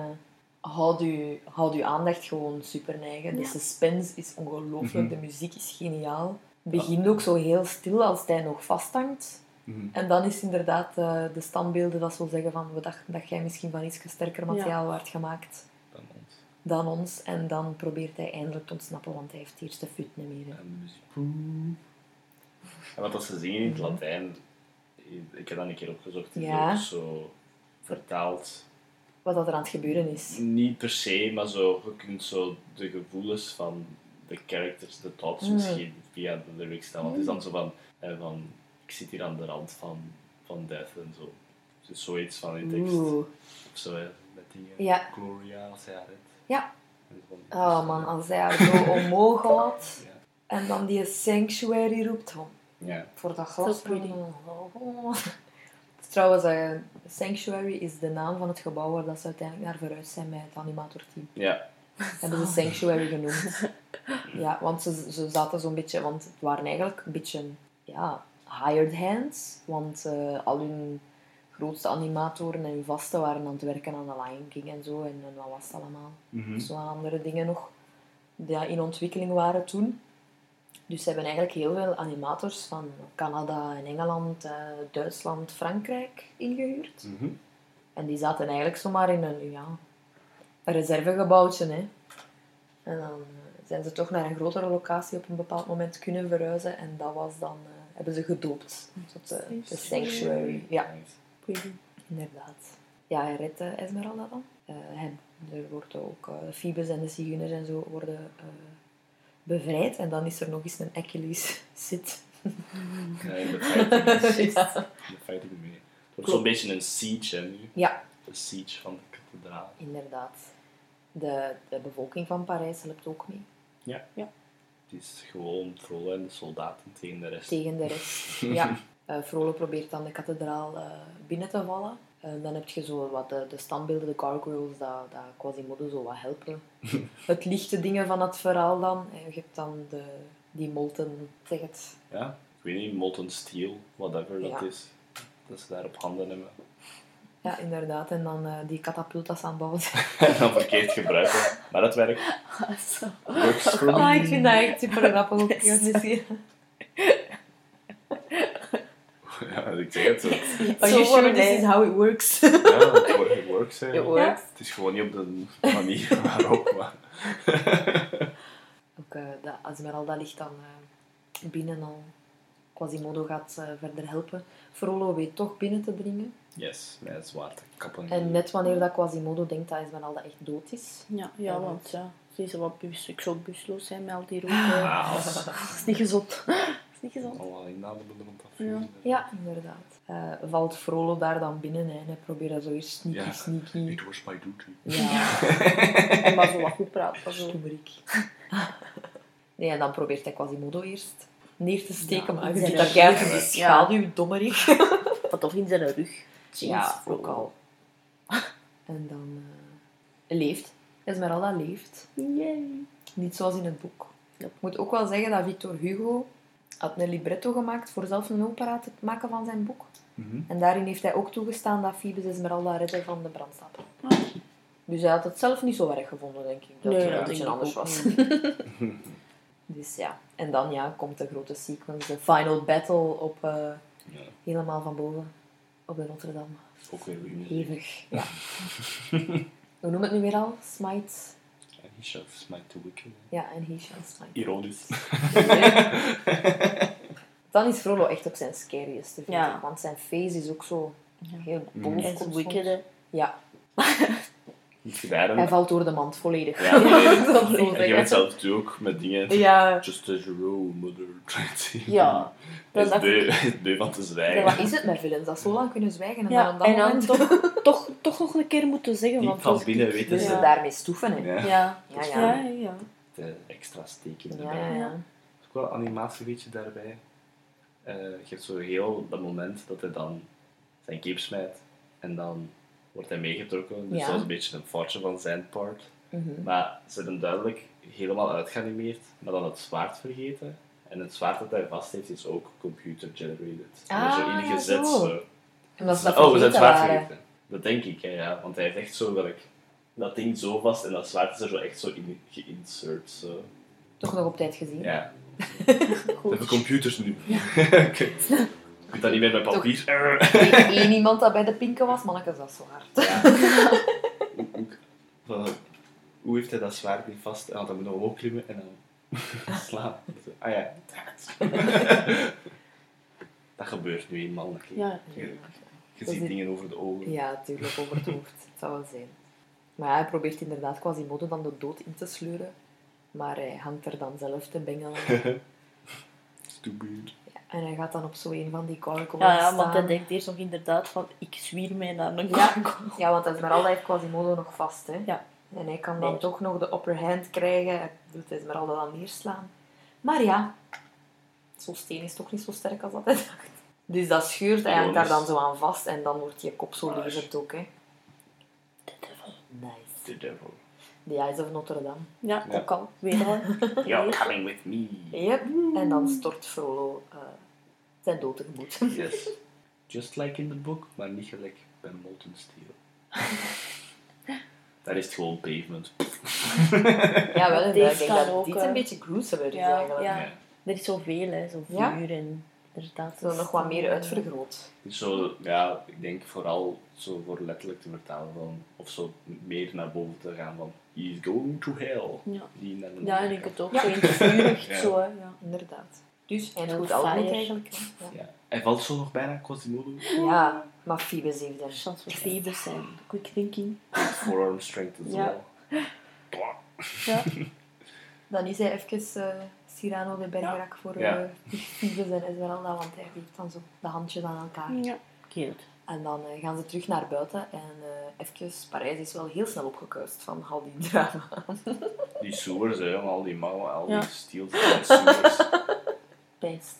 Houd je, houd je aandacht gewoon super neigen. De Ja. suspense is ongelooflijk. Mhm. De muziek is geniaal. Het begint ook zo heel stil als hij nog vasthangt. Mhm. En dan is inderdaad eh, de standbeelden dat zo zeggen van... We dachten dat jij misschien van iets sterker materiaal werd gemaakt Dan ons. dan ons. En dan probeert hij eindelijk te ontsnappen, want hij heeft eerst de fut niet meer. hè. En de muziek. En wat dat ze zingen in het Latijn, ik heb dat een keer opgezocht, is Ja. ook zo vertaald. Wat dat er aan het gebeuren is. Niet per se, maar zo, je kunt zo de gevoelens van de characters, de thoughts Mm. misschien via de lyrics staan. Want het is dan zo van, eh, van ik zit hier aan de rand van, van death en zo. Dus zoiets van in tekst. Oeh. Of zo, hè, met dingen. Ja. Gloria, als hij haar redt. Ja. En Oh man, als hij haar zo omhoog had Ja. en dan die sanctuary roept van Ja. voor dat glas. So pretty. Trouwens, eh, Sanctuary is de naam van het gebouw waar dat ze uiteindelijk naar verhuisd zijn met het animatorteam. Ja. Hebben ze Sanctuary genoemd. Ja, want ze, ze zaten zo'n beetje, want het waren eigenlijk een beetje, ja, hired hands. Want eh, al hun grootste animatoren en hun vaste waren aan het werken aan de Lion King en zo. En, en wat was het allemaal? Zo aan andere dingen nog die ja, in ontwikkeling waren toen. Dus ze hebben eigenlijk heel veel animators van Canada en Engeland, eh, Duitsland, Frankrijk ingehuurd. Mhm. En die zaten eigenlijk zomaar in een, ja, een reservegebouwtje. Hè. En dan zijn ze toch naar een grotere locatie op een bepaald moment kunnen verhuizen. En dat was dan, eh, hebben ze gedoopt tot de, de Sanctuary. Ja, inderdaad. Ja, hij redt eh, Esmeralda dan. Eh, hij, er wordt ook uh, Phoebus en de Zigeuners en zo worden bevrijd. En dan is er nog eens een Achilles zit. Ja, in de fighting, ja. in de fighting mee. Het wordt zo'n beetje een siege hè, nu. ja, De siege van de kathedraal. inderdaad. De, de bevolking van Parijs helpt ook mee. Het is gewoon Frollo en de soldaten tegen de rest. tegen de rest. Ja. Frollo probeert dan de kathedraal eh, binnen te vallen. Eh, dan heb je zo wat de, de standbeelden, de gargoyles, dat, dat Quasimodo zo wat helpen. het lichte dingen van het verhaal dan. En je hebt dan de, die molten, zeg het. Ja, ik weet niet, molten steel, whatever dat Ja. is. Dat ze daar op handen hebben. Ja, inderdaad. En dan eh, die katapultas aan het bouwen zijn. en dan verkeerd gebruiken. Maar dat werkt. Zo. Ah, ik vind dat echt super grappig. Ja, ik zeg het zo. Are you sure this is how it works? Ja, het works. hè. It works. Het is gewoon niet op de manier waarop. Maar... Ook uh, dat Esmeralda ligt dan eh, binnen al. Quasimodo gaat eh, verder helpen. Frollo weet toch binnen te dringen. Yes, met het zwaard kappen. En net wanneer dat Quasimodo denkt dat Esmeralda echt dood is. Ja, ja, want ja, ze is wat bus, ik zou busloos zijn met al die rook. eh. Ah, als- Dat is niet gezond. Dat is niet gezond. Allemaal rond dat Ja. inderdaad. Eh, valt Frollo daar dan binnen hè, en hij probeert dat zo eerst sneaky, Ja. sneaky. It was my duty. Ja, En maar zo wat goed praten. Zo. stoemerik. Nee, en dan probeert hij Quasimodo eerst neer te steken, Ja, maar je zijn ziet dat keihard in die Ja. schaduw, dommerig. Wat of in zijn rug. Ja, ook al. En dan eh, leeft. Esmeralda leeft. Yay. Niet zoals in het boek. Ja. Ik moet ook wel zeggen dat Victor Hugo had een libretto gemaakt voor zelf een opera te maken van zijn boek. Mhm. En daarin heeft hij ook toegestaan dat Phoebus Esmeralda redde van de brandstapel. Ah. Dus hij had het zelf niet zo erg gevonden, denk ik. Dat Nee, het anders was. Dus ja. En dan ja, komt de grote sequence, de final battle op, eh, Ja, helemaal van boven op de Notre Dame. ook weer. Hevig. Ja. Hoe noem het nu weer al? Smite. He shall smite the wicked. Ja, en he shall smite. Ironisch. Dan is Frollo echt op zijn scariest, vind Ja. ik. Want zijn face is ook zo heel boos. En wicked, hè. Ja, Niet gedaan. hij valt door de mand volledig. Ja. Zo En je bent zelf toe ook met dingen. Ja. Just as your role, mother. Ja. Hij is Dat- is beu van te Ja, zwijgen. wat is het met villains? Dat zo lang kunnen zwijgen en Ja, dan op dat en dan moment toch, toch, toch nog een keer moeten zeggen. Diep want van binnen ik- weten ze. daarmee stoeven, hè. Ja. Ja. Ja, Ja, ja. ja. ja. De extra steek in Ja, erbij. ja, ja. is ook wel een animatieweetje daarbij. Eh, je hebt zo heel dat moment dat hij dan zijn cape smijt en dan wordt hij meegetrokken. Dus Ja. dat is een beetje een foutje van zijn part. Mhm. Maar ze hebben duidelijk helemaal uitgeanimeerd, maar dan het zwaard vergeten. En het zwaard dat hij vast heeft is ook computer generated. Ah, En zo ja, ingezet. zo. zo. En dat dat oh, we zijn het vergeten zwaard waren. vergeten. Dat denk ik, hè, ja. Want hij heeft echt zo gelijk dat ding zo vast en dat zwaard is er zo echt zo in geïnsert. Zo. Toch nog op tijd gezien. Ja. We hebben computers nu. Ik weet dat niet meer met papier. Eén iemand dat bij de pinken was, manneke, dat zwaar. Ja. Hoe- heeft hij dat zwaard niet vast? En dan moet hij omhoog klimmen en dan slaan. Zo, Ah ja. Dat gebeurt nu eenmaal. oké. Ja. Je, ziet dingen over de ogen. Ja, natuurlijk, over het hoofd. Het zou wel zijn. Maar ja, hij probeert inderdaad Quasimodo dan de dood in te sleuren. Maar hij hangt er dan zelf te bengelen. Stupid. En hij gaat dan op zo een van die gargoyles Ja, ja, want hij denkt eerst nog inderdaad van, ik zwier mij naar een Ja, ja, want Esmeralda heeft Quasimodo nog vast. Hè? Ja. En hij kan dan Nee. toch nog de upper hand krijgen. Hij wil Esmeralda dan neerslaan. Maar ja, zo'n steen is toch niet zo sterk als dat hij dacht. Dus dat scheurt, hij hangt daar dan zo aan vast en dan wordt je kop zo levend ook. Hè. The devil. Nice. The devil. The Eyes of Notre Dame. Ja, Ja. ook al. Weer al. You're coming with me. Yep. En dan stort Frollo eh, zijn dood tegemoet. Yes. Just like in the book, maar niet gelijk bij Molten Steel. Daar is het gewoon pavement. ja, wel. Deze Ik denk dat ook, dit eh, een beetje gruesomer is ja, eigenlijk. ja. Er is zoveel, hè. Zo Ja. vuur en inderdaad. Zo nog wat meer uitvergroot. Dus zo, ja, ik denk vooral zo voor letterlijk te vertalen van, of zo meer naar boven te gaan van, he's going to hell. Ja. Die ik denk het ook. Ja. Zo in het vuur, echt Ja. zo, hè. Ja. Inderdaad. Dus, en Heel goed fire. eigenlijk. Ja. Ja. Hij valt zo nog bijna Quasimodo. ja, maar Phoebus heeft hem. Chance voor Phoebus en quick thinking. Forearm strength as Ja. well. Ja. Dan is hij even eh, Cyrano de Bergerac voor Ja. eh Phoebus en Esmeralda, want hij geeft dan zo de handjes aan elkaar. Ja. Cute. En dan eh, gaan ze terug naar buiten en eh even, Parijs is wel heel snel opgekuist van al die drama. Die sewers, hè, al die mouwen, al Ja. die steels en sewers. Best.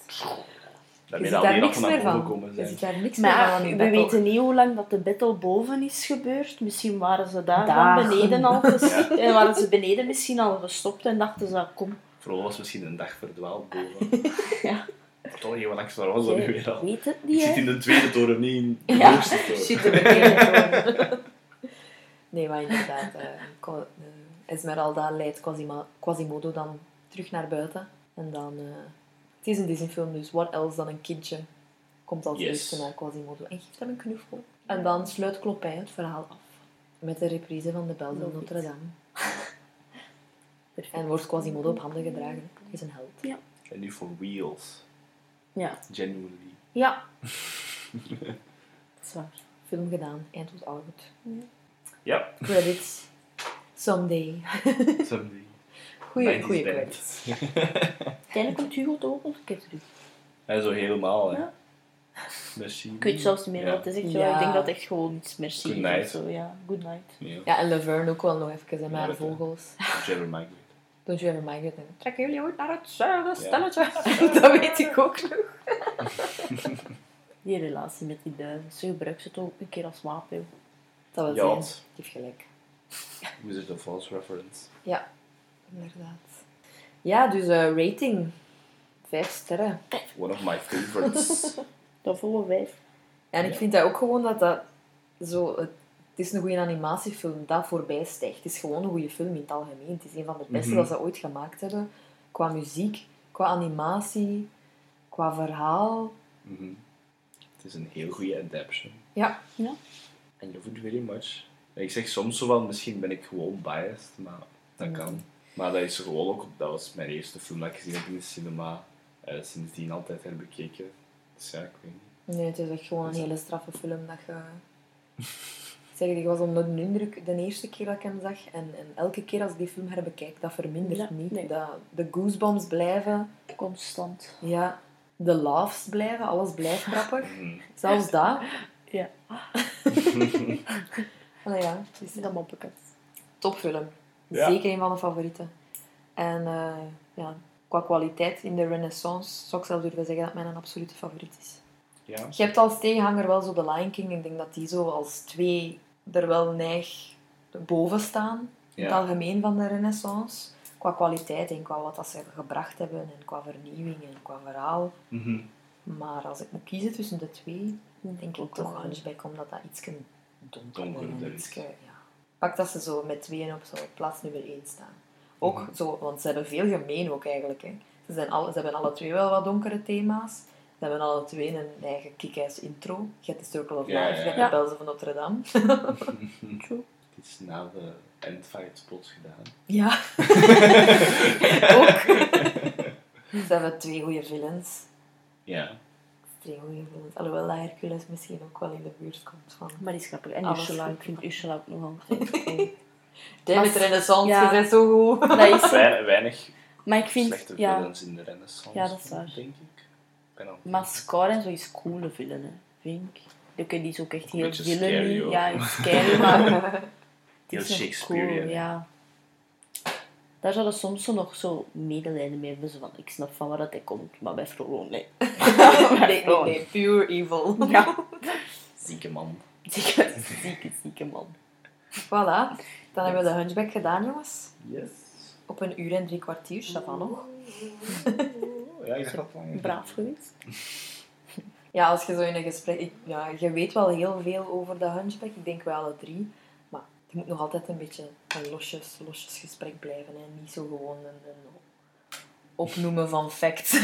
Daarmee ziet al die daar niks meer van. Je ziet daar niks meer van we weten niet hoe lang dat de battle boven is gebeurd. Misschien waren ze daar Dagen. dan beneden al ges- Ja. en waren ze beneden misschien al gestopt en dachten ze, ah, kom. Vooral was misschien een dag verdwaald boven. Ja. Toch heel langs waar was dat nu weer al? weet het Ik niet, zit in de tweede toren, niet in de Ja, hoogste toren. Shit, de beneden Nee, maar inderdaad. eh, eh, Esmeralda leidt Quasimodo dan terug naar buiten. En dan... eh, het is een Disney-film, dus what else dan een kindje komt als Yes. eerste naar Quasimodo en geeft hem een knuffel. En dan sluit Clopin het verhaal af. Met de reprise van de Bel van. Notre Dame. En wordt Quasimodo op handen gedragen. Hij is een held. En nu voor Wheels. Ja, Genuinely. Ja, dat is waar. film gedaan. Eind was al goed. Ja, Credits. Someday. someday. Goeie, 90s goeie band. credits. Uiteindelijk komt nog een keer terug. Ja, zo helemaal, hè. Ja. Merci. Ik weet zelfs niet meer Ja. wat het is. echt. Ja. Ik denk dat het echt gewoon iets merci Good is night. of zo. Ja, good night. Ja. Ja, en Laverne ook wel nog even, dat, hè. vogels. Jerry Maguire. Don't you ever mind it. Trekken jullie ooit naar het zuiden, Ja. stelletje? dat weet ik ook nog. Die relatie met die duiven. Ze gebruikt ze toch ook een keer als wapen. Dat wil Ja, het- Die heeft gelijk. Wizard of Oz reference. Ja, inderdaad. Ja, dus eh, rating. Vijf sterren. One of my favorites. Dat volle vijf. En ik vind dat ook gewoon dat dat zo... Het, is een goede animatiefilm, dat voorbij stijgt. Het is gewoon een goede film in het algemeen. Het is een van de beste Mhm. dat ze ooit gemaakt hebben. Qua muziek, qua animatie, qua verhaal. Mhm. Het is een heel goede adaptation. Ja. Ja. I love it very much. Ik zeg soms zo wel, misschien ben ik gewoon biased, maar dat kan. Maar dat is gewoon ook, dat was mijn eerste film dat ik gezien heb in de cinema. Eh, sindsdien altijd herbekeken. Dus ja, ik weet niet. Nee, het is echt gewoon een hele straffe film. Dat je... Ik zeg, ik was onder de indruk de eerste keer dat ik hem zag. En, en elke keer als ik die film herbekijk, dat vermindert Ja, niet. nee. Dat, de goosebumps blijven. Constant. Ja, de laughs blijven. Alles blijft grappig. Mhm. Zelfs dat. Ja. Allee, ja, het is Dat moppekast. topfilm. Ja. Zeker een van de favorieten. En eh, ja, qua kwaliteit in de renaissance zou ik zelf durven zeggen dat mijn een absolute favoriet is. Ja. Je hebt als tegenhanger wel zo de Lion King. Ik denk dat die zo als twee er wel neig boven staan. In het algemeen van de renaissance. Qua kwaliteit en qua wat dat ze gebracht hebben. En qua vernieuwing en qua verhaal. Mhm. Maar als ik moet kiezen tussen de twee, denk ik Ook toch. Hunchback. Omdat dat iets donkerder Donkerder en ja. Pak dat ze zo met tweeën op zo plaats nummer 1 staan. Ook Mhm. zo, want ze hebben veel gemeen ook eigenlijk. Hè. Ze, zijn alle, ze hebben alle twee wel wat donkere thema's. Ze hebben alle twee een eigen kick-ass intro. Je hebt de Circle of Ja, Life, ja, je hebt ja. de Belzen van Notre Dame. True. Het is na de endfight spot gedaan. Ja. ook. Ze hebben twee goede villains. Ja. Villains. Alhoewel dat Hercules misschien ook wel in de buurt komt van... Maar die is grappig. En Alles Ursula. goed. Ik vind Ursula ook nog altijd cool. David Maar- Renaissance, ja. je bent zo goed. Dat is. Weinig, weinig Maar ik vind... slechte Ja, villains in de renaissance. Ja, dat is waar. Denk ik. Ik Scar en zo is coole villain, hè, vind ik. Die die is ook echt heel ook. Ja, is scary, maar... het Heel Shakespearean. Cool, ja. Daar zouden soms zo nog zo medelijden mee hebben. Zo van, ik snap van waar dat hij komt, maar bij Frollo, nee. nee, nee, nee. Pure evil. Ja. Zieke man. Zieke, zieke, zieke man. Voilà. Dan hebben we de Hunchback gedaan, jongens. Yes. Op een uur en drie kwartier, Chavan nog. Ja, ik dacht dat lang. Braaf geweest. Ja, als je zo in een gesprek... ik- ja, je weet wel heel veel over de Hunchback. Ik denk wel alle drie. Het moet nog altijd een beetje een losjes, losjes gesprek blijven. En niet zo gewoon een, een opnoemen van facts.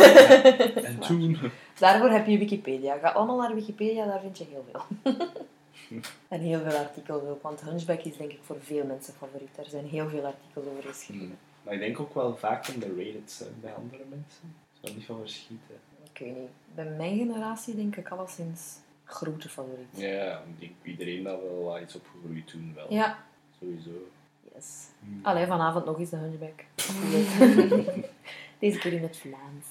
En toen? Daarvoor heb je Wikipedia. Ga allemaal naar Wikipedia, daar vind je heel veel. en heel veel artikels ook, want Hunchback is denk ik voor veel mensen favoriet. Er zijn heel veel artikels over geschreven. Hmm. Maar ik denk ook wel vaak in de rateds hè, bij andere mensen. Zou niet van verschieten. Ik weet niet. Bij mijn generatie denk ik alleszins grote favoriet. Ja, ik denk iedereen dat wel wat is opgegroeid toen wel. Ja. Sowieso. Yes. Hmm. Allee, vanavond nog eens de Hunchback. Deze keer in het Vlaams.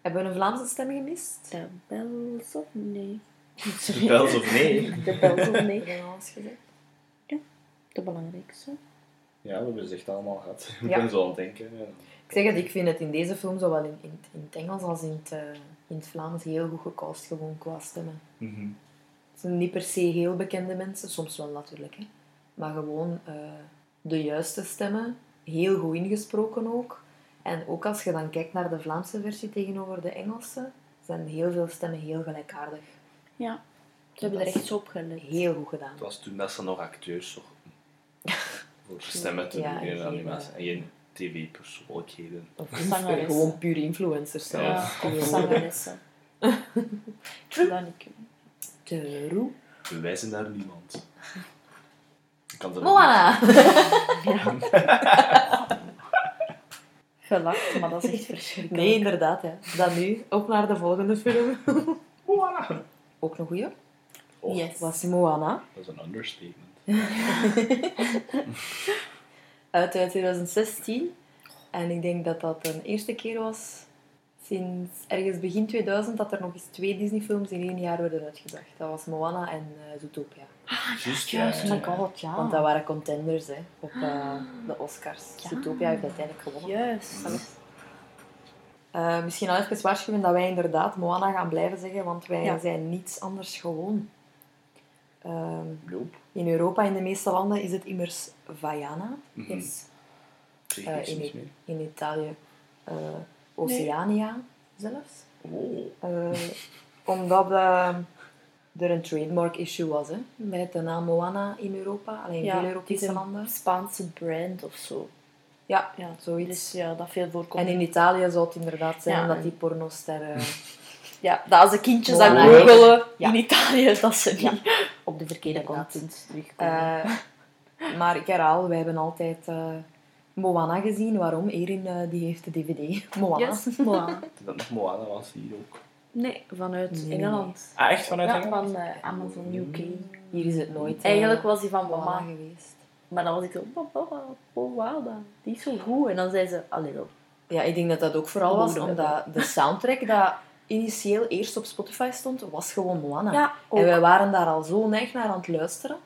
Hebben we een Vlaamse stem gemist? De bels of nee? De Bells of nee? De bels of nee? Alles gezegd? De belangrijkste. Ja, we hebben ze echt allemaal gehad. Ik Ja. ben zo aan het denken. ja. Ik zeg het, ik vind het in deze film, zowel in, in, in het Engels als in het, eh, in het Vlaams, heel goed gecast, gewoon qua stemmen. Mhm. Het zijn niet per se heel bekende mensen, soms wel natuurlijk, hè. maar gewoon eh, de juiste stemmen, heel goed ingesproken ook. En ook als je dan kijkt naar de Vlaamse versie tegenover de Engelse, zijn heel veel stemmen heel gelijkaardig. Ja. Ze hebben er echt zo op gelet. Heel goed gedaan. Het was toen dat ze nog acteurs zochten. Voor stemmen te Ja, doen in animatie. En geen tv-persoonlijkheden. Of Zangeressen. gewoon puur influencers Ja. zelfs. Ja, of zangeressen. Dat niet kunnen. True. We wijzen naar niemand. Ik kan Moana! Gelacht, maar dat is echt verschrikkelijk. Nee, inderdaad. Hè. Dan nu, op naar de volgende film. Moana! Ook een goeie. Oh, Yes. was Moana. Dat is een understatement. Uit eh, 2016. En ik denk dat dat de eerste keer was sinds ergens begin 2000 dat er nog eens twee Disney-films in één jaar werden uitgebracht. Dat was Moana en eh Zootopia. Juist, Juist, ja, my ja. god, ja. Want dat waren contenders hè, op eh, de Oscars. Ja. Zootopia heeft uiteindelijk gewonnen. Juist. Eh, misschien al even waarschuwen dat wij inderdaad Moana gaan blijven zeggen, want wij Ja. zijn niets anders gewoon. Ehm, Nope. In Europa, in de meeste landen, is het immers. Yes. Zeg Eh, niks in, Italië eh, Oceania zelfs. Oh. Eh, omdat er een trademark issue was hè, met de naam Moana in Europa. Alleen in Ja, veel het is Europese een landen. Spaanse brand of zo. Ja, Ja, zoiets. Dus ja, dat veel voorkomt. En in Italië zou het inderdaad zijn Ja, dat die pornosterren Ja, dat als de kindjes Moana. googelen Ja. in Italië, dat ze niet Ja. op de verkeerde Inderdaad. content terugkomen. Eh, maar ik herhaal, wij hebben altijd eh, Moana gezien. Waarom? Erin eh, die heeft de DVD. Moana. yes, Moana. Dat nog Moana was hier ook. Nee, vanuit Nee. Engeland. Ah, echt vanuit Ja, Engeland? van eh, Amazon UK. Hier is het nooit. eh, Eigenlijk was die van Moana mama. geweest. Maar dan was ik zo, oh wauw, dat- die is zo goed. En dan zei ze, allee. Ja, ik denk dat dat ook vooral was omdat de soundtrack dat initieel eerst op Spotify stond, was gewoon Moana. Ja, ook. En wij waren daar al zo neig naar aan het luisteren.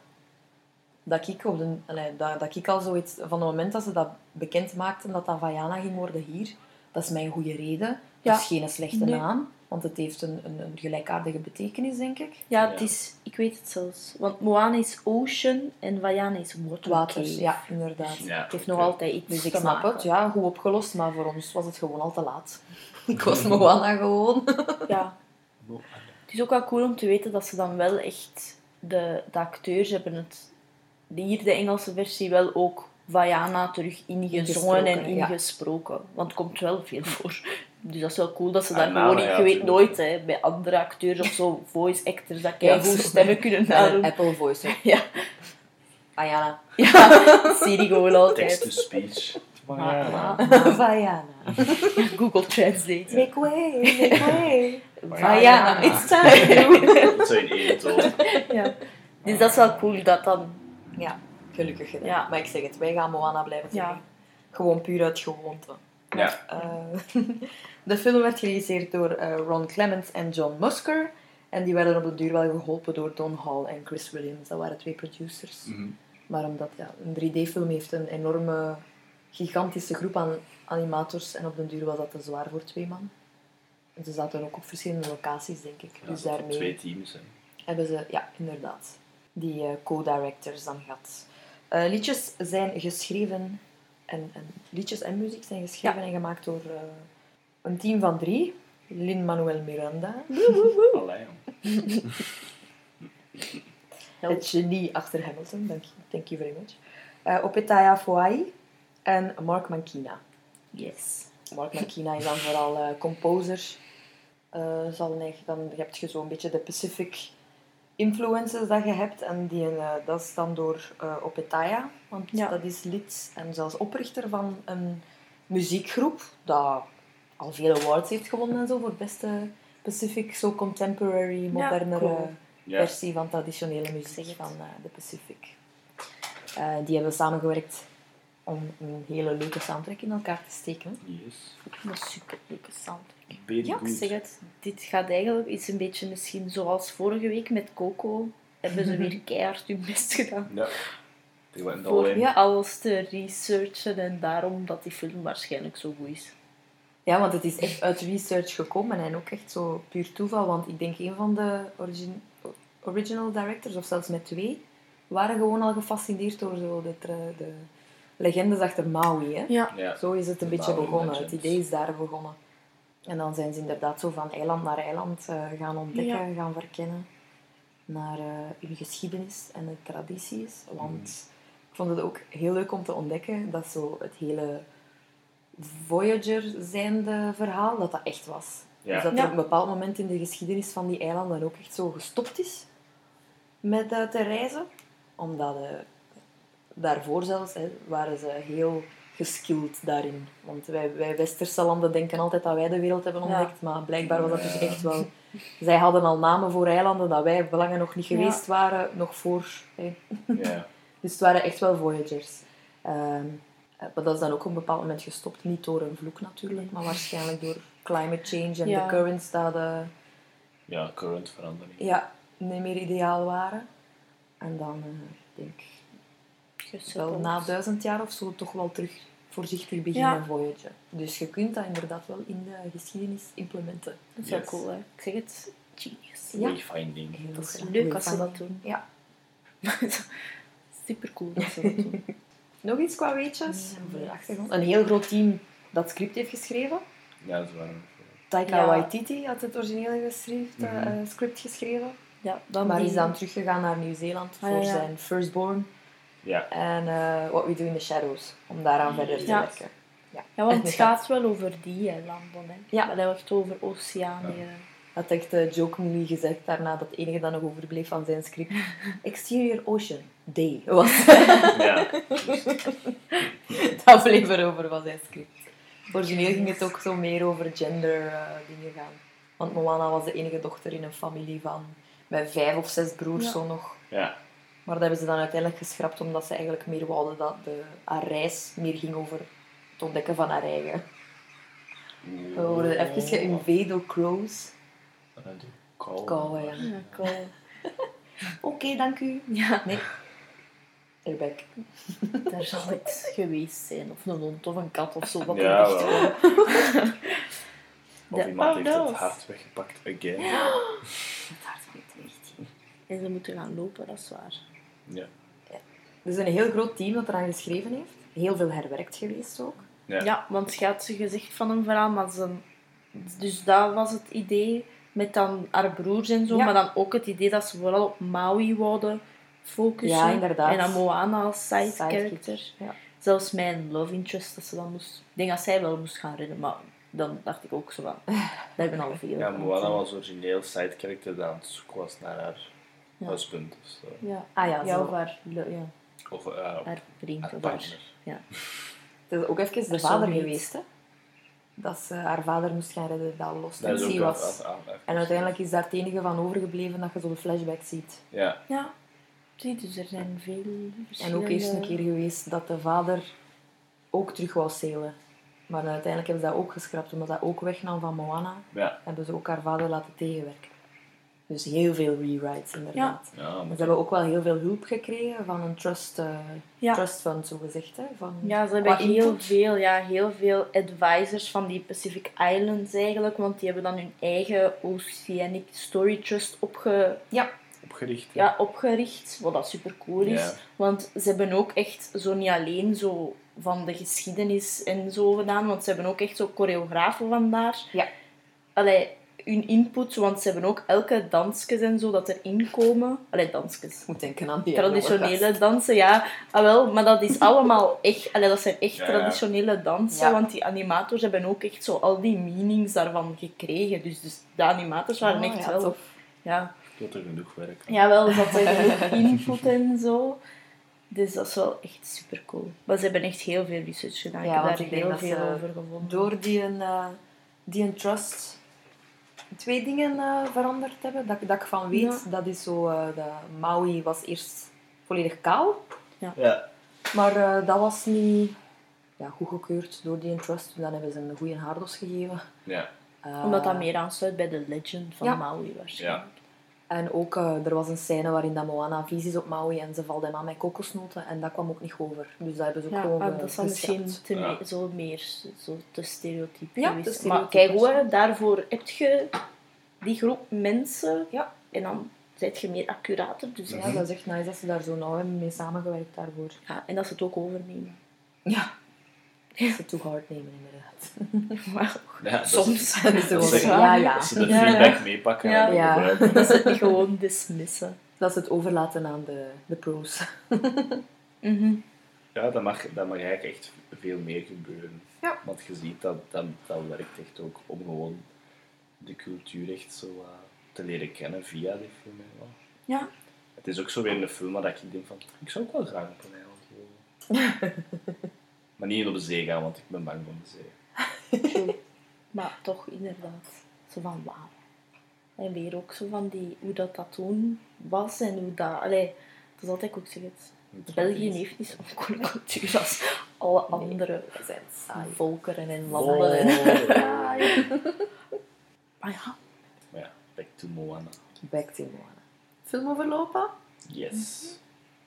Dat ik, op de, allee, dat, dat ik al zoiets... Van het moment dat ze dat bekend maakten, dat dat Vaiana ging worden hier, dat is mijn goede reden. Ja. Het is geen slechte Nee. naam, want het heeft een, een, een gelijkaardige betekenis, denk ik. Ja, het Ja. is, ik weet het zelfs. Want Moana is ocean en Vaiana is water. Water, ja, inderdaad. Ja, Het heeft nog altijd iets Dus ik snap maken. het, ja, goed opgelost, maar voor ons was het gewoon al te laat. Ik was Moana gewoon. Ja. Het is ook wel cool om te weten dat ze dan wel echt... De, de acteurs hebben het... Hier, de Engelse versie, wel ook Vaiana terug ingezongen en Ingesproken, ja. Want het komt wel veel voor. Dus dat is wel cool dat ze Ah, daar nou, gewoon... ja, je weet nooit, hè, bij andere acteurs of zo, voice actors, dat Ja, goed zo. stemmen kunnen nadoen. Apple Voice. hè. Ja. Ayana. ja, Siri gewoon altijd. Text-to-speech. Ma- Vaiana. Google Translate. Make way, make way. It's time. Dat één toon. Ja. Dus dat is wel cool dat dan... Ja, gelukkig gedaan. Ja. Maar ik zeg het, wij gaan Moana blijven Ja. zeggen. Gewoon puur uit gewoonte. Ja. Eh, de film werd geregisseerd door eh, Ron Clements en John Musker. En die werden op de duur wel geholpen door Don Hall en Chris Williams. Dat waren twee producers. Mhm. Maar omdat ja, een 3D-film heeft een enorme, gigantische groep aan animators. En op den duur was dat te zwaar voor twee man. En ze zaten ook op verschillende locaties, denk ik. Ja, dus daarmee twee teams. Hè. hebben ze, ja, inderdaad, die eh, co-directors dan gehad. Eh, liedjes zijn geschreven, en, en, liedjes en muziek zijn geschreven en gemaakt door eh, een team van drie. Lin-Manuel Miranda, Allee, het genie achter Hamilton, thank you, thank you very much. Eh Opetaya Foai en Mark Mankina. Yes. Mark Mankina is dan vooral eh composer. Eh, zal eigenlijk dan je hebt je zo'n beetje de Pacific influences dat je hebt. En die, eh, dat is dan door eh Opetaya. Want Ja. dat is lid en zelfs oprichter van een muziekgroep. Dat al veel awards heeft gewonnen en zo voor beste Pacific, zo contemporary, modernere cool. Ja. versie van traditionele muziek van eh, de Pacific. Eh, die hebben samengewerkt om een hele leuke soundtrack in elkaar te steken. Yes. Een super leuke soundtrack. Very Ja, good. ik zeg het. Dit gaat eigenlijk iets een beetje misschien zoals vorige week met Coco. Hebben ze weer keihard hun best gedaan. Ja. Die went all voor in. Ja. alles te researchen en daarom dat die film waarschijnlijk zo goed is. Ja, want het is echt uit research gekomen en ook echt zo puur toeval. Want ik denk een van de origin- original directors, of zelfs met twee, waren gewoon al gefascineerd door zo de, de legendes achter Maui. Hè? Ja. Ja. Zo is het een De beetje Maui begonnen. Legends. Het idee is daar begonnen. En dan zijn ze inderdaad zo van eiland naar eiland eh, gaan ontdekken, gaan verkennen. Naar eh, hun geschiedenis en de tradities. Want ik vond het ook heel leuk om te ontdekken dat zo het hele Voyager zijnde verhaal, dat dat echt was. Ja. Dus dat er op een bepaald moment in de geschiedenis van die eilanden ook echt zo gestopt is met eh, te reizen. Omdat daarvoor zelfs hè, waren ze heel geskilled daarin. Want wij, wij westerse landen denken altijd dat wij de wereld hebben Ja. ontdekt, maar blijkbaar was dat dus echt wel... Zij hadden al namen voor eilanden dat wij belangen nog niet Ja. geweest waren, nog voor... Hè. Ja. Dus het waren echt wel Voyagers. Ehm, eh, maar dat is dan ook op een bepaald moment gestopt. Niet door een vloek natuurlijk, maar waarschijnlijk door climate change en Ja. de currents dat eh, ja, current verandering. ja, niet meer ideaal waren. En dan, eh, ik denk wel na duizend jaar of zo, toch wel terug voorzichtig beginnen Ja. Dus je kunt dat inderdaad wel in de geschiedenis implementen. Dat is wel Yes. cool, hè. Ik zeg het, genius. Ja. Wayfinding. Dat is leuk als ze dat doen. Ja. Super cool dat ze dat doen. Nog iets qua weetjes? Achtergrond. Een heel groot team dat script heeft geschreven. Ja, ze waren... Taika Ja. Waititi had het originele geschreven, eh, Mhm. eh, script geschreven. Ja, dan Maar die- is dan teruggegaan naar Nieuw-Zeeland Ah, voor ja, ja. zijn firstborn. Ja. En eh What We Do in the Shadows, om daaraan verder te Ja. werken. Ja, Ja, want het gaat wel over die eilanden, hè. Ja. Maar dat echt over Oceanië. Dat echt uh, jokingly gezegd daarna dat het enige dat nog overbleef van zijn script Exterior Ocean Day was. Ja. dat bleef erover van zijn script. Origineel ging het ook zo meer over gender eh, dingen gaan. Want Moana was de enige dochter in een familie van met vijf of zes broers Ja. zo nog. Ja. Maar dat hebben ze dan uiteindelijk geschrapt omdat ze eigenlijk meer wouden dat de, haar reis meer ging over het ontdekken van haar eigen. We worden even geïnvade door crows. Kauwen, ja. Ja. Oké, dank u. Ja, Nee. Airbag. daar zal iets geweest zijn. Of een hond of een kat of zo. Wat Ja, wel. Of De- iemand oh, heeft no. het hart weggepakt again. Het hart weet echt. En ze moeten gaan lopen, dat is waar. Ja. Het is een heel groot team dat eraan geschreven heeft. Heel veel herwerkt geweest ook. Ja. Ja, want je had ze gezegd van een verhaal, maar ze... Dus dat was het idee met dan haar broers en zo, Ja. maar dan ook het idee dat ze vooral op Maui wouden focussen. Ja, inderdaad. En dan Moana als side character. ja. Zelfs mijn love interest, dat ze dan moest... Ik denk dat zij wel moest gaan redden, maar dan dacht ik ook zo van... Dat hebben al veel. Ja, Moana was origineel side character dat aan het zoeken was naar haar Ja. husband. of zo. Ja, Ah ja, ja zo. of haar, ja, Of eh, haar vriend. haar partner. Ja. Het is ook even de vader geweest, hè. Dat ze haar vader moest gaan redden, dat Lost Dat in is ook Sea wel- was. even- En uiteindelijk is daar het enige van overgebleven dat je zo de flashback ziet. Ja. Ja. Zie, dus er zijn veel En ook eerst een keer geweest dat de vader ook terug wou zeilen. Maar uiteindelijk hebben ze dat ook geschrapt, omdat dat ook wegnam van Moana. Ja. Hebben ze ook haar vader laten tegenwerken. Dus heel veel rewrites, inderdaad. Ja, maar ze hebben ook wel heel veel hulp gekregen van een trust, eh, Ja. trust fund, zo gezegd. Hè? Van, Ja, ze hebben heel input. veel, ja, heel veel advisors van die Pacific Islands eigenlijk, want die hebben dan hun eigen Oceanic Story Trust opge, Ja, opgericht. ja, opgericht, wat dat super cool is. Ja. Want ze hebben ook echt zo niet alleen zo van de geschiedenis en zo gedaan, want ze hebben ook echt zo choreografen vandaar. Ja. Allee, hun input, want ze hebben ook elke dansjes en zo dat erin komen. Allee, dansjes. moet denken aan die Traditionele dansen, ja. Ah, wel, maar dat is allemaal echt... Allee, dat zijn echt Ja, ja. traditionele dansen, Ja. want die animators hebben ook echt zo al die meanings daarvan gekregen. Dus, dus de animators waren Oh, echt ja, wel... tof. Ja, Dat er genoeg werk. Jawel, er zat er genoeg input en zo. Dus dat is wel echt super cool. Maar ze hebben echt heel veel research gedaan. Ja, ik heb daar ik denk heel dat veel over gevonden. Door die, een, eh, die een trust twee dingen eh, veranderd hebben. Dat, dat ik van weet, Ja. dat is zo... eh de Maui was eerst volledig kaal. Ja. Maar eh, dat was niet ja, goedgekeurd door die trust. Dan hebben ze een goede haardos gegeven. Ja. Omdat dat meer aansluit bij de legend van Ja. Maui waarschijnlijk. En ook, eh, er was een scène waarin dat Moana vies is op Maui en ze valt hem aan met kokosnoten en dat kwam ook niet over. Dus dat hebben ze ook Ja, gewoon ah, dat zou misschien te Ja. zo meer zo te stereotyp Ja, Maar kijk hoor, daarvoor heb je die groep mensen Ja. en dan zit je meer accurater. Dus Ja, dat is echt nice dat ze daar zo nauw hebben mee samengewerkt daarvoor. ja, en dat ze het ook overnemen. Ja. Dat ze too hard nemen, inderdaad. Ja, dat is- soms. Dat is Dat ook- is- ja, ja. Dat ze de Ja, ja. feedback meepakken Ja. en Ja. gebruiken. Dat ze het niet gewoon dismissen. Dat ze het overlaten aan de, de pros. Mhm. Ja, dat mag, dat mag eigenlijk echt veel meer gebeuren. Ja. Want je ziet dat, dat dat werkt echt ook om gewoon de cultuur echt zo eh, te leren kennen via die film. hè, ja. Ja. Het is ook zo weer een film waar ik denk van, ik zou ook wel graag op een eiland wonen. maar niet op de zee gaan, want ik ben bang voor de zee. True. Maar toch inderdaad, zo van wauw. En weer ook zo van die, hoe dat, dat toen was en hoe dat... Allee, dat is altijd ook zeg het. België heeft niet zo'n coole cultuur als alle andere zijn saai. volkeren en Oh, landen. En, ja. maar ja, Maar ja, back to Moana. Back to Moana. Film overlopen? Yes.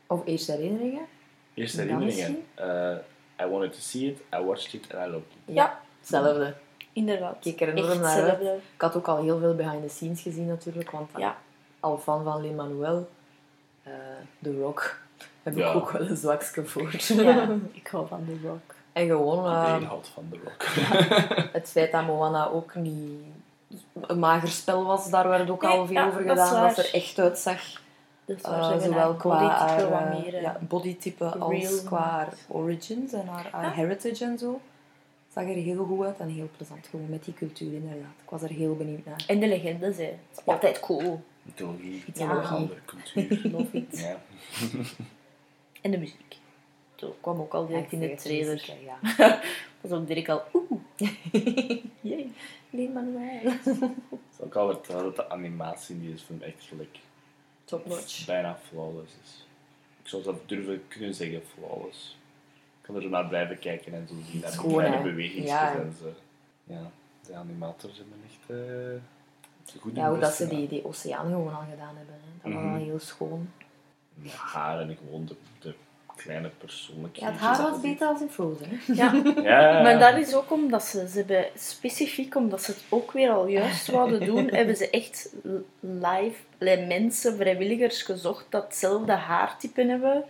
Of eerste herinneringen? Eerste herinneringen. Eh, I wanted to see it, I watched it and I loved it. Ja. Hetzelfde. inderdaad. Kijk er Echt enorm naar uit. Ik had ook al heel veel behind the scenes gezien natuurlijk, want Ja. al fan van Lin-Manuel, eh The Rock, heb Ja. ik ook wel een zwakske voor. Ja, ik hou van The Rock. En gewoon eh, Iedereen houdt van The Rock. het feit dat Moana ook niet een mager spel was, daar werd ook Nee, al veel ja, over dat is gedaan, dat ze er echt uitzag. Dus zeggen zowel qua bodytype haar wat eh, meer... ja, bodytype als qua haar origins en haar, haar Ja. heritage en zo. Zag er heel goed uit en heel plezant gewoon met die cultuur inderdaad. Ik was er heel benieuwd naar. En de legendes, hè. Het is altijd cool. Mythologie, andere cultuur. Ja. En de muziek. Zo kwam ook al direct in de trailer. Ja. Dat was ook direct al... Oeh. Yay. Lin-Manuel. Het is ook al verteld dat de animatie in deze film echt gelijk Top notch. bijna flawless is. Ik zou zelf durven kunnen zeggen flawless. Ik kan er naar blijven kijken en zo zien dat kleine bewegingen Ja. en zo. Ja, de animators hebben echt eh goed Ja, hoe dat ze die, die oceaan gewoon al gedaan hebben. Hè. Dat was al heel schoon. Met haar en gewoon de, de kleine persoonlijkheden. Ja, het haar was beter als in Frozen. Ja, Ja, ja, maar dat is ook omdat ze, ze hebben specifiek omdat ze het ook weer al juist wouden doen, hebben ze echt live mensen, vrijwilligers gezocht dat hetzelfde haartype hebben.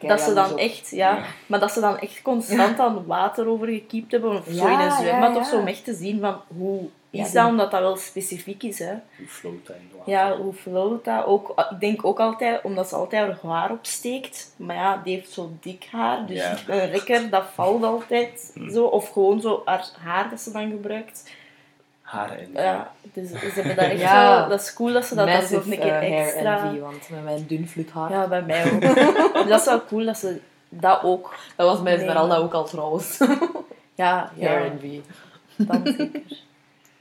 Dat ze dan echt, ja, Ja. maar dat ze dan echt constant aan water over gekiept hebben of zo Ja, in een zwembad ja. of zo, om echt te zien van hoe is dat, omdat dat wel specifiek is, hè. Hoe float dat in het water? Ja, hoe float dat? Ook, ik denk ook altijd, omdat ze altijd haar haar opsteekt. Maar ja, die heeft zo dik haar. Dus Ja. een rekker, dat valt altijd Hm. zo. Of gewoon zo haar haar dat ze dan gebruikt. Haar en Ja, dus ze hebben dat echt Ja. wel... Dat is cool dat ze dat dan nog Massive een keer eh, hair extra... envy, want met mijn dun flut haar. Ja, bij mij ook. Dus dat is wel cool dat ze dat ook... Dat was bij Nee. Esmeralda ook al trouwens. Ja, ja hair envy. dan zeker.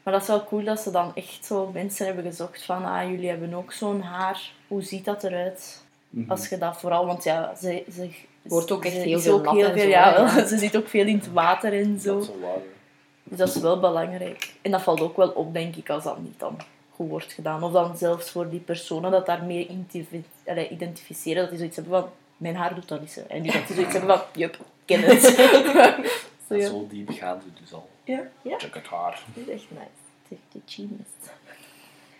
Maar dat is wel cool dat ze dan echt zo mensen hebben gezocht van... Ah, jullie hebben ook zo'n haar. Hoe ziet dat eruit? Mhm. Als je dat vooral, want ja, ze, ze Wordt ook echt ze heel veel heel veel, zo, ja. Ze zit ook veel in het water en zo. Dat is wel waar. Dus dat is wel belangrijk. En dat valt ook wel op, denk ik, als dat niet dan goed wordt gedaan. Of dan zelfs voor die personen dat daarmee identificeren, dat die zoiets hebben van, mijn haar doet dat niet zo. En die dat die zoiets hebben van, jup, ik ken het. zo, ja. Zo diep gaan ze dus al. Ja, ja. Check het haar. Dat is echt nice. Het is echt de genius.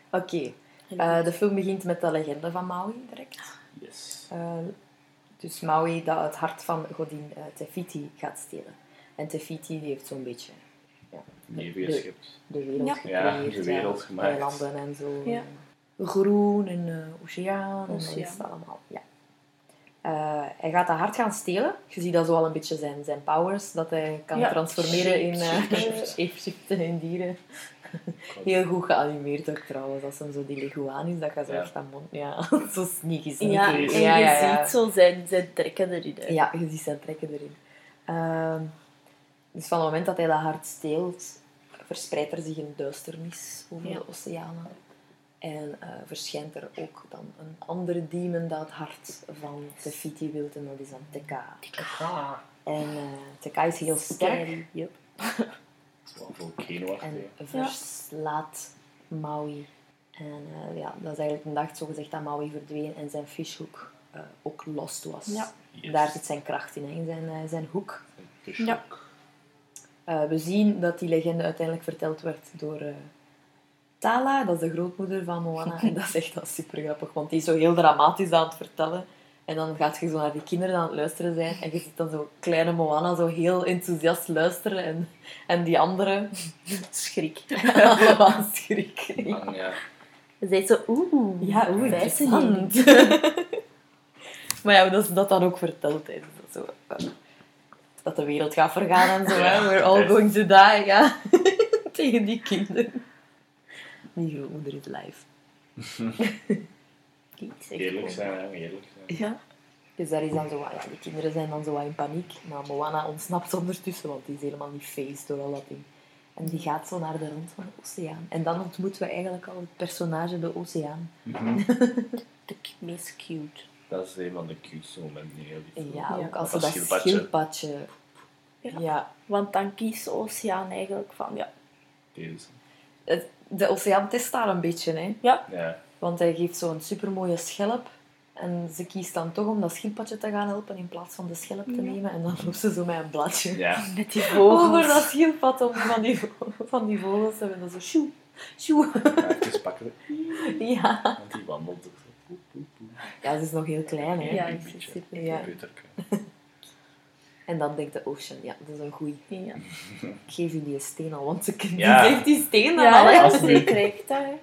Oké, eh, de film begint met de legende van Maui direct. Yes. Eh, dus Maui dat het hart van godin eh, Tefiti gaat stelen. En Tefiti die heeft zo'n beetje Leven de- geschept. de wereld Ja. gecreëerd. Ja, de wereld gemaakt. Eilanden en zo. Ja. Groen en eh, oceaan. En dat Oceaan. is het allemaal. Ja. Eh, hij gaat dat hart gaan stelen. Je ziet dat zo al een beetje zijn, zijn powers. Dat hij kan Ja. transformeren in eh, Shapeshiften. shapeshiften in dieren. Heel goed geanimeerd ook trouwens. Als hem zo die leguaan is, dat gaat zo Ja. echt aan mond... Ja, zo sneaky sneaky. Ja, en je ja, ja. ziet zo zijn, zijn trekken erin. hè. Ja, je ziet zijn trekken erin. Ehm, dus van het moment dat hij dat hart steelt, verspreidt er zich een duisternis over de oceanen. En eh, verschijnt er ook dan een andere demon dat het hart van Tefiti wil, en dat is dan Tekka. En eh Tekka is heel sterk Scary, Yep. Het is wel volcano en achter. verslaat Maui En eh, ja, dat is eigenlijk een dag zogezegd dat Maui verdween en zijn fishhook eh, ook lost was. Ja. Yes. Daar zit zijn kracht in, in zijn, eh, zijn hoek. Dus Ja. Eh, we zien dat die legende uiteindelijk verteld werd door eh, Tala, dat is de grootmoeder van Moana. En dat is echt wel super grappig, want die is zo heel dramatisch aan het vertellen. En dan gaat je zo naar die kinderen aan het luisteren zijn. En je ziet dan zo kleine Moana zo heel enthousiast luisteren. En, en die andere Schrik. allemaal schrik. Ja, ja. Ze zei zo, oeh, ja oeh, interessant. maar ja, dat is dat dan ook verteld. Hè. Dus dat, zo, dat de wereld gaat vergaan en zo. hè. We're all going to die. Ja. Tegen die kinderen. Die grootmoeder is live. Die is echt Eerlijk zijn, hè. Eerlijk zijn. Ja. Dus daar is dan zo, wat- ja, die kinderen zijn dan zo wat in paniek. Maar Moana ontsnapt ondertussen, want die is helemaal niet faced door al dat ding. En die gaat zo naar de rand van de oceaan. En dan ontmoeten we eigenlijk al het personage de oceaan. Mhm. De meest cute. Dat is een van de cuteste momenten in heel die film. Ja, ook als ze Dat dat schildpadje. schildpadje... Ja. Ja. Want dan kiest de oceaan eigenlijk van, ja, Deze. Het- De oceaan test daar een beetje, hè. ja, Ja. Want hij geeft zo'n supermooie schelp. En ze kiest dan toch om dat schildpadje te gaan helpen in plaats van de schelp te Ja. nemen. En dan loopt ze zo met een bladje Ja. met die vogels. over dat schildpad om van die, van die vogels te hebben. Dat zo sjoe, sjoe. Ja, Even pakken. Ja. Want die wandelt ook zo. Ja, ze is nog heel klein, hè. Ja, is beetje. super. Ja. En dan denkt de Ocean, ja, dat is een goeie. Ja, Ik geef u die steen al, want ze Ja. zegt die steen dan ja, al, hè. ja Als ze krijgt dat. hè.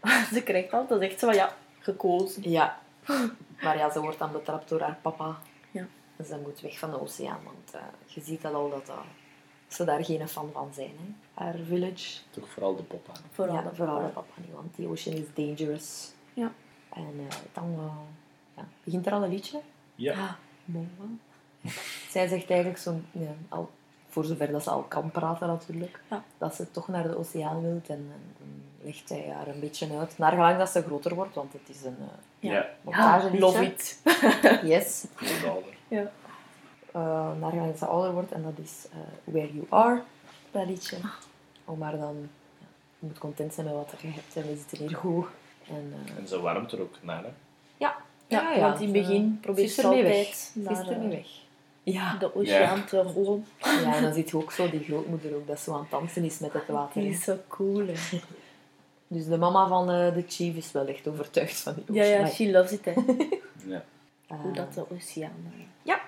Ze krijgt dat. Dat is echt zo van, ja, gekozen. Ja. Maar ja, ze wordt dan betrapt door haar papa. Ja. En ze moet weg van de oceaan, want eh, je ziet dat al dat dat- ze daar geen fan van zijn. Hè. Haar village. Toch vooral de pop aan. Vooral ja, de vooral papa. de papa niet, want die ocean is dangerous. Ja. En eh, dan eh, ja, begint er al een liedje. Ja. Ah, Moa. Zij zegt eigenlijk zo, ja, al, voor zover dat ze al kan praten natuurlijk, Ja. dat ze toch naar de oceaan wil. En, en dan legt hij haar een beetje uit, naar gelang dat ze groter wordt, want het is een uh, Ja. Ja. montageliedje. love it. Yes. Goed ouder. Ja. Uh, naar gelang dat ze ouder wordt, en dat is uh, Where You Are, dat liedje. Om maar dan, ja, je moet content zijn met wat je hebt en we zitten hier goed. En, uh, En ze warmt er ook naar, hè. ja. Ja, want in het begin probeert ze weg. altijd Ze is er niet eh, weg. Ja. de oceaan te rollen. Ja, en dan ziet je ook zo die grootmoeder ook, dat zo aan het dansen is met het water. Die hè. is zo cool, hè. Dus de mama van eh, de chief is wel echt overtuigd van die Ja, ja, oceaan. she loves it, hè. Ja. Eh, Hoe dat de oceaan eh, Ja.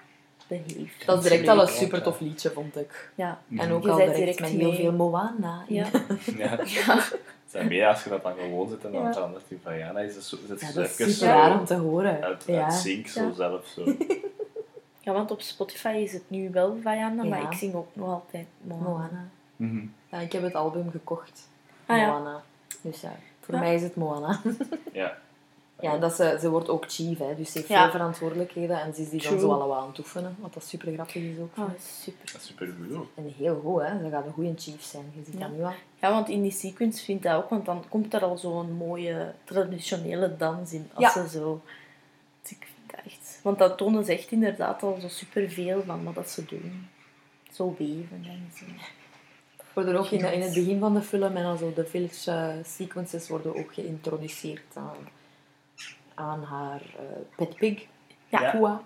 beheeft. dat is direct al een super ja. tof liedje, vond ik. Ja. En ook Je al direct, direct met heel veel Moana. Ja. Ja. Ja. zijn meer als je dat dan gewoon zit en dan Ja. verandert die van ja, dan is het zo, Ja, dat is super zo raar om te horen. uit, ja. uit sync zo Ja. zelf zo. Ja, want op Spotify is het nu wel Vajana, Ja. maar ik zing ook nog altijd Moana. Moana. Mhm. Ja, ik heb het album gekocht. Ah, ja. Moana. Dus ja, voor Ja. mij is het Moana. Ja. Ja, en dat ze, ze wordt ook chief, hè, dus ze heeft Ja. veel verantwoordelijkheden. En ze is die dan zo allemaal aan het oefenen, wat dat super grappig is ook. Oh, super. Dat is super goed. hoor. En heel goed, hè. Ze gaat een goede chief zijn. Je ziet Ja. dat nu al. Ja, want in die sequence vind ik dat ook, want dan komt er al zo'n mooie traditionele dans in. Als Ja. ze zo... Dus ik vind dat echt... Want dat tonen ze echt inderdaad al zo superveel van wat dat ze doen. Zo weven en zo. worden ook in, in het begin van de film en also de village eh, sequences worden ook geïntroduceerd aan, aan haar eh pet pig, Ja.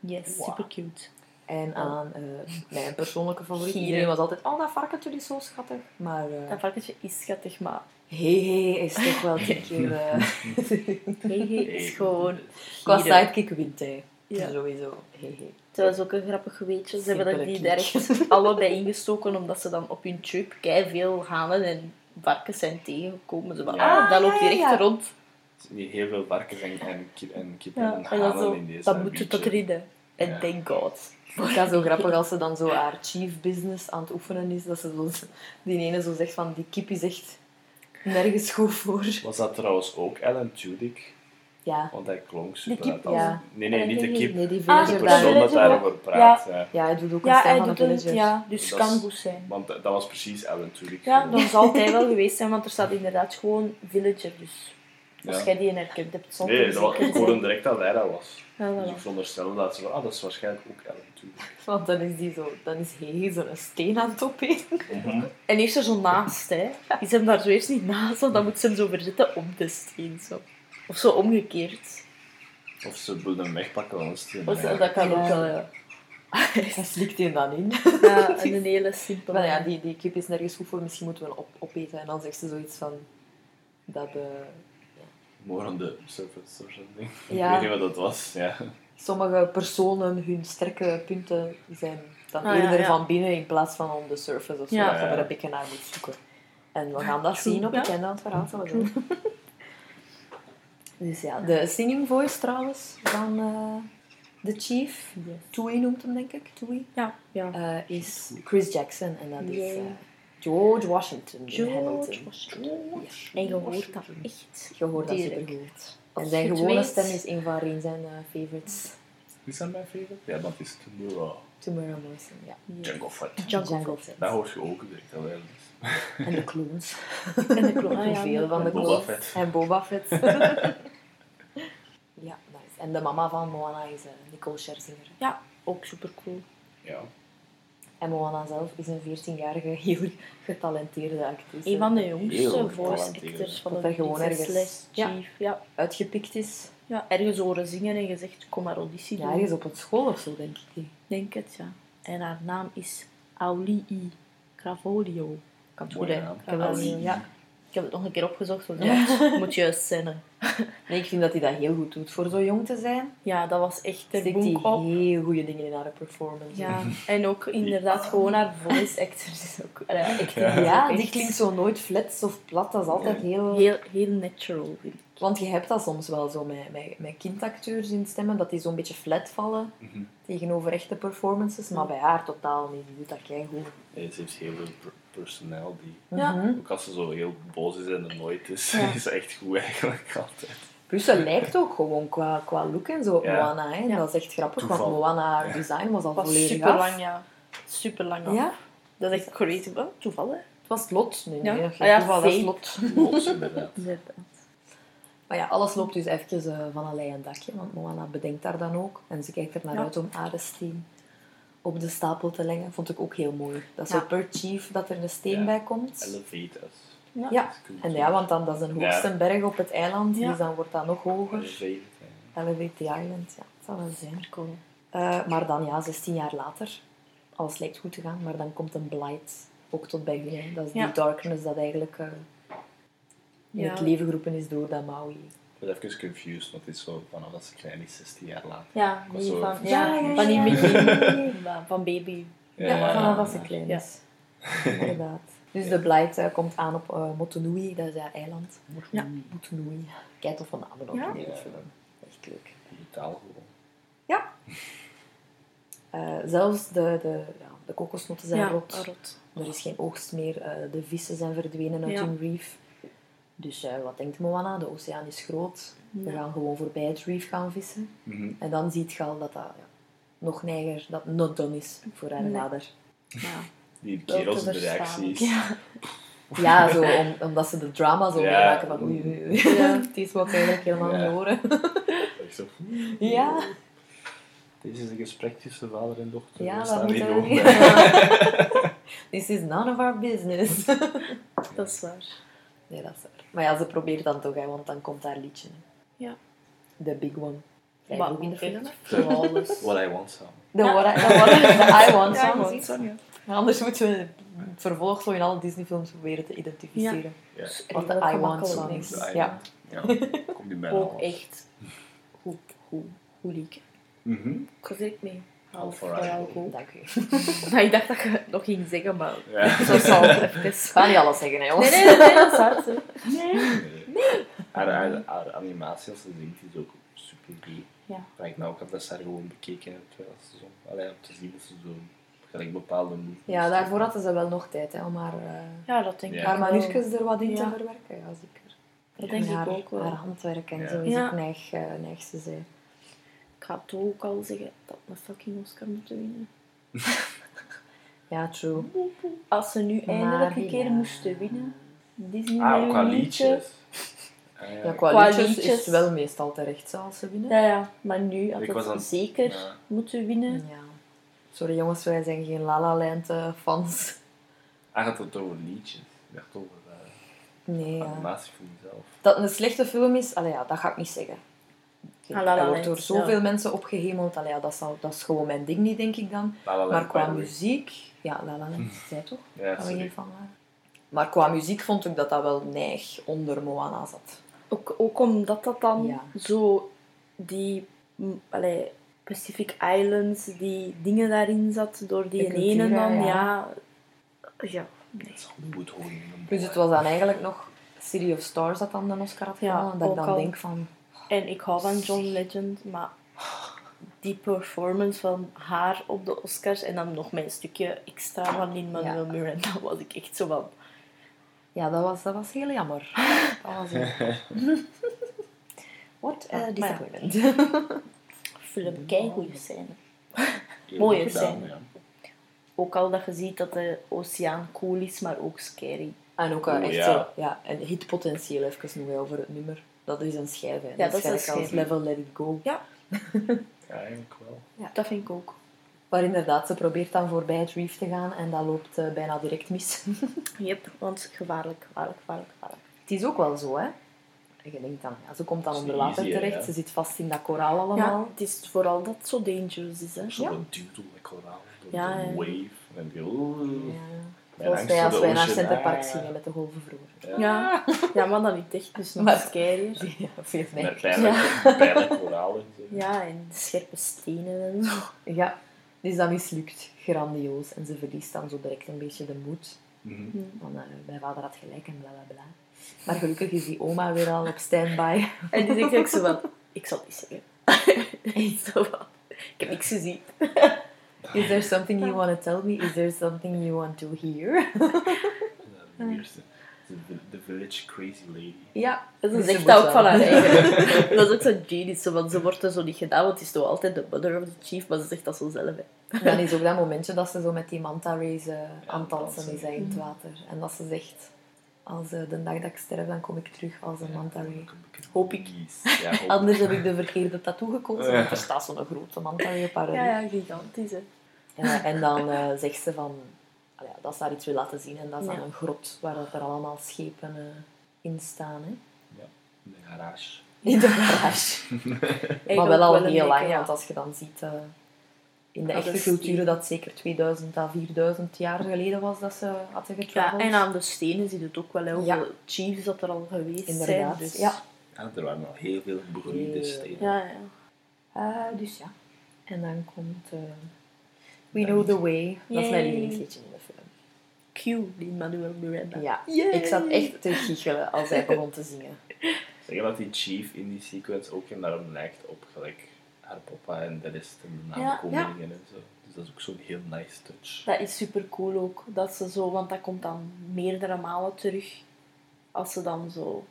Yes, Wow. super cute. En aan eh, mijn persoonlijke favoriet. Iedereen was altijd, oh dat varkentje is zo schattig. Maar Dat varkentje is schattig, maar hey, hey is toch wel een keer... eh, hey, hey, is gewoon... qua sidekick wint hij. Ja. Sowieso. Hey, hey. Dat was ook een grappig weetje. Ze hebben dat die daar Superkiek. echt allebei ingestoken, omdat ze dan op hun trip veel hanen en varkens zijn tegengekomen. Ze van, Ja. ah, dat loopt Ah, hier echt ja. rond. Er zijn niet heel veel varkens en, en, kip, en kippen Ja, en dat, in deze dat moet je toch redden. En Ja. thank God. Ik ga zo grappig als ze dan zo haar chief business aan het oefenen is. Dat ze zo, die ene zo zegt van, die kip is echt nergens goed voor. Was dat trouwens ook Alan Tudyk? Ja. Want hij klonk super kip, uit als... ja. Nee, nee, niet de kip. Nee, die Ah, de de persoon dat daarover praat. Ja. Ja, hij doet ook een Ja, stem van een een, villager. ja, dus Dat kan goed zijn. Want dat was precies Alan Tudyk. Ja, dan zal hij wel geweest zijn, want er staat inderdaad gewoon villager. Dus als Ja. jij die herkend hebt, Nee, het dat was, ik hoorde direct dat hij dat was. Ja, Dus ik veronderstel dat ze van, ah, dat is waarschijnlijk ook Elle natuurlijk. Want dan is die zo, dan is hij zo'n steen aan het opeten. Mhm. En eerst er zo naast, hè. Is hem daar zo eerst niet naast, want dan moet ze hem zo verzitten op de steen. Zo. Of zo omgekeerd. Of ze willen hem wegpakken, het een- Of ja. dat kan Ja. ook wel, ja. Hij slikt die dan in. Ja, en een hele simpele... Maar ja, die, die kip is nergens goed voor, misschien moeten we hem op, opeten. En dan zegt ze zoiets van... Dat eh, More on the surface or something. Ja. Ik weet niet wat dat was. Ja. sommige personen hun sterke punten zijn dan Ah, eerder ja. van binnen in plaats van on the surface of zo. Ja. Dat een beetje naar moet zoeken. En we gaan dat True, zien op het einde van het verhaal. Dus ja, de singing voice trouwens van eh, de chief, Toei noemt hem denk ik, Toei, Ja, ja. eh, is Chris Jackson en dat is. George Washington in George Hamilton. Washington. En je hoort dat echt. Je hoort dat supergoed. En zijn gewone weet. stem is een van zijn eh, favorites. Is dat mijn favorite? Ja, dat is Tomorrow. Tomorrow Morrison, ja. Jungle Fett. Jungle Jungle Fett. Fett. Dat hoort je ook direct al wel. En de clones. En de klon. Ah, ja, Veel van de En Boba clones. Fett. En Boba Fett. ja, nice. En de mama van Moana is eh, Nicole Scherzinger. Ja, ook super cool. Ja. En Moana zelf is een 14-jarige, heel getalenteerde actrice. Een van de jongste voice actors van Dat de er gewoon ergens- Ja. Chief. Ja. Uitgepikt is. ja, ergens horen zingen en gezegd, kom maar auditie doen. Ja, ergens op het school of zo, denk ik. denk het, ja. En haar naam is Aulii Cravoglio. Kan het goed, hè? ja. Ik heb het nog een keer opgezocht, want dat moet juist zijn. hè. Nee, ik vind dat hij dat heel goed doet. Voor zo jong te zijn, Ja, dat was echt de steekt hij op. heel goede dingen in haar performance. Ja, en ook inderdaad gewoon haar voice actors is ook... Ja. Ja, die klinkt zo nooit flats of plat. Dat is altijd heel... Heel, heel natural, vind ik. Want je hebt dat soms wel zo met, met, met kindacteurs in stemmen, dat die zo'n beetje flat vallen Mhm. tegenover echte performances. Maar bij haar totaal niet. Die doet dat keigoed. Nee, ze heeft heel veel per- personality. Ja. Mhm. Ook als ze zo heel boos is en er nooit is, Ja. is ze echt goed eigenlijk altijd. Plus ze lijkt ook gewoon qua, qua look en zo op Ja. Moana. Hè. Ja. Dat is echt grappig, Toeval. want Moana, haar design was al was volledig super af. lang, ja. Super lang af. Ja, Dat is echt crazy. Wat? Toeval, hè? het was het lot. Nee, nee, Ja. Ah ja, toeval, dat is lot. Inderdaad. Maar ja, alles loopt dus even eh, van een leien dakje, want Moana bedenkt daar dan ook. En ze kijkt er naar Ja. uit om Aresteen op de stapel te leggen. Vond ik ook heel mooi. Dat Ja. zo per chief dat er een steen Ja. bij komt. Elevate us. Ja. Ja, Dat en ja, want dan, dat is een Ja. hoogste berg op het eiland, Ja. dus dan wordt dat nog hoger. Elevate. ja. Elevate the Island, ja, het zal wel zijn. Cool. Eh, maar dan, ja, 16 jaar later, alles lijkt goed te gaan, maar dan komt een blight ook tot bij hun. hè. Dat is Ja. die darkness dat eigenlijk eh, in Ja. het leven geroepen is door dat Maui. Ik ben even confused, want het is zo vanaf dat ze klein is, 16 jaar later. Ja, van, Ja, ja, ja, van die ja. Mickey, van- baby. Ja, Ja. vanaf dat ze klein Ja. is. Inderdaad. Dus de blight eh, komt aan op eh Motunui, dat is haar eiland. Ja. Motunui. Kijk toch van ook Ja. in deze Ja. film. Echt leuk. Brutaal gewoon. Eh, zelfs de, de, ja, de kokosnoten zijn Ja, rot. rot. Er is geen oogst meer. eh, de vissen zijn verdwenen uit Ja. hun reef. Dus eh, wat denkt Moana? De oceaan is groot. We gaan gewoon voorbij het reef gaan vissen. Mhm. En dan ziet je al dat dat ja, nog neiger, dat not done is voor haar Nee. vader. Ja. Die kerels de reacties. Ja, zo, om, omdat ze de drama zo Ja. meemaken van oei, oei, oei. Ja. Het is wat eigenlijk helemaal Ja. niet horen. Echt zo, Ja. Dit is een gesprek tussen vader en dochter. Ja, We staan hier bij. This is none of our business. Dat is waar. Nee, dat is waar. Maar ja, ze probeert dan toch, hè, want dan komt haar liedje. hè. Ja. The big one. Je ook in de film? What I want song. De Ja. what I, de what I, de I want Ja, zo, ja. Maar Anders moeten we het vervolg zo in alle Disney-films proberen te identificeren. Ja. Wat de I want song is. Ja. Ja. Komt niet bij Ook echt goed, goed, goed liedje. Mhm. Ik was direct mee. Half goed. Dank u. Maar ik dacht dat je het nog ging zeggen, maar Ja. zo zal het even. Ik ga niet alles zeggen, hè, jongens. Nee, nee, nee, dat is hard. hè. Nee. Haar, haar, haar animatie als ze zingt is ook super goed. Ja. Dat ik nou ook dat ze haar gewoon bekeken heb terwijl ze zo... Allee, om te zien dat ze zo gelijk bepaalde movements Ja, daarvoor hadden ze wel nog tijd hè, om haar, eh Ja, dat denk ik Ja. haar maniertjes er wat in te verwerken. Ja, zeker. Dat En denk ik haar, ook wel. Haar handwerk en Ja. zo is Ja. ook neig, uh, neig ze zei. Ik ga toch ook al zeggen dat we een fucking Oscar moeten winnen. Ja, true. Als ze nu eindelijk een keer ja. moesten winnen. Disney Ah, qua liedjes. Ah, ja. Ja, qua, Qua liedjes, is het wel meestal terecht als ze winnen. Ja, ja. Maar nu had Ik het aan- zeker ja. moeten winnen. Ja. Sorry jongens, wij zijn geen La La Land eh, fans. Hij gaat het over liedjes. Ik dacht over eh, Nee, van jezelf. Dat het een slechte film is, allee, ja, dat ga ik niet zeggen. Ah, La La Hij wordt door zoveel ja. mensen opgehemeld. Allee, ja, dat, zal, dat is gewoon mijn ding niet, denk ik dan. La La Land, Maar qua muziek... Ja, La La Land, zij toch? Ja, Dat we waren. Maar qua muziek vond ik dat dat wel neig onder Moana zat. Ook, ook omdat dat dan Ja. zo die mm, allee, Pacific Islands, die dingen daarin zat, door die ene dan, ja. ja. Ja, nee. Dat is hoor. een Dus het was dan eigenlijk nog City of Stars dat dan de Oscar had Ja, gewonnen. dat ik dan al. denk van... En ik hou van John Legend, maar die performance van haar op de Oscars en dan nog mijn stukje extra van Lin-Manuel Ja. Miranda was ik echt zo van... Ja, dat was, dat was heel jammer. Dat was een... What a ja. disappointment. Film, goede scène. Heel Mooie scène. ja. Ook al dat je ziet dat de oceaan cool is, maar ook scary. En ook eh, echt ja. zo... Ja, en hitpotentieel even nog wel over het nummer. Dat is een schijf, hè. Ja, dat is een schijf. Level Let It Go. Ja, eigenlijk wel. Dat vind ik ook. Maar inderdaad, ze probeert dan voorbij het reef te gaan en dat loopt eh, bijna direct mis. Yep, want gevaarlijk, gevaarlijk, gevaarlijk, gevaarlijk. het is ook wel zo, hè. En je denkt dan, ja, ze komt dan onder water easy, terecht, ja. ze zit vast in dat koraal allemaal. Ja, het is vooral dat het zo dangerous is, hè. Zo Ja. een duwdel met koraal. Ja, de ja. wave. En die, wij voor als wij naar. Centerpark Ah. gingen met de golven vroeger. Ja, ja maar dan niet echt, dus nog Maar- scarier. Ja, veel meer. zo. Ja, en scherpe stenen en zo. Ja, dus dat mislukt. Grandioos. En ze verliest dan zo direct een beetje de moed. Mhm. Van, eh, mijn vader had gelijk en bla bla bla. Maar gelukkig is die oma weer al op standby. En die denkt ook zo van, ik zal niet zeggen. Zo van, ik heb niks gezien. Is there something you want to tell me? Is there something you want to hear? De de Village Crazy Lady. Ja, En ze zegt dat ook van haar eigen. dat is ook zo genius, zo, want ze wordt er zo niet gedaan, want het is toch altijd de mother of the chief, maar ze zegt dat zo zelf. Hè. Dan is ook dat momentje dat ze zo met die manta race eh, aan het dansen is in het water. En dat ze zegt, als eh, de dag dat ik sterf, dan kom ik terug als een manta ray. Hoop ik. Ja, hoop ik. Anders heb ik de verkeerde tattoo gekozen, want er staat zo'n grote manta ray op haar. Ja, ja, gigantisch. Hè. En dan eh, zegt ze van, allee, dat ze haar iets wil laten zien. En dat is dan Ja. een grot waar dat er allemaal schepen eh, in staan. Hè. In de garage. In de garage. Maar wel al een heel beetje, lang, ja. want als je dan ziet eh, in de Ja, dat echte culturen dat zeker 2000 à 4000 jaar geleden was dat ze hadden Ja, getraveld. en aan de stenen zie je het ook wel, hoeveel Ja. chiefs dat er al geweest Inderdaad, zijn. Dus... ja. Ja, er waren al heel veel begroeide Heel- stenen. Ja, ja. Eh, dus ja. En dan komt eh, We Know The Way. Dat is mijn lievelingsliedje in de film. Q, die Manuel Miranda. Ja, Yay. ik zat echt te giechelen als hij begon te zingen. Zeg je dat die chief in die sequence ook enorm lijkt op gelijk haar papa en de rest en de nakomelingen en zo. Dus dat is ook zo'n heel nice touch. Dat is super cool ook. Dat ze zo, want dat komt dan meerdere malen terug. Als ze dan zo,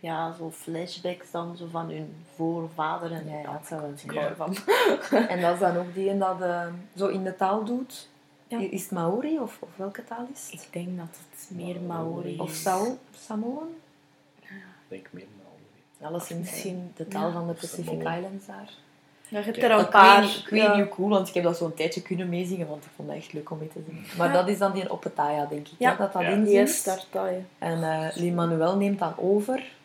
ja, zo flashbacks dan zo van hun voorvader en Ja, ja, dat zou wel zijn. ervan. En dat is dan ook die dat eh, zo in de taal doet. Ja. Is het Maori of, of welke taal is het? Ik denk dat het meer Maori is. Of Sao, Samoan? Ik denk meer Maori. Alleszins misschien- de taal ja. van de Pacific Samoan. Islands daar. Ja, je hebt er Ik een paar. weet, niet, ik weet niet hoe cool, want ik heb dat zo'n tijdje kunnen meezingen, want ik vond dat echt leuk om mee te zingen. Maar Ja. dat is dan die Opetaya, denk ik, Ja. dat dat sta je. En eh Lin-Manuel neemt dan over.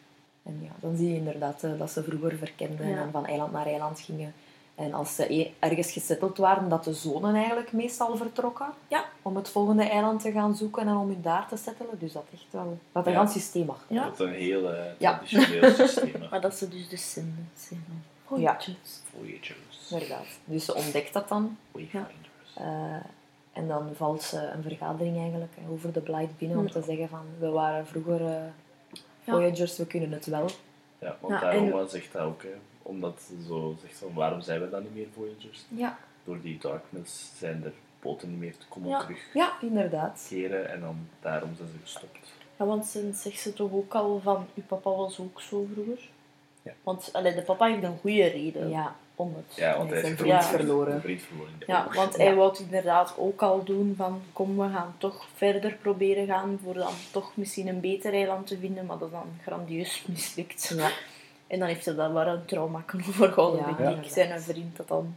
En ja, dan zie je inderdaad eh, dat ze vroeger verkenden Ja. en van eiland naar eiland gingen. En als ze e- ergens gesetteld waren, dat de zonen eigenlijk meestal vertrokken. Ja. Om het volgende eiland te gaan zoeken en om hun daar te settelen. Dus dat echt wel... Dat een Ja. ganz systeem achter. Ja. Dat is een heel Ja. traditioneel systeem. Maar dat ze dus descendants zijn van Ja. voyagers. Voyagers. Inderdaad. Dus ze ontdekt dat dan. Wayfinders. Eh, en dan valt ze een vergadering eigenlijk over de Blight binnen om te zeggen van... We waren vroeger Voyagers, we kunnen het wel. Ja, want Ja, daarom en- zegt hij ook, hè, omdat ze zo zegt van waarom zijn we dan niet meer Voyagers? Ja. Door die darkness zijn er boten niet meer te komen Ja. terugkeren Ja, inderdaad. en dan daarom zijn ze gestopt. Ja, want ze zegt ze toch ook al van, uw papa was ook zo vroeger? Ja. Want allee, de papa heeft een goede reden. Ja. Om het. Ja, want Hij is vriend verloren. Vriend Ja, want hij wou het inderdaad ook al doen van kom, we gaan toch verder proberen gaan voor dan toch misschien een beter eiland te vinden, maar dat is dan grandieus mislukt. Ja, En dan heeft hij daar wel een trauma kunnen Ja, denk ja. ik. Zijn een vriend dat dan...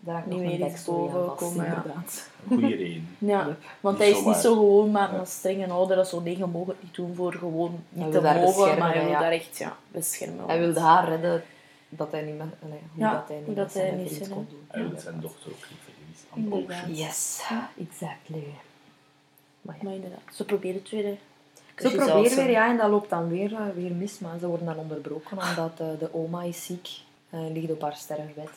daar Niet meer iets boven komen, ja. inderdaad. Een goede reden. Ja, Yep. want Niet hij is niet zo gewoon maar Ja. een strenge ouder dat zo nee, je mag het niet doen voor gewoon niet te mogen, maar hij wil ja. daar echt ja, beschermen. Hij wilde haar redden dat hij niet allee, hoe Ja, dat hij niet dat hij niet kon doen. Hij wil zijn dochter ook niet verliezen aan Inderdaad. Ocean. Yes, exactly. Maar ja. Maar inderdaad, ze probeert het weer. Ze proberen weer, ja, en dat loopt dan weer, eh, weer mis, maar ze worden dan onderbroken omdat eh, de oma is ziek en ligt op haar sterfbed.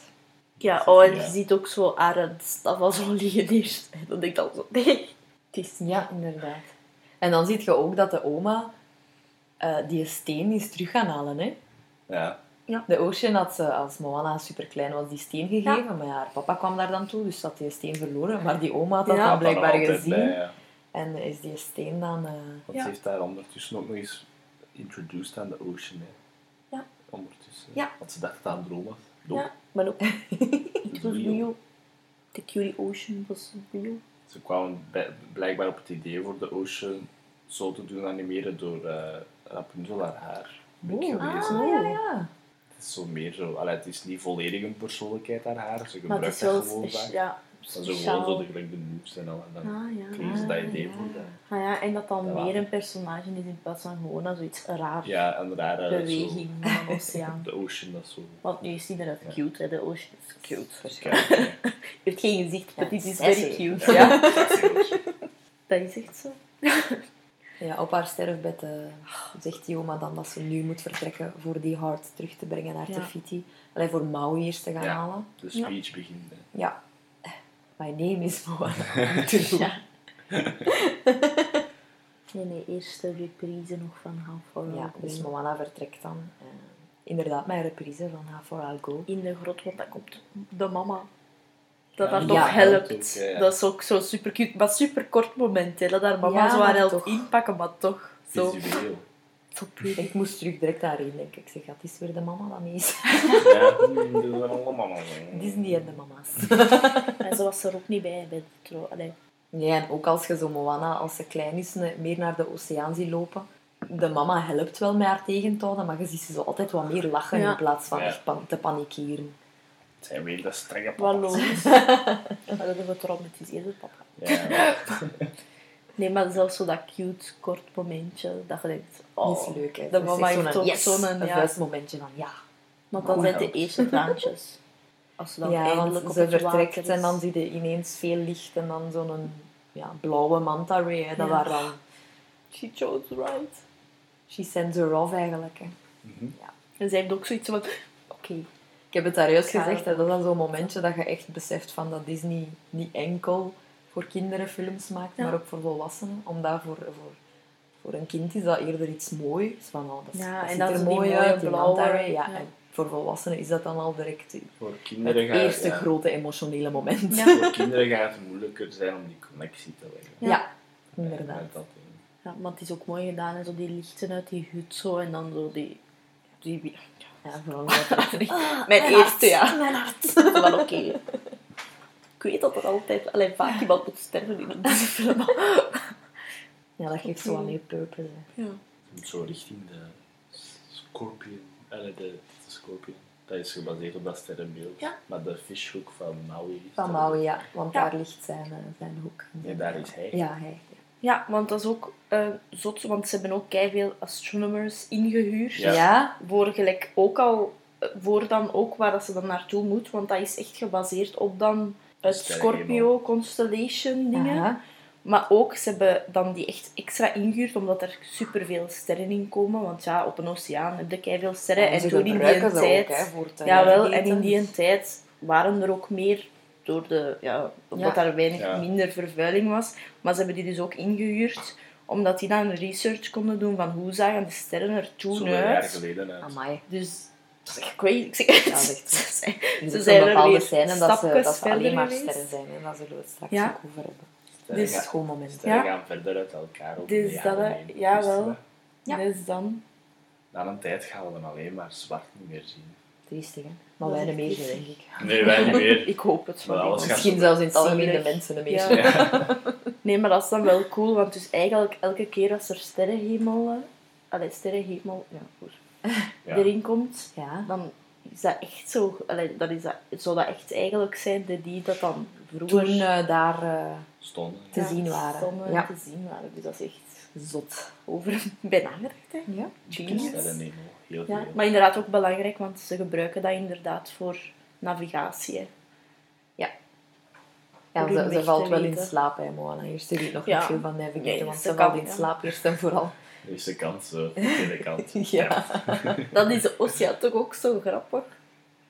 Ja, oh, en Ja. je ziet ook zo haar staf al zo liggen eerst. En dan denk ik al zo, nee. Het is niet. Ja, inderdaad. En dan zie je ook dat de oma eh, die steen is terug gaan halen. Hè? Ja, De Ocean had ze, als Moana super klein was, die steen gegeven, maar ja, haar papa kwam daar dan toe, dus had die steen verloren. Maar die oma had dat Ja. dan blijkbaar gezien bij, ja. en is die steen dan... eh, Want Ja. ze heeft daar ondertussen ook nog eens introduced aan de Ocean. Hè. Ja. Ondertussen. Ja. Want ze dacht dat aan droom was. Ja, maar ook. Het was Real. real. The Cutie Ocean was real. Ze kwamen blijkbaar op het idee voor de Ocean zo te doen animeren door eh Rapunzel haar haar. Gelezen. ah, ja, ja. Het is zo meer zo... Allee, het is niet volledig een persoonlijkheid haar haar. Ze Maar het gebruikt is dat wel gewoon vaak. ja, Dat is zo gewoon zo de, gelijk de moves en al. En dan Ah, ja. kregen ze dat idee ja. voor de... Ah, ja, en dat dan Ja, meer een personage is in plaats van gewoon als zoiets raar. Ja, en rare... beweging van een oceaan. Zo, de Ocean, dat is zo... Want nu is die eruit Ja. cute, hè. De ocean is cute. Kijk, Je heeft geen gezicht, maar Ja, dit is very cute. Ja. Dat is echt zo. Ja, op haar sterfbed eh, zegt die oma dan dat ze nu moet vertrekken voor die hart terug te brengen naar Ja. Tefiti. Alleen voor Maui eerst te gaan Ja. halen. De speech begint. hè. Ja. My name is Moana. Ja. Nee, nee, eerst de reprise nog van How Far I'll Ja, dus Moana vertrekt dan. eh, inderdaad, mijn reprise van How Far I'll Go. in de grot, want dan komt de mama. Dat ja, toch helpt. ook, ja, ja. Dat is ook zo super cute. Maar super kort moment, hè. Dat haar mama Ja, zo haar maar helpt toch. inpakken, maar toch zo, Visueel. Ik moest terug direct daarin denken. Ik zeg, dat is weer de mama dat niet is. Ja, dat is allemaal... Disney en de mama's. En ze was er ook niet bij, bij de tro. Allee. Ja, en ook als je zo Moana, als ze klein is, meer naar de oceaan ziet lopen. De mama helpt wel met haar tegen te houden, maar je ziet ze zo altijd wat meer lachen Ja. in plaats van Ja. te panikeren. Zijn weer de strenge Wat papa's. logisch. Dat hebben we getraumatiseerde papa. Ja, Nee, maar zelfs zo dat cute kort momentje, dat je denkt, Dat oh. is leuk, hè. de Dat is mama echt heeft zo'n yes, zo'n, een ja. vuistmomentje van ja. Want dan zijn de eerste traantjes. Als ze dan ja, eindelijk want op ze het vertrekt is. en dan zie je ineens veel licht en dan zo'n ja, blauwe manta ray. Hè, dat Ja. waar dan... She chose right. She sends her off eigenlijk. Hè. Mhm. En zij heeft ook zoiets van, oké, heb het daar juist gezegd, hè, dat is dan zo'n momentje dat je echt beseft van dat Disney niet enkel voor kinderen films maakt, Ja. maar ook voor volwassenen. Omdat voor, voor, voor een kind is dat eerder iets moois. Van, oh, dat, Ja, dat en ziet dan er mooi mooie blauwe. Ja, ja. En voor volwassenen is dat dan al direct Voor het kinderen, gaat, eerste ja, grote emotionele moment. Ja. voor kinderen gaat het moeilijker zijn om die connectie te leggen. Ja, Ja. inderdaad. Dat, Ja, maar het is ook mooi gedaan, en zo die lichten uit die hut zo, en dan zo die... die Ja, vooral omdat het- mijn eerste, ja. Ah, Mijn hart. Van oké. Ik weet dat er altijd alleen vaak iemand moet sterven in een Disney-film. Ja, dat geeft zo wat meer purpose. hè. Ja. Zo richting de Scorpion. eh, de, de Scorpion. Dat is gebaseerd op dat sterrenbeeld. Ja. Maar de fishhoek van Maui. is Van Maui, ja. Want Ja. daar ligt zijn, eh, zijn hoek. Nee, daar is hij. Ja, hij. Ja, want dat is ook eh, zot, want ze hebben ook veel astronomers ingehuurd. Ja. Ja, Voor gelijk ook al, eh, voor dan ook waar dat ze dan naartoe moet, want dat is echt gebaseerd op dan het. Scorpio Constellation dingen. Aha. Maar ook, ze hebben dan die echt extra ingehuurd, omdat er superveel sterren in komen. Want ja, op een oceaan heb je veel sterren. Ja, en toen in die tijd... ook, hè, voor te Jawel, en in die tijd waren er ook meer, door de, ja, omdat Ja. er weinig Ja. minder vervuiling was. Maar ze hebben die dus ook ingehuurd, omdat die dan research konden doen van hoe zagen de sterren er toen Zoveel jaar uit. geleden uit. Amai. Dus, dat is echt crazy. Ik zeg Ja, dat is echt- Ze zijn- Er Ze bepaalde scène dat ze, dat ze alleen maar geweest. sterren zijn. En daar zullen we het straks Ja. ook over hebben. Sterren Dus- gaan- Schoon moment. sterren Ja. gaan verder uit elkaar. Over Dus de dat, ja, Dus, wel. eh, Ja. Dus dan... Na een tijd gaan we dan alleen maar zwart niet meer zien. Triestig, hè? Maar wij triestig. denk ik. Nee, wij niet meer. Ik hoop het. Maar Misschien zelfs in het algemeen de mensen een Ja. beetje. Ja. Nee, maar dat is dan wel cool, want dus eigenlijk elke keer als er sterrenhemel, eh, allee, sterrenhemel ja, goed, Ja. erin komt, Ja. dan is dat echt zo, allee, dat is dat, zou dat echt eigenlijk zijn de die dat dan vroeger Toen eh, daar eh, Stonden. te ja, zien waren. stonden Ja. te zien waren. Dus dat is echt zot over bij nagedacht. Hè. Ja. Genius. Ja, maar inderdaad ook belangrijk, want ze gebruiken dat inderdaad voor navigatie. hè. Ja, hun ze, valt wel in slaap, hè, Moana. Eerst weet nog Ja. niet veel van navigaten, Nee, want ze valt in ja. slaap eerst en vooral. De eerste kant, zo. De tweede kant. Ja. Dat is Ossia toch ook zo grappig.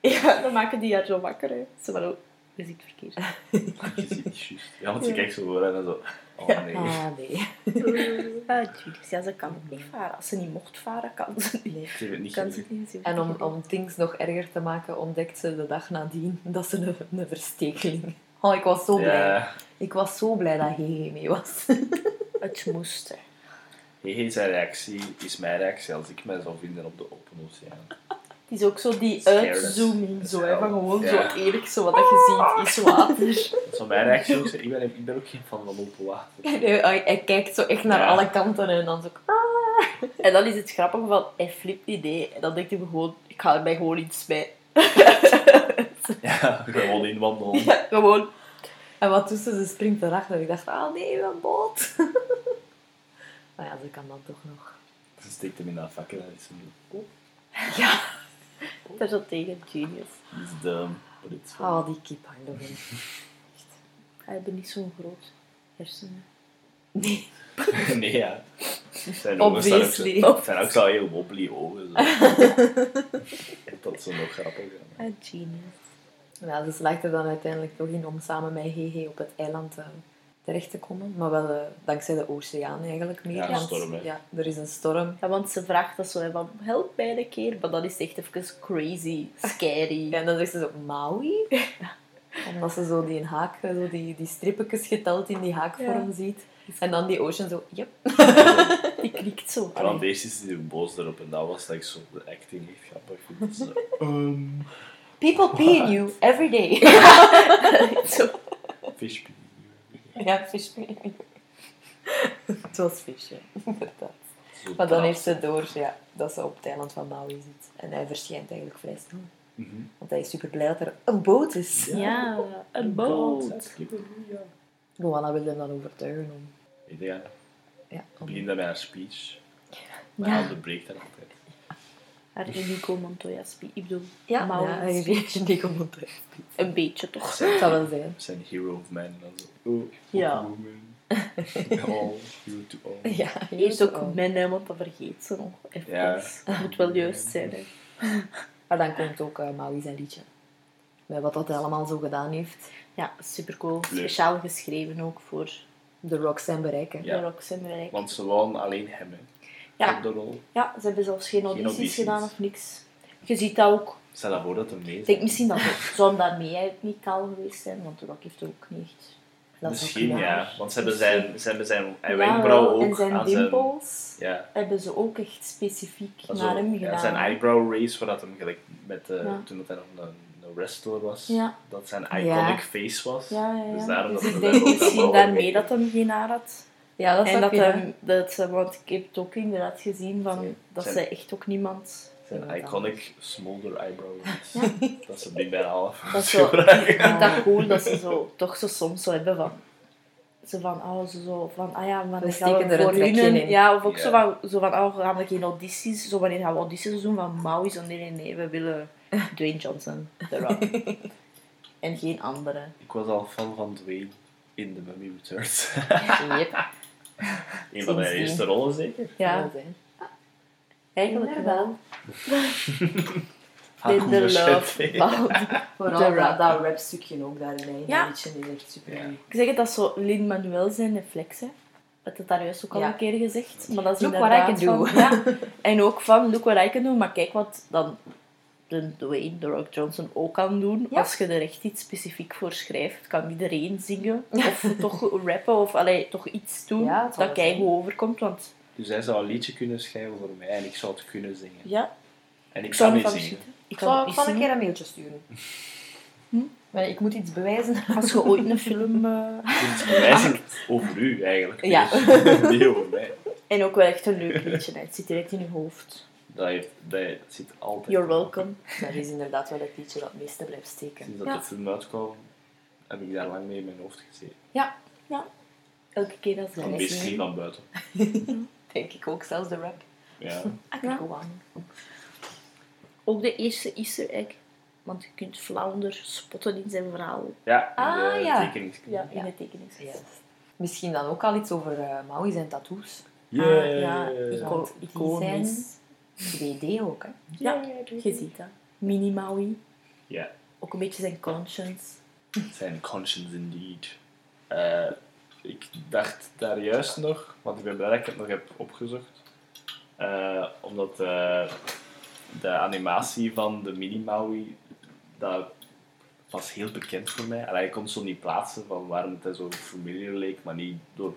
Ja, dan maken die haar zo wakker. Hè. Ze van, oh, je ziet verkeerd. Je ziet niet juist. Ja, want ze Ja. kijkt zo voor en dan zo... Oh nee. Ah, nee. Ah, ja, ze kan ook niet varen. Als ze niet mocht varen, kan ze niet. Het niet Kan ze gezien. niet zien. En om, om things nog erger te maken, ontdekt ze de dag nadien dat ze een, een verstekeling... Oh, ik was zo blij. Ja. Ik was zo blij dat Hege mee was. Het moest. hè. Hey, zijn reactie is mijn reactie als ik mij zou vinden op de open oceaan. Het is ook zo die uitzooming, zo, hè, van gewoon Ja. zo eerlijk, zo wat dat je ziet is water. Dat is van mijn reactie ook zo. Ik ben, ik ben ook geen fan van open water. Nee, hij, hij kijkt zo echt naar Ja. alle kanten en dan zo... En dan is het grappige van, hij flipt die idee. En dan denkt hij gewoon, ik ga er mij gewoon iets bij. Ja, gewoon inwandelen. Ja, gewoon. En wat doet ze? Ze springt erachter. Ik dacht, ah nee, een boot. maar ja, ze kan dan toch nog. Ze steekt hem in dat vak en is oh, Ja. Daar zo tegen, genius. he's dumb, but it's fun. Oh, die kip hangt nog in. Hij heeft niet zo'n groot hersenen. Nee. nee, ja. Zijn ogen staan ook zo, zijn ook zo heel wobbly ogen. Dat is zo nog grappig. ja. Ah, genius. Ja, ze slaagt er dan uiteindelijk toch in om samen met Hege op het eiland eh, terecht te komen. Maar wel eh, dankzij de oceaan eigenlijk meer. Ja, een storm, hè. Ja, er is een storm. Ja, want ze vraagt dat zo, hè, van, help mij een keer. Maar dat is echt even crazy, scary. Ja, en dan zegt ze zo, Maui? Omdat ze zo die haak, eh, zo die, die strippetjes geteld in die haakvorm Ja. ziet. En dan die ocean zo, yep. Die knikt zo. Ja, want eerst is hij boos erop en dat was like, zo de acting echt grappig. Zo, ehm, People pee in you every day. zo. fish pee. Ja, fish pee. Het was fish, ja. inderdaad. Maar dan heeft ze door ja, dat ze op het eiland van Maui zit. En hij verschijnt eigenlijk vrij snel. Mhm. Want hij is super blij dat er een boot is. Ja, een boot. Ja. Moana wil hem dan overtuigen om... Ja, Ja, om begin dan met haar speech. Maar Ja. hij onderbreekt dat altijd. Haar Enrico Montoya speech. Ik bedoel, ja, Maui ja, niet om te Een beetje toch. Het zou wel zijn. Zijn hero of man. En dan zo, oh, Ja. woman. all, hero to all. Ja, Eerst ook men, hè, want dat vergeet ze nog. Even. Ja. Dat moet wel juist zijn. Hè. Maar dan komt ook uh, Maui zijn liedje. Met wat dat hij allemaal zo gedaan heeft. Ja, supercool. Leuk. Speciaal geschreven ook voor De rocks zijn bereiken. Ja. de Roxanne Bereik. Want ze wouden alleen hem, hè. Ja. Op de rol. Ja, ze hebben zelfs geen audities, audities. gedaan of niks. Je ziet dat ook. Stel dat voor dat hem mee Ik denk misschien dat zou hem daarmee eigenlijk niet kaal geweest zijn, want de Rock heeft ook niet echt. Dat Misschien, ja. Want ze hebben zijn, ze hebben zijn Ja, wenkbrauw ook En zijn dimples Ja. hebben ze ook echt specifiek Also, naar hem ja, gedaan. zijn eyebrow race, waar dat hem gelijk met, eh, Ja. toen dat hij nog een, een wrestler was, Ja. dat zijn Ja. iconic face was. Ja, ja, ja. Dus daarom Dus dat ik denk misschien daarmee dat hem geen haar had. Ja, dat en dat hem, dat ze, want ik heb het ook inderdaad gezien van, Zijn- dat zijn- ze echt ook niemand... Zijn iconic smolder eyebrow race. dat ze die bijna half Dat is zo, ik gebruiken. vind dat cool dat ze zo, toch zo soms zo hebben van... Zo van, oh, zo, zo van, ah ja, maar We dan gaan steken er een. Ja, of ook Ja. zo van, zo van, oh, gaan we geen audities, zo wanneer gaan we audities doen van Maui? Zo, nee, nee, nee, we willen Dwayne Johnson, The Rock. en geen andere. Ik was al fan van Dwayne in The Mummy Returns. Yep. Een van mijn eerste rollen zeker. Ja, eigenlijk wel. In love. Vooral dat, rap. dat rapstukje ook daarin. Ja. Dat liedje is echt super. Ik zeg het, dat zo Lin-Manuel zijn reflex, hè. Dat had daar juist ook al een keer gezegd. Maar dat is Look what I inderdaad can do. van- ja. En ook van, look what I can do. Maar kijk wat dan de Dwayne, The Rock Johnson ook kan doen. Ja. Als je er echt iets specifiek voor schrijft, kan iedereen zingen. Of toch rappen, of allee, toch iets doen Ja, dat wel kei zijn. goed overkomt. Want Dus hij zou een liedje kunnen schrijven voor mij en ik zou het kunnen zingen. ja, En ik, ik zou kan niet van zingen. schieten. Ik kan zal, ik zal een keer een mailtje sturen. Maar ik moet iets bewijzen. Als je ooit een film... eh, kunt bewijzen over u eigenlijk. Ja. Niet over mij. En ook wel echt een leuk liedje. hè. Het zit direct in je hoofd. Dat, heeft, dat, zit altijd. You're welcome. Dat is inderdaad wel het liedje dat het meeste blijft steken. Sinds dat Ja. de film uitkwam, heb ik daar lang mee in mijn hoofd gezeten. Ja, Elke keer als Van we meest niet van buiten. denk ik ook. Zelfs de rap. Ja. I Ja. go on. Ook de eerste easter egg. Want je kunt Flounder spotten in zijn verhaal. Ja, in Ah, de ja. tekenings. Ja, in Ja. de tekening. Yes. Misschien dan ook al iets over eh Maui zijn tattoos. Yeah. Ah, ja, iconisch. 2D ook, hè. Ja, je ziet dat. Mini Maui. Ja, Ook een beetje zijn conscience. zijn conscience indeed. Eh, ik dacht daar juist nog, want ik ben blij dat ik het nog heb opgezocht. Eh, omdat eh, de animatie van de Mini-Maui, dat was heel bekend voor mij. Allee, ik kon het zo niet plaatsen van waarom het zo familiar leek, maar niet door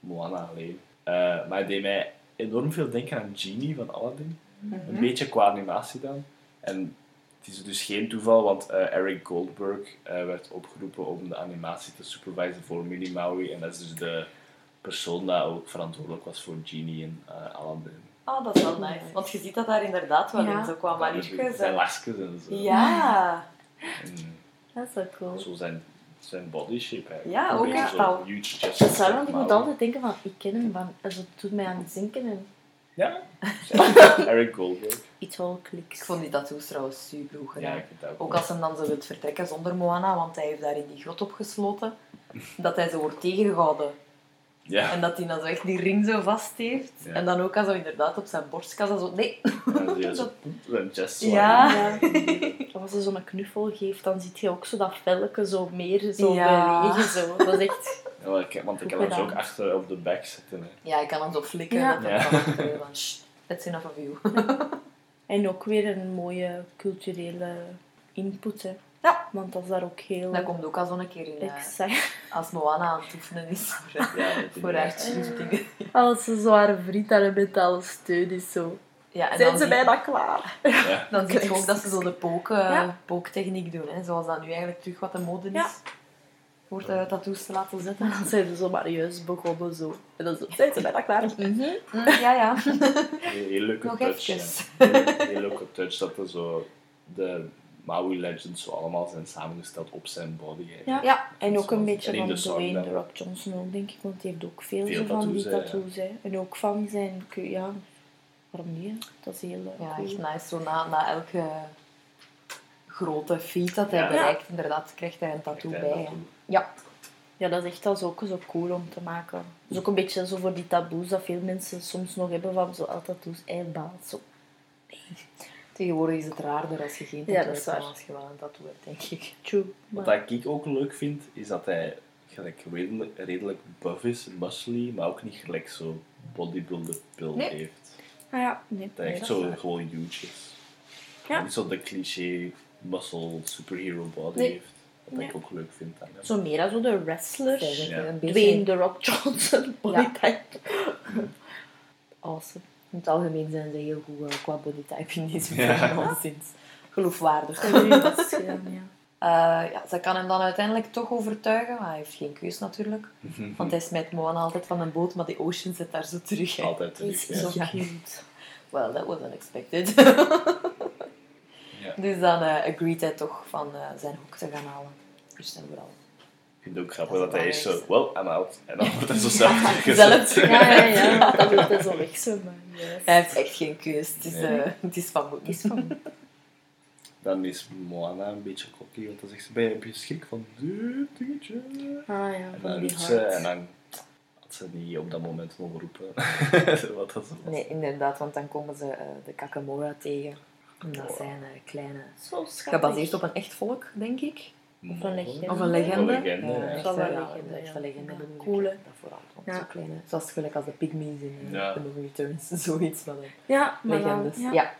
Moana alleen. Eh, maar het deed mij enorm veel denken aan Genie van Aladdin. Een beetje qua animatie dan. En het is dus geen toeval, want eh, Eric Goldberg eh, werd opgeroepen om de animatie te supervisen voor Minnie Maui. En dat is dus de persoon dat ook verantwoordelijk was voor Genie en eh Aladdin. Oh, dat is wel nice. Want je ziet dat daar inderdaad wel Ja. in, zo qua maniertjes. Zijn en- en zo. Ja. En Dat is wel cool. zo zijn, zijn body shape eigenlijk. Ja, Een ook echt al. Huge chest. Dat want ik moet altijd denken van, ik ken hem van, also, het doet mij aan het denken en Ja, Eric Goldberg. iets al kliks. Ik vond die tattoos trouwens super goed Ja, gedaan. ik vind dat ook. Ook als hem dan zo wilt vertrekken zonder Moana, want hij heeft daar in die grot opgesloten. Dat hij zo wordt tegengehouden. Ja, En dat hij dan zo echt die ring zo vast heeft. Ja. En dan ook als hij inderdaad op zijn borstkas en zo... Nee. je zo zijn chest zo Ja. Ja. Als ze zo'n knuffel geeft, dan zie je ook zo dat velke zo meer zo Ja. bewegen. Zo. Dat is echt... Ja, want ik, want ik Goed kan hem zo ook achter op de back zetten. Hè. Ja, ik kan hem zo flikken. Ja. Dat hij Ja. Shh, that's enough of you. En ook weer een mooie culturele input. Hè. Ja. Want dat is daar ook heel... Dat komt ook al zo'n keer in... eh, exact. als Moana aan het oefenen is voor, eh, Ja, dat voor haar cheerleading. Als ze zo haar vriend aan een mentale steun is, zo. Ja, en Zijn ze bijna klaar? Ja. Dan zie je ook dat ze zo de pook, eh, Ja. pooktechniek doen. Hè, zoals dat nu eigenlijk terug wat de mode is. Ja. Voor de tattoos te laten zetten. En dan zijn ze zo maar juist begonnen, zo. En dan zo, zijn ze bijna klaar? Mm, ja, ja. Heel, leuke Nog touch. Heel, heel leuke touch dat er zo de Maui Legends zo allemaal zijn samengesteld op zijn body. Ja. Ja. En ook een En beetje van de Dwayne. The Rock Johnson ook, denk ik. Want die heeft ook veel, van die tattoos, ja. En ook van zijn... Ja, waarom niet? Dat is heel eh, Ja, cool. echt nice. Zo na, na elke grote feat dat hij Ja. bereikt, inderdaad, krijgt hij een tattoo Krijgt hij bij. een hè. tattoo. Ja. Ja, dat is echt al zo, zo cool om te maken. Dat is ook een beetje zo voor die taboes dat veel mensen soms nog hebben van zo al tattoos, eierbaat, zo. Tegenwoordig is het raarder als je geen Ja, tattoo dat is hebt dan als je wel een tattoo hebt, denk ik. True. Wat Maar, ik ook leuk vind, is dat hij gelijk redelijk, redelijk buff is, muscly, maar ook niet gelijk zo bodybuilder build Nee. heeft. ah ja, nee. Dat hij nee, echt zo waar. gewoon huge is. Ja. En niet zo de cliché muscle superhero body Nee. heeft. Wat Nee. ik ook leuk vind aan hem. Zo meer als zo de wrestlers. Ja. een beetje Dwayne The Rock Johnson, bodytype. awesome. In het algemeen zijn ze heel goed eh, qua bodytype in deze Ja. Geloofwaardig. Ja. Eh, ja, ze kan hem dan uiteindelijk toch overtuigen, maar hij heeft geen keus natuurlijk. Want hij smijt Moana altijd van een boot, maar die Ocean zit daar zo terug. hè. Altijd terug, zo ja. Ja. cute. Well, that was unexpected. Ja. Dus dan eh agreed hij toch van eh, zijn hoek te gaan halen. Dus dan vooral. Ik vind het ook grappig Dat dat, hij is zo, well, I'm out. En dan wordt hij zo zelf zelf teruggezet. Ja, ja, ja. Dat doet hij zo weg, zo. Maar, yes. Hij heeft echt geen keus. Het is, Nee. eh, het is van is van... Dan is Moana een beetje cocky, want dan zegt ze, ben je, heb je schrik van dit dingetje? Ah ja, En van dan die roept ze, hart. en dan had ze niet op dat moment mogen roepen. Wat dat was. Nee, inderdaad, want dan komen ze eh, de Kakamora tegen. En dat zijn eh, kleine... Zo schattig. Gebaseerd op een echt volk, denk ik. Of een legende. Of een legende. Een legende, ja, echt, een ja, legende, echt ja. een legende Ja, cool. Dat vooral. Ja. zo kleine... Zoals gelijk als de pygmies in eh, Ja. The Movie Returns. Zoiets van de Ja, maar dan- legendes. ja. Ja.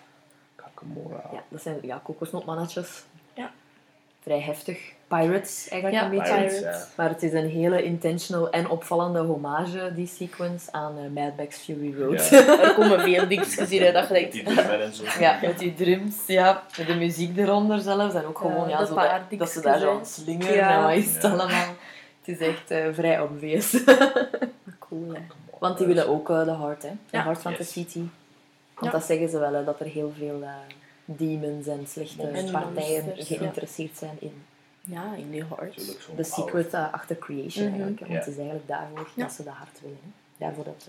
Kakamora. Ja, dat zijn ja, kokosnotmannetjes. Vrij heftig. Pirates eigenlijk Ja, een beetje. Pirates, Pirates. ja. Maar het is een hele intentional en opvallende hommage, die sequence, aan eh, Mad Max Fury Road. Ja. Er komen veel dingetjes in hè, dat je denkt... die en zo. Ja, met die drums, ja, met de muziek eronder zelfs. En ook gewoon, ja, de zo dat, dat ze daar zo slingeren Ja. en wat is het Ja. allemaal. Het is echt eh, vrij obvious. Cool, hè. Want die willen ook eh, de Heart, hè. De Ja. Heart van Yes. the City. Want Ja. dat zeggen ze wel, hè, dat er heel veel demons en slechte En partijen monsters, ja. geïnteresseerd zijn in Ja, in heart. De oude- secret eh, achter creation Mhm. eigenlijk. hè. Want het is eigenlijk daarvoor Ja. dat ze de hart willen. Hè. Daarvoor dat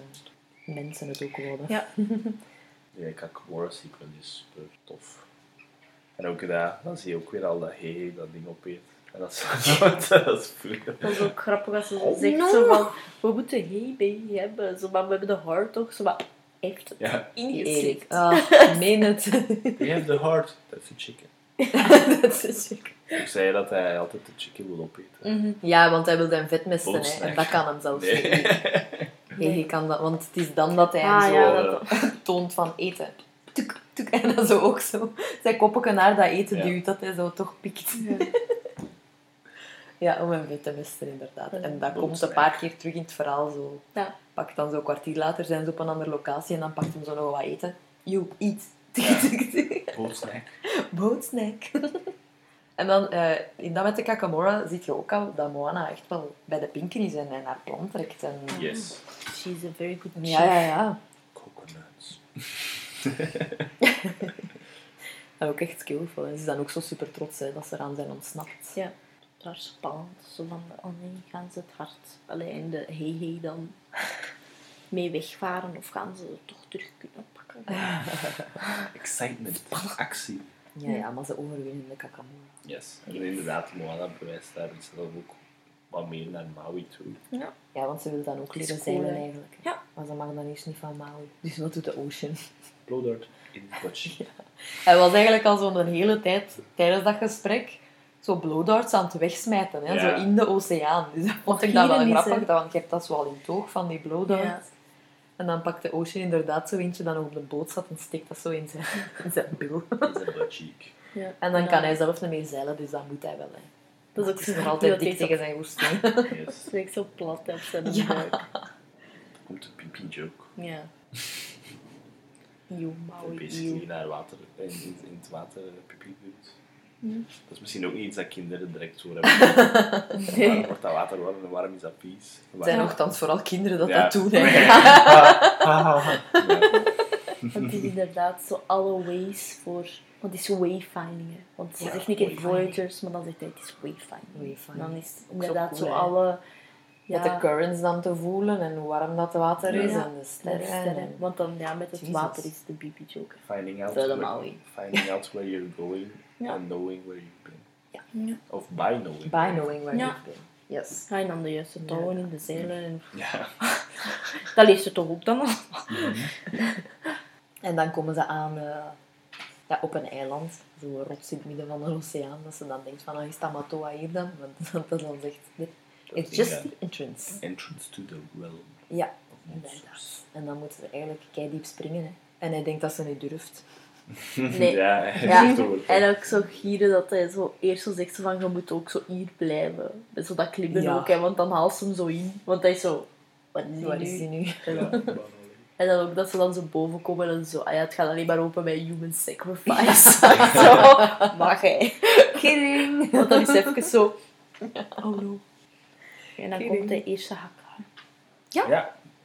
eh, mensen het ook willen. Ja. Ja, Kakamora sequence is super tof. En ook dat, dan zie je ook weer al dat hey, dat ding opeet. En dat is, dat is vroeger. Dat is ook grappig als ze Oh, zegt no. zo van... We moeten hey baby hebben. Zo, maar we hebben de heart toch zo wat echt Ja. Erik. Ah, meen het. we have the heart. That's the chicken. dat is ziek. Ik zei dat hij altijd de chicken wil opeten. Mhm. Ja, want hij wil zijn vet mesten. Hè. En dat kan hem zelfs Nee. niet. Nee, je kan dat, want het is dan dat hij hem Ah, zo ja, eh, dat... toont van eten. Tuk, tuk, en dan zo ook zo zijn koppetje naar dat eten Ja. duwt, dat hij zo toch pikt. Ja, om hem vet te mesten, inderdaad. En dat komt een paar keer terug in het verhaal. Zo. Ja. Pakt dan zo een kwartier later, zijn ze op een andere locatie en dan pakt hem zo nog wat eten. You, eat. Ja. Bootsnack. Bootsnack. en dan, eh, in dat met de Kakamora, zie je ook al dat Moana echt wel bij de pinker is en, en haar plan trekt. En... Yes. She's a very good chief. Ja, ja, ja. Coconuts. En ook echt skillful. En ze is dan ook zo super trots hè, dat ze eraan zijn ontsnapt. Ja. Is spannend. Zo van, oh nee, gaan ze het hart alleen de hey dan mee wegvaren of gaan ze het toch terug kunnen pakken? Excitement. Actie. Ja, ja, maar ze overwinnen de Kakamora. Yes. En inderdaad, Moana bewijst daar zelf ook wat meer naar Maui toe. Ja, want ze wil dan ook leren cool, zeilen eigenlijk. Ja. Maar ze mag dan eerst niet van Maui. Dus wat doet de Ocean? Blowdart in the bush. Hij was eigenlijk al zo'n hele tijd tijdens dat gesprek zo blowdarts aan het wegsmijten, hè? Ja. zo in de oceaan. Dus dat vond ik dat wel grappig, hè. want je hebt dat zo al in het oog van die blowdarts. Ja. En dan pakt de Ocean inderdaad zo eentje dat nog op de boot zat en steekt dat zo in zijn, in zijn bil. In zijn cheek. Ja. En dan kan hij zelf niet meer zeilen, dus dat moet hij wel. Hè. Dat is ook Het zo is nog altijd dat dik tegen zijn woestijn. Yes. Dat ik zo plat heb zijn Ja. buik. De pipi joke. Ja. Dat Maui, basically naar water, in, in, in het water pipi doet. Dat is misschien ook niet iets dat kinderen direct zo hebben. Nee. Waarom wordt dat water warm en waarom is dat vies? Het zijn nogthans vooral kinderen dat Ja. dat doen. Hè. Ja. Het is inderdaad zo alle ways voor... Want het is wayfinding, hè. Want ze Ja, zegt niet keer voyagers, maar dan zegt hij het is wayfinding. Wayfinding. Dan is het zo inderdaad cool, zo alle... Met de currents dan te voelen en hoe warm dat water is Ja. en de sterren. sterren. en- Want dan ja, met het water is de BB joke. Finding out, where, Maui. finding out where you're going Ja. and knowing where you've been. Ja. Of by knowing. By knowing where Ja. you've been. Yes. Ga je dan de juiste touwen in de zeilen en... Ja. Dat leest ze toch ook dan al? En dan komen ze aan eh, ja, op een eiland, zo'n rots in het midden van de oceaan, dat ze dan denkt van, ah, is Tamatoa hier dan? Want dat dan zegt, it's just the entrance. Entrance to the realm Ja, en dan moeten ze eigenlijk keidiep springen. Hè. En hij denkt dat ze niet durft. Nee. ja, hij Ja, en ook zo gieren dat hij zo eerst zo zegt van je moet ook zo hier blijven. Met zo dat klimmen Ja. ook, hè, want dan haalt ze hem zo in. Want hij is zo, wat is Waar hij is nu? hij nu? En dan, en dan ook dat ze dan zo boven komen en zo, ah ja, het gaat alleen maar open bij human sacrifice. zo, mag hij. Kidding! Want dan is het even zo, oh no. En dan Kidding. komt de eerste hak aan. Ja,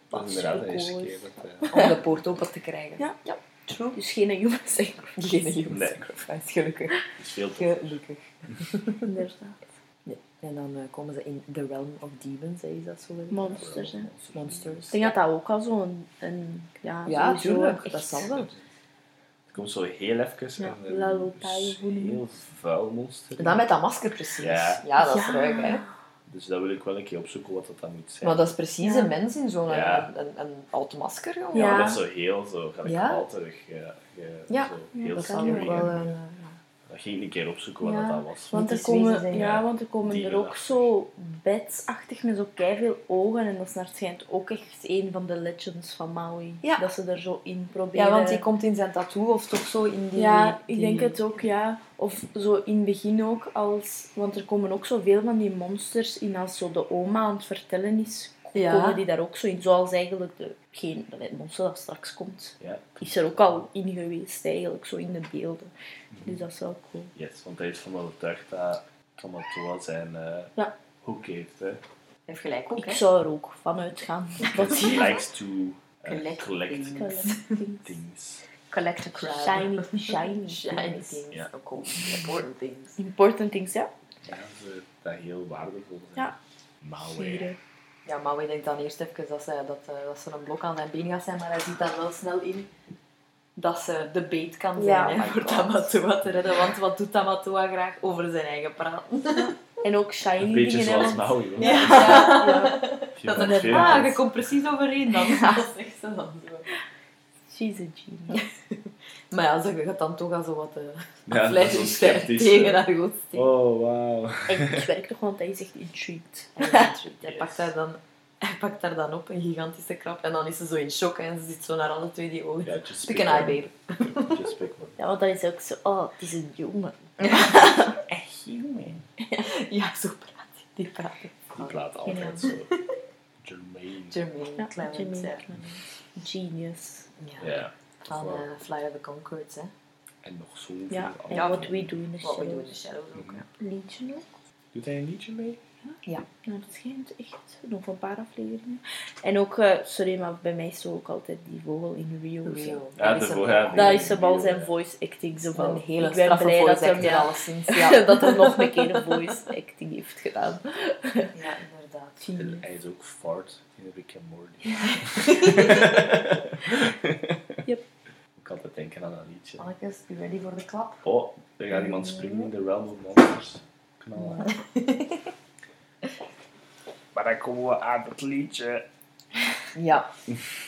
dat Wat is inderdaad zo de eerste cool keer dat... eh, Om de poort open te krijgen. Ja, ja. True. Dus geen human sacrifice. Geen human Nee. sacrifice, gelukkig. Het is veel te... Gelukkig. Inderdaad. Nee. En dan eh, komen ze in The Realm of Demons, hè, is dat zo? Monsters, hè. Monsters. Ik denk dat dat ook al zo'n... Een, ja, Ja, sowieso tuurlijk. echt- Dat zal wel. Het komt zo heel even Ja, en een je heel vuil monster. En dan met dat masker precies. Ja. Ja, dat is Ja. ruik, hè. Dus dat wil ik wel een keer opzoeken wat dat dan moet zijn. Maar dat is precies Ja. een mens in zo'n Ja. een, een, een oud masker, jongen. ja, Ja. met zo heel zo Ja. gelijkmalterig. Ja, Ja. zo Ja, heel Dat kan ook wel en- een... Dat ging ik een keer opzoeken wat Ja, dat was. Want er komen, zijn, ja, ja. want er komen er ook zo bedsachtig met zo veel ogen. En dat is naar het schijnt ook echt een van de legends van Maui. Ja. Dat ze er zo in proberen. Ja, want die komt in zijn tattoo of toch zo in die... Ja, ik denk het ook, ja. Of zo in het begin ook, als... Want er komen ook zoveel van die monsters in als zo de oma aan het vertellen is. Ja. Komen die daar ook zo in. Zoals eigenlijk de, geen, het monster dat straks komt. Ja, Is er ook al in geweest, eigenlijk, zo in de beelden. Dus dat is wel cool. yes, want hij is van overtuigd dat Tamatoa zijn eh, Ja. hoek heeft. Hè. Heeft gelijk ook, Ik hè. zou er ook van uitgaan. Dat He hij likes to uh, Collect collect things. things. Collect a crab. Shiny, shiny, Shiny things. Ja. Ook cool. Important things. Important things, ja. Ja, ze dat heel waardevol zijn. Ja. Maui. Ja, maar we denkt dan eerst even dat ze, dat, eh, dat ze een blok aan zijn been gaat zijn, maar hij ziet dan wel snel in dat ze de bait kan zijn Ja, hè, voor. Tamatoa te redden. Want wat doet Tamatoa graag? Over zijn eigen praten. En ook Een shiny beetje dingen. zoals Maui. hoor. Ja. ja. Dat is veel ah, je komt precies overeen dan. Dat zegt ze dan zo. She's a genius. Maar ja, ze gaat dan toch al zo wat uh, Ja, sceptisch, tegen haar goed steken. Oh, wauw. En ik werk toch, want hij is echt intrigued. Hij pakt haar dan... Hij pakt haar dan op, een gigantische krab, en dan is ze zo in shock en ze zit zo naar alle twee die ogen. Ja, just Pick an eye, babe. Just pick one. Ja, want dan is ook zo, oh, het is een jongen. Echt human. Ja, zo praat hij. Die praat. Die praat Geniaal. altijd zo. Jimmy ja. Clemens. Genius. Ja. Van Wow. eh, Flight of the Conchords, hè. En nog zoveel Ja, andere ja wat we doen in de Wat we doen in shadows. Ook, hè. Liedje ook. Doet hij een liedje mee? Ja. Nou, dat schijnt echt nog een paar afleveringen. En ook, eh, sorry, maar bij mij is zo ook altijd die vogel in Rio. Rio. Ja, Dat is een- ja, Dat is hem al zijn voice acting. Zo van, hele ik ben blij dat hij, ja. Ja. dat hij nog een keer een voice acting heeft gedaan. ja, inderdaad. Genius. Hij is ook fart in Rick and Morty. Ik had het denken aan een liedje. You ready voor de klap? Oh, er gaat iemand springen in de Realm of Monsters. Knallen. maar dan komen we aan het liedje. Ja.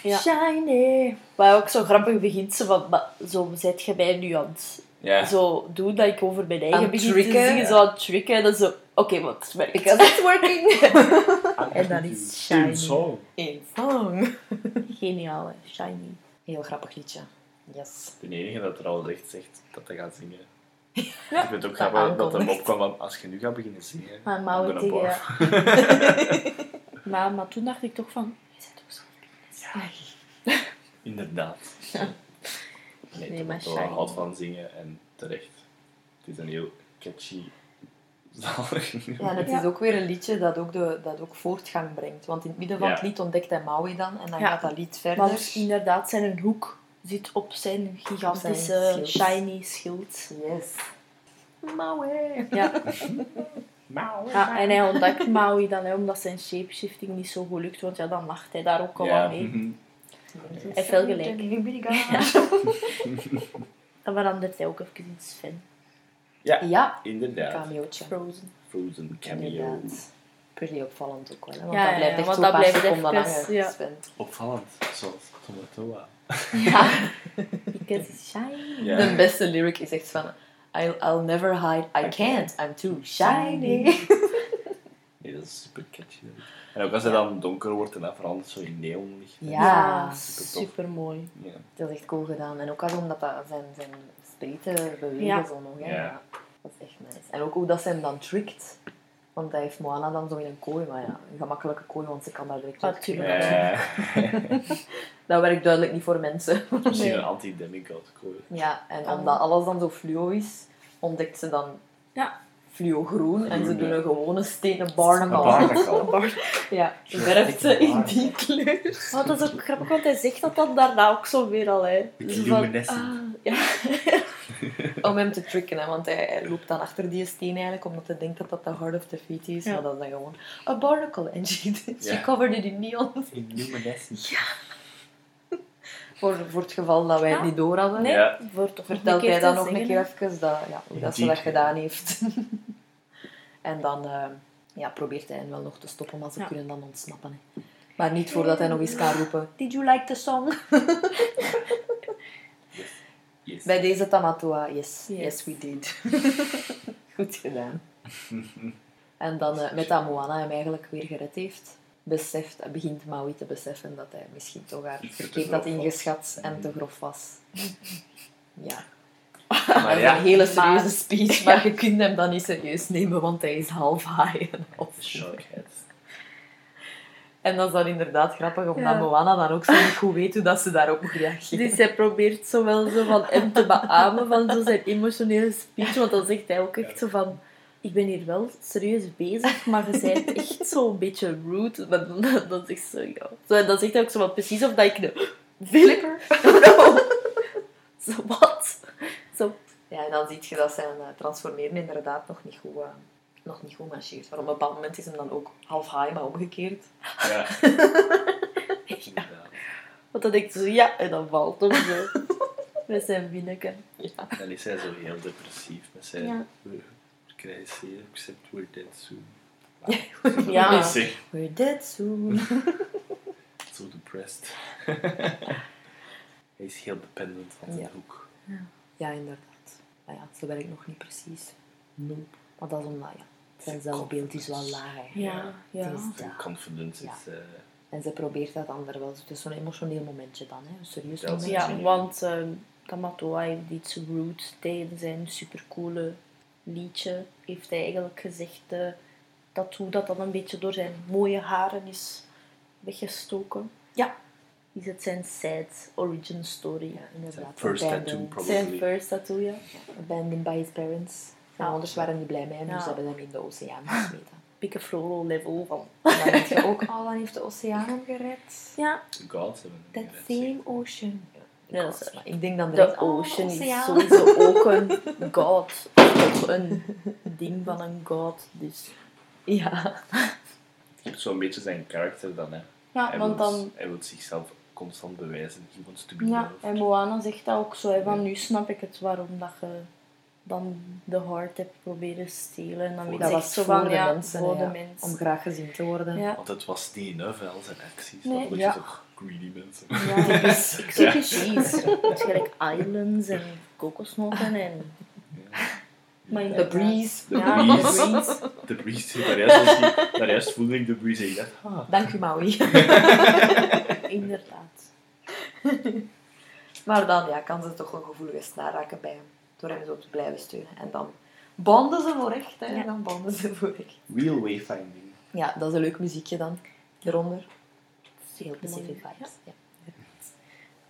Ja. Shiny. Maar ook zo grappig begint ze van, maar zo zet je mij nu aan het Ja. zo doen dat ik over mijn eigen begin tricken. te zingen, zo aan het tricken. En dan zo, oké, wat het werkt. Because it's working. En dan is Shiny. song. In song. Geniaal, hè. Shiny. Heel grappig liedje. Yes. De enige dat er al echt zegt dat hij gaat zingen. ik vind het ook dat grappig dat hem opkwam van als je nu gaat beginnen zingen. Maar gonna tegen... barf. Maar, maar toen dacht ik toch van, je bent toch zo Inderdaad. Nee, Nee, nee maar maar houdt van zingen en terecht. Het is een heel catchy. Ja, en het Ja. is ook weer een liedje dat ook, de, dat ook voortgang brengt. Want in het midden van Ja. het lied ontdekt hij Maui dan en dan Ja. gaat dat lied verder. Want inderdaad, zijn hoek zit op zijn gigantische shiny schild. Yes. Maui. Ja. Maui. ja, en hij ontdekt Maui dan, hè, omdat zijn shapeshifting niet zo goed lukt, want ja, dan lacht hij daar ook al Ja, aan mee. mhm. Hij heeft wel gelijk. Ja. Dan verandert hij ook even in Sven. ja, ja, inderdaad. cameootje. Frozen. Frozen cameo. Inderdaad. Pretty opvallend ook wel. Hè? Want Ja, dat blijft ja, echt zo paar blijft seconden langer. ja. Opvallend, zoals Tomatoa. Ja. Because it's shiny. Ja. De beste lyric is echt van... I'll, I'll never hide, I can't, I'm too shiny. Nee, dat is super catchy. En ook als hij dan donker wordt en dat verandert zo in neonlicht. Ja, super mooi. Ja. Dat is echt cool gedaan. En ook al omdat dat zijn, zijn spreten bewegen Ja. zo nog. Hè. Ja. Ja. Dat is echt nice. En ook hoe dat ze hem dan trickt. Want hij heeft Moana dan zo in een kooi. Maar ja, een gemakkelijke kooi, want ze kan daar direct uit. Natuurlijk. Ja. Dat werkt duidelijk niet voor mensen. Misschien een anti-demigod kooi. Ja, en omdat alles dan zo fluo is, ontdekt ze dan Ja. fluo groen. En ze doen een gewone stenen Een barnacle. barnacle. Ja, verft ze in die kleur. Oh, dat is ook grappig, want hij zegt dat dan daarna ook zo weer al. Hè. Van, ah, ja. Om hem te tricken, hè, want hij, hij loopt dan achter die steen eigenlijk, omdat hij denkt dat dat de Heart of the Feet is. Ja. Maar dat is dan gewoon a barnacle. En she, she Ja. covered it in neon. In luminescent. Voor, voor het geval dat wij het Ja. niet door hadden. Nee, Ja. voor toch Vertelt hij dan nog een keer even dat, ja, hoe dat ze dat gedaan heeft. en dan eh, ja, probeert hij hen wel nog te stoppen, maar ze Ja. kunnen dan ontsnappen. Hè. Maar niet voordat hij nog eens kan roepen, Did you like the song? Yes. Bij deze Tamatoa, yes. Yes. Yes, we did. Goed gedaan. En dan eh, met dat Moana hem eigenlijk weer gered heeft, beseft, begint Maui te beseffen dat hij misschien toch haar verkeerd had was. ingeschat en te grof was. Ja. Maar dat is ja, een hele serieuze maar- speech, maar je kunt hem dan niet serieus nemen, want hij is half haai en half Sharkhead. En dat is dan inderdaad grappig, omdat Ja. Moana dan ook zo niet goed weet hoe dat ze daarop moet reageren. Dus hij probeert zo wel zo van hem te beamen van zo zijn emotionele speech. Want dan zegt hij ook echt zo van... Ik ben hier wel serieus bezig, maar je bent echt zo een beetje rude. Maar dan, dan zegt ze ja. Zo, en dan zegt hij ook zo van precies of dat ik de... Flipper? no. Zo, wat? Zo, Ja, en dan zie je dat zijn eh, transformeren inderdaad nog niet goed, eh, nog niet goed marcheert. Maar op een bepaald moment is hem dan ook half haai, maar omgekeerd. Ja. Inderdaad. want dan denk ik zo, ja, en dan valt hem zo. Met zijn binnenken. Ja. Dan is hij zo heel depressief met zijn... Ja. Krijgen zeer, except we're dead soon. Ja. We're dead soon. Zo depressed. hij is heel dependent van zijn Ja. hoek. Ja, inderdaad. Maar ja, ze werkt nog niet precies. Nope. Maar dat is omdat, ja, zijn zelfbeeld is wel laag. Ja, ja. Zijn confidence Ja. is... eh, En ze probeert dat dan er wel. Het is zo'n emotioneel momentje dan, hè. een serieus Ja, momentje. Ja, want ehm Tamatoa heeft iets rude tijdens zijn supercoole liedje. Heeft hij eigenlijk gezegd eh, dat hoe dat dan een beetje door zijn mooie haren is weggestoken. Ja. Is het zijn sad origin story. Ja, inderdaad. first Abandoned- tattoo, probably. Zijn first tattoo, ja. Abandoned by his parents. Ja. ouders waren niet blij met hem, dus Ja. ze hebben hem in de oceaan gesmeten. Picafloro level van... En dan denk je ook, oh, dan heeft de oceaan hem gered. Ja, de gods hebben hem that gered, same ocean. Ja, dat is- maar ik denk dan De oh, ocean is oceaan. sowieso ook een god. Ook een ding van een god. Dus Ja. Je hebt zo'n beetje zijn karakter dan, hè. ja, hij, want wil, dan... hij wil zichzelf constant bewijzen. He wants to be Ja, loved. en Moana zegt dat ook zo. Hè, van nu snap ik het waarom dat je dan de hart hebt proberen stelen. En dan weet de- Dat je was zo voor van, de ja, mensen, voor de. Om graag gezien te worden. Ja. Want het was niet enough, hè, al zijn acties. Nee. Dat ja. toch greedy mensen. Ja. Ik zeg precies. Het is gelijk islands en kokosnoten en... Maar The inderdaad. breeze. De Ja, breeze. de breeze. De breeze. Daar juist, was die- daar juist voelde ik de breeze en ik dacht, ah, Dank u, Maui. Inderdaad. Maar dan ja, kan ze toch een gevoelige snaar raken bij hem. Door hem zo te blijven steunen. En dan bonden ze voor echt. Hè. Ja. Dan bonden ze voor echt. real wayfinding. Ja, dat is een leuk muziekje dan. Eronder. Heel Pacific Mooi. vibes. Ja.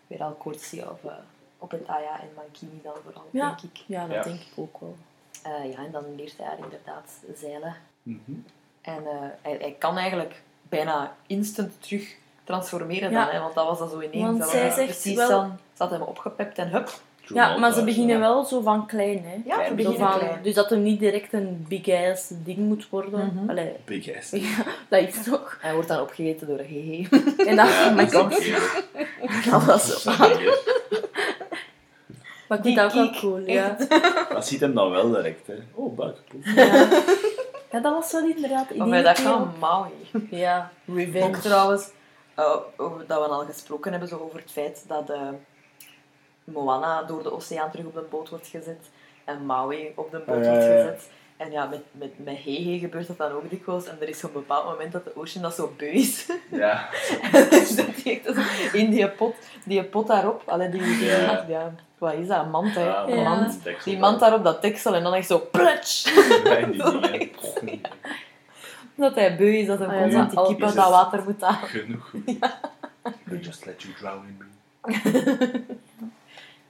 Weer al courtesy of, eh, op het Aya en Mankini dan vooral, Ja. denk ik. Ja, dat Ja. denk ik ook wel. Eh, ja, en dan leert hij haar inderdaad zeilen. Mhm. En eh, hij, hij kan eigenlijk bijna instant terug transformeren Ja. dan, hè, want dat was dan zo ineens. Want dat zij zegt precies wel- dan, ze had hem opgepept en hup. Ja, maar ze True beginnen wel zo van klein, hè. Ja, ze Zo beginnen van- klein. Dus dat er niet direct een big ass ding moet worden. Mhm. Allee, Big ass. ja, dat is toch. Hij wordt dan opgegeten door een hehe. En dan, Ja, oh my dat ook- Dat was zo. ook Maar ik vind dat ook wel cool, ja. Dat ziet hem dan wel direct, hè. Oh, buikpoef. Ja, dat was wel inderdaad... die hij dat kan, ook. Maui. Ja, Ook revenge. trouwens, eh, over, dat we al gesproken hebben zo over het feit dat eh, Moana door de oceaan terug op de boot wordt gezet en Maui op de boot ja, wordt ja, ja. gezet. En ja, met, met, met Hehe gebeurt dat dan ook dikwijls. En er is zo'n bepaald moment dat de Ocean dat zo beu is. Ja. dus dat in die pot, die pot daarop, allee, die, die, Ja. ja, wat is dat, een mand hè? Ja, Een Ja. mand. deksel. Die mand daar op dat deksel en dan echt zo plutsch. Dat hij beu is, dat hij ja, constant dat die kip is uit dat water moet halen. Genoeg. I just let you drown in me.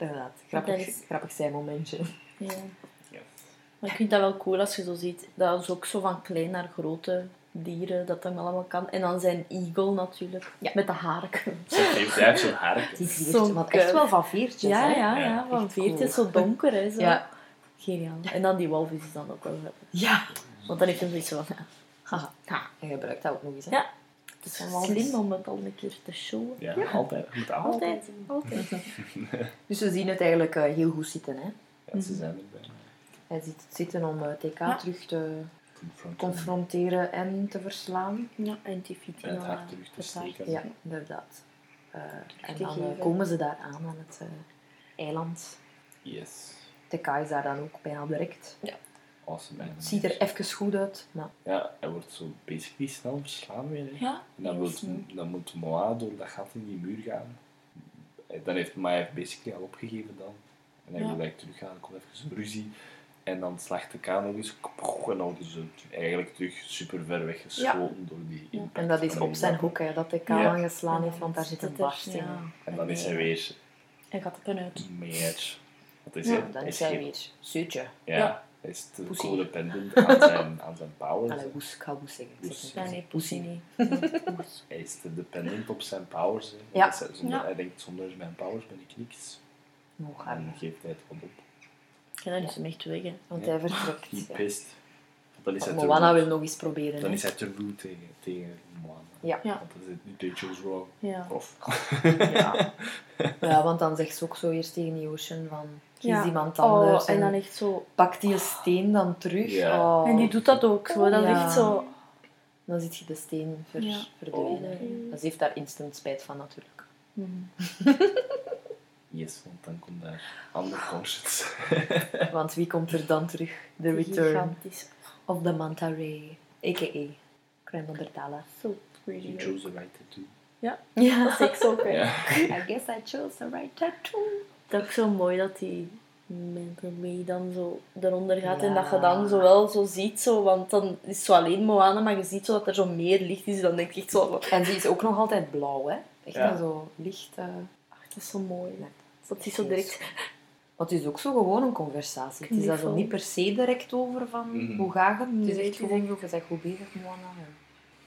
Inderdaad, Dat grappig, is- grappig zijn momentje. Ja. Yes. Maar ik vind dat wel cool als je zo ziet. Dat is ook zo van klein naar grote dieren, dat dat allemaal kan. En dan zijn eagle natuurlijk, Ja. met de harken. Ze heeft, hij heeft zo'n harken. Die maar echt wel van veertjes, Ja, hè? ja, Ja, ja. Van echt veertjes, cool. zo donker, hè. Zo. Ja. Geniaal. En dan die walvis is dan ook wel grappig. Ja. Want dan heeft hij zoiets van, ja, Haha. Ja, en gebruikt dat ook nog eens, hè? Ja. Het is wel slim om het al een keer te showen. Ja, altijd. Moet altijd. Altijd, altijd. Dus we zien het eigenlijk eh, heel goed zitten, hè? Ja, ze zijn erbij. Hij ziet het zitten om eh, TK Ja. terug te Confront. confronteren en te verslaan. Ja, en die het hart eh, terug te steken. Ja, inderdaad. Eh, en dan komen ze daar aan, aan het eh, eiland. Yes. TK is daar dan ook bijna direct. Awesome. Het ziet er even goed uit. Maar Ja, hij wordt zo basically snel verslaan weer. hè. Ja. En dan, moet, dan moet Moa door dat gat in die muur gaan. En Dan heeft Maya basically al opgegeven dan. En hij Ja. wil eigenlijk teruggaan, er komt even ruzie. En dan slacht de K nog eens. En dan worden ze eigenlijk terug super ver weggeschoten door die Ja. impact En dat is op zijn hoek, hè, dat TK Ja. aangeslaan heeft, want daar zit een het barst in. ja. En dan is hij weer Hij gaat er uit. meer. Wat is Ja? Dan is hij weer. Ja, Ja. Hij is te Pussy. codependent aan zijn, aan zijn powers. Allee, woes, ik ga woes zeggen. Woes. niet Ja, nee, poesie niet. Hij is te dependent op zijn powers. hè. Ja. Dus hij, zonder, Ja. hij denkt, zonder mijn powers ben ik niks. Nog En aan. geeft hij het gewoon op. Ja, dan is hem echt weg, hè. Want Ja. hij vertrekt. Hij ja. pist. Dan is hij Want te Moana wil nog eens proberen. Dan hè. is hij te rude tegen, tegen Moana. Ja. Ja. Want dan zit niet they chose wrong. Ja. Of. Ja. ja, want dan zegt ze ook zo eerst tegen die Ocean van... Kies Ja. iemand anders. Oh, en dan echt zo... pakt die steen dan terug. Ja. Oh. En die doet dat ook zo. Dat is Ja. echt zo... Dan ziet je de steen ver, Ja. verdwijnen. Oh. Dus ze heeft daar instant spijt van natuurlijk. Mhm. Yes, want dan komt daar andere conscience. Want wie komt er dan terug? The Return Gigantisch. of the Manta Ray. A.k.a. Crème Ondertala. So pretty. You chose the right tattoo. Ja, Ja. dat is echt zo. I guess I chose the right tattoo. Dat is ook zo mooi dat die May dan zo eronder gaat en dat je dan zo wel zo ziet, zo, want dan is het zo alleen Moana, maar je ziet zo dat er zo meer licht is, dan denk ik echt zo En ze is ook nog altijd blauw, hè? Echt Ja. zo licht... eh, ach, dat is zo mooi. Dat is zo direct, Want het is ook zo gewoon een conversatie. Het is daar zo niet per se direct over van Mhm. hoe gaat het. Het is echt gewoon zo, je zegt goed bezig, Moana. En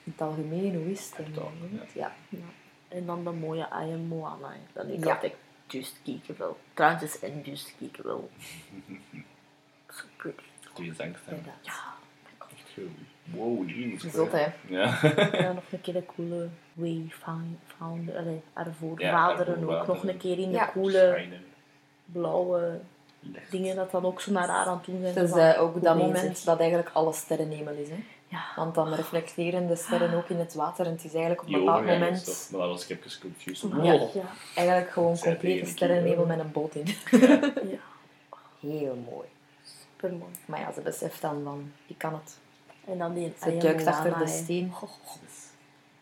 in het algemeen, hoe is het? En, Toch, ja. ja. En dan de mooie I am Moana. Dat ik Ja. altijd just kiekenveel. Traantjes en just kiekenveel. So pretty. Goeie zangstem. Ja. Echt goed. Wow, jezus. Zot, hè? Ja. En nog een keer de coole way found, found allee, haar Ja, voorvaderen haar ook nog een keer in de Ja. coole Schijnen. blauwe Licht. dingen dat dan ook zo naar haar aan het doen zijn. Het is eh, ook dat bezig. moment dat eigenlijk alle sterrenhemel is. Hè? Ja. Want dan reflecteren de sterren ook in het water. En het is eigenlijk op een bepaald moment toch- Maar dat was ik even confused. Ja. Wow. Ja. eigenlijk gewoon Zij complete sterrenhemel Kiko. met een boot in. ja. Heel mooi. Super mooi. Maar ja, ze beseft dan van, ik kan het. En dan die Ze duikt achter de steen.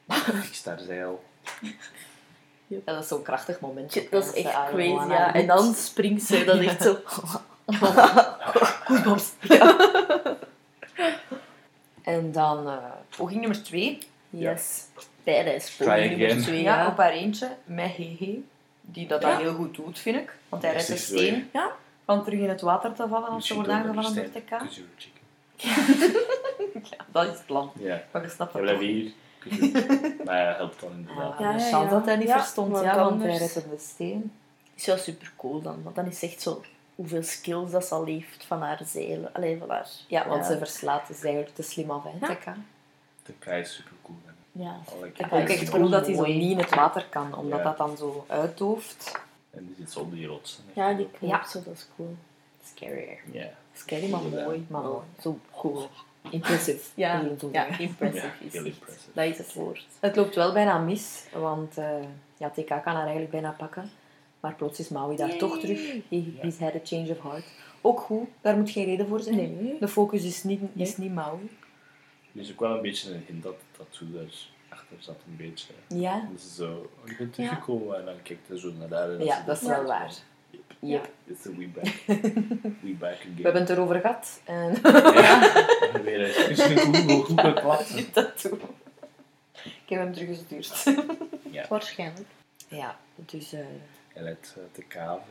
Zeil. Ja, dat is zo'n krachtig moment. Shit, dat is echt crazy, ja. En dan springt ze, dat is echt zo... Goosebumps. En dan eh, poging nummer twee. Yes. Badass. Try poging nummer twee, Ja, ja. op haar eentje, met Hehe. Die dat, Ja. dat heel goed doet, vind ik. Want hij redt je. steen Ja. van terug in het water te vallen als ze wordt aangevallen door TK. Ja, dat is het plan. Ja. Maar je snapt We dat hier. Maar hij helpt dan inderdaad. Ja, ja, ja. dat hij niet Ja, verstond, want ja, want hij redde de steen. is wel super cool dan. Want dan is echt zo hoeveel skills dat ze al heeft van haar zeilen. Alleen van haar. Ja, want ze verslaat dus eigenlijk te slim af, hè. De kei is super cool. Ja. Ik ook echt cool, dat hij zo niet in het water kan, omdat Ja. dat dan zo uitdooft. En die zit zo op die rotsen. Ja, die klopt Ja. zo, dat is cool. Scary. Ja. Scary, maar mooi. Maar mooi. Zo cool. Impressive. Ja, ja impressive Ja, is heel het. impressive. Dat is het woord. Het loopt wel bijna mis, want eh, ja, TK kan haar eigenlijk bijna pakken. Maar plots is Maui daar toch terug. He, he's had a change of heart. Ook goed, daar moet geen reden voor zijn. Nee. De focus is niet, is niet Maui. Er is ook wel een beetje een hint dat dat tattoo daarachter zat. Een beetje. Ja, Dat is zo, oh, je bent teruggekomen en dan kijkt hij zo naar daar. en ja dat is wel waar. Yep, Yep. it's the we back. we back again. We hebben het erover gehad. En Ja, en weer eens. Is het goed, geklapt. dat doen. Ik heb hem teruggestuurd. Waarschijnlijk. Ja, dus... eh En het eh, te kaven.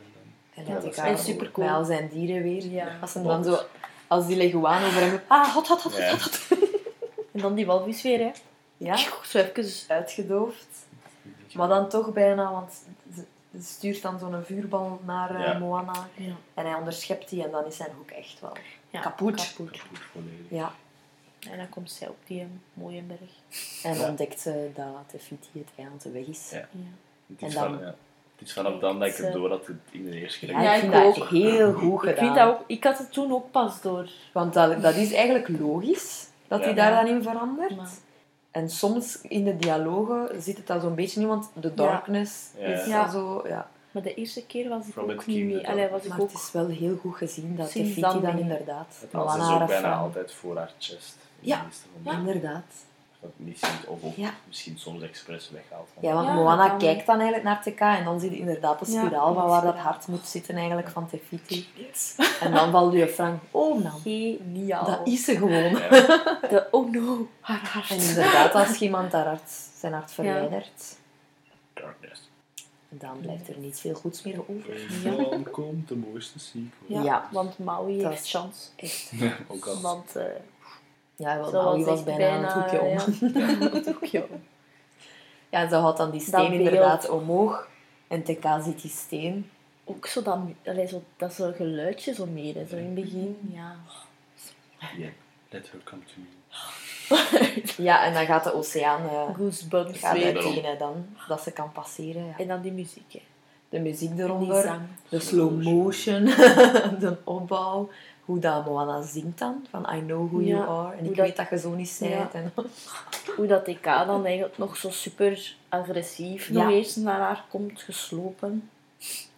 en Ja, dat met supercool. al zijn dieren weer. Ja. Als ze dan zo... Als die leguaan over hem... Ah, hot, hot, hot, Ja. hot, hot. En dan die walvis weer, hè. Ja, Zo even... uitgedoofd. Maar dan toch bijna, want ze stuurt dan zo'n vuurbal naar eh, Ja. Moana. Ja. En hij onderschept die en dan is zijn hoek echt wel... Ja, Kapot. kapot. Volledig. Ja. En dan komt zij op die eh, mooie berg. En Ja. ontdekt ze dat Tefiti het eiland weg is. Ja. En dan- van, het is vanaf dan dat ik het door dat het in de eerste keer... Ja, ik vind ik dat ook. heel goed Ik gedaan. vind dat ook... Ik had het toen ook pas door. Want dat, dat is eigenlijk logisch, dat Ja. hij daar dan in verandert. Maar- En soms in de dialogen zit het dan zo'n beetje niet, want de darkness Ja. is Ja. zo... Ja. Maar de eerste keer was ik From ook niet mee. Allee, was ik Maar ook... het is wel heel goed gezien dat Sinds Tefiti dan inderdaad... Het was dus ook haar bijna altijd voor haar chest. in Ja. de Inderdaad. Dat niet ziet, of ook Ja. misschien soms expres weghaalt. van- Ja, want Ja, Moana kijkt dan eigenlijk naar TK en dan zie je inderdaad de Ja, spiraal van waar dat hart moet zitten eigenlijk van Tefiti. En dan valt je Frank, oh nou, Geniaal. dat is ze gewoon. Ja. De, oh no, haar hart. En inderdaad, als iemand haar hart, zijn hart verwijdert, Darkness. dan blijft er niet veel goeds meer over. Ja. Dan komt de mooiste sequel. Ja, Ja. want Maui Dat heeft is- chance. Echt. ook al. Want uh, Ja, wel, Zoals Maui was bijna, een hoekje om. Ja, het hoekje om. Ja, en zo had dan die steen inderdaad omhoog. En TK ziet die steen. Ook zo dat, allee, zo, dat zo'n geluidje zo meer, hè, zo in het begin. Ja. Yeah. Let her come to me. Ja, en dan gaat de oceaan uh, Goosebumps gaat dan, dat ze kan passeren. Ja. En dan die muziek, hè. De muziek die eronder, de slow motion, de opbouw. Hoe dat Moana zingt dan, van I know who Ja, you are. En ik dat- weet dat je zo niet bent. Ja. En, Hoe dat TK dan eigenlijk nog zo super agressief Ja. nog eens naar haar komt geslopen.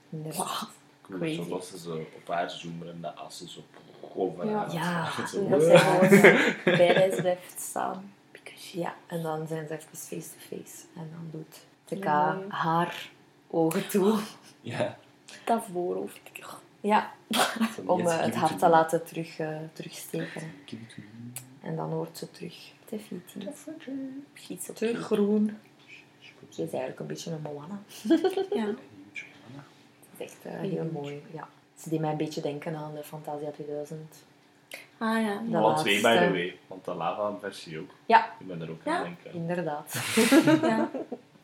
inderdaad. Cool, Crazy. Zoals ze zo op haar zoomen en de assen zo over Ja. haar. Ja. Zo, dat gewoon zo bij reis blijft staan. Ja, en dan zijn ze even face-to-face. En dan doet TK Ja. haar ogen toe. Ja. Dat voorhoofd. Ja, om eh, het hart te laten terug, eh, terugsteken. En dan hoort ze terug Tefiti. Op Terug groen. Ze is eigenlijk een beetje een Moana. Ja. Het is echt eh, heel mooi. Ja. Ze deed mij een beetje denken aan de Fantasia 2000. Ah ja. De Alle twee, by the way. Want de lava-versie ook. Ja. Ik ben er ook Ja. aan het denken. Inderdaad. ja.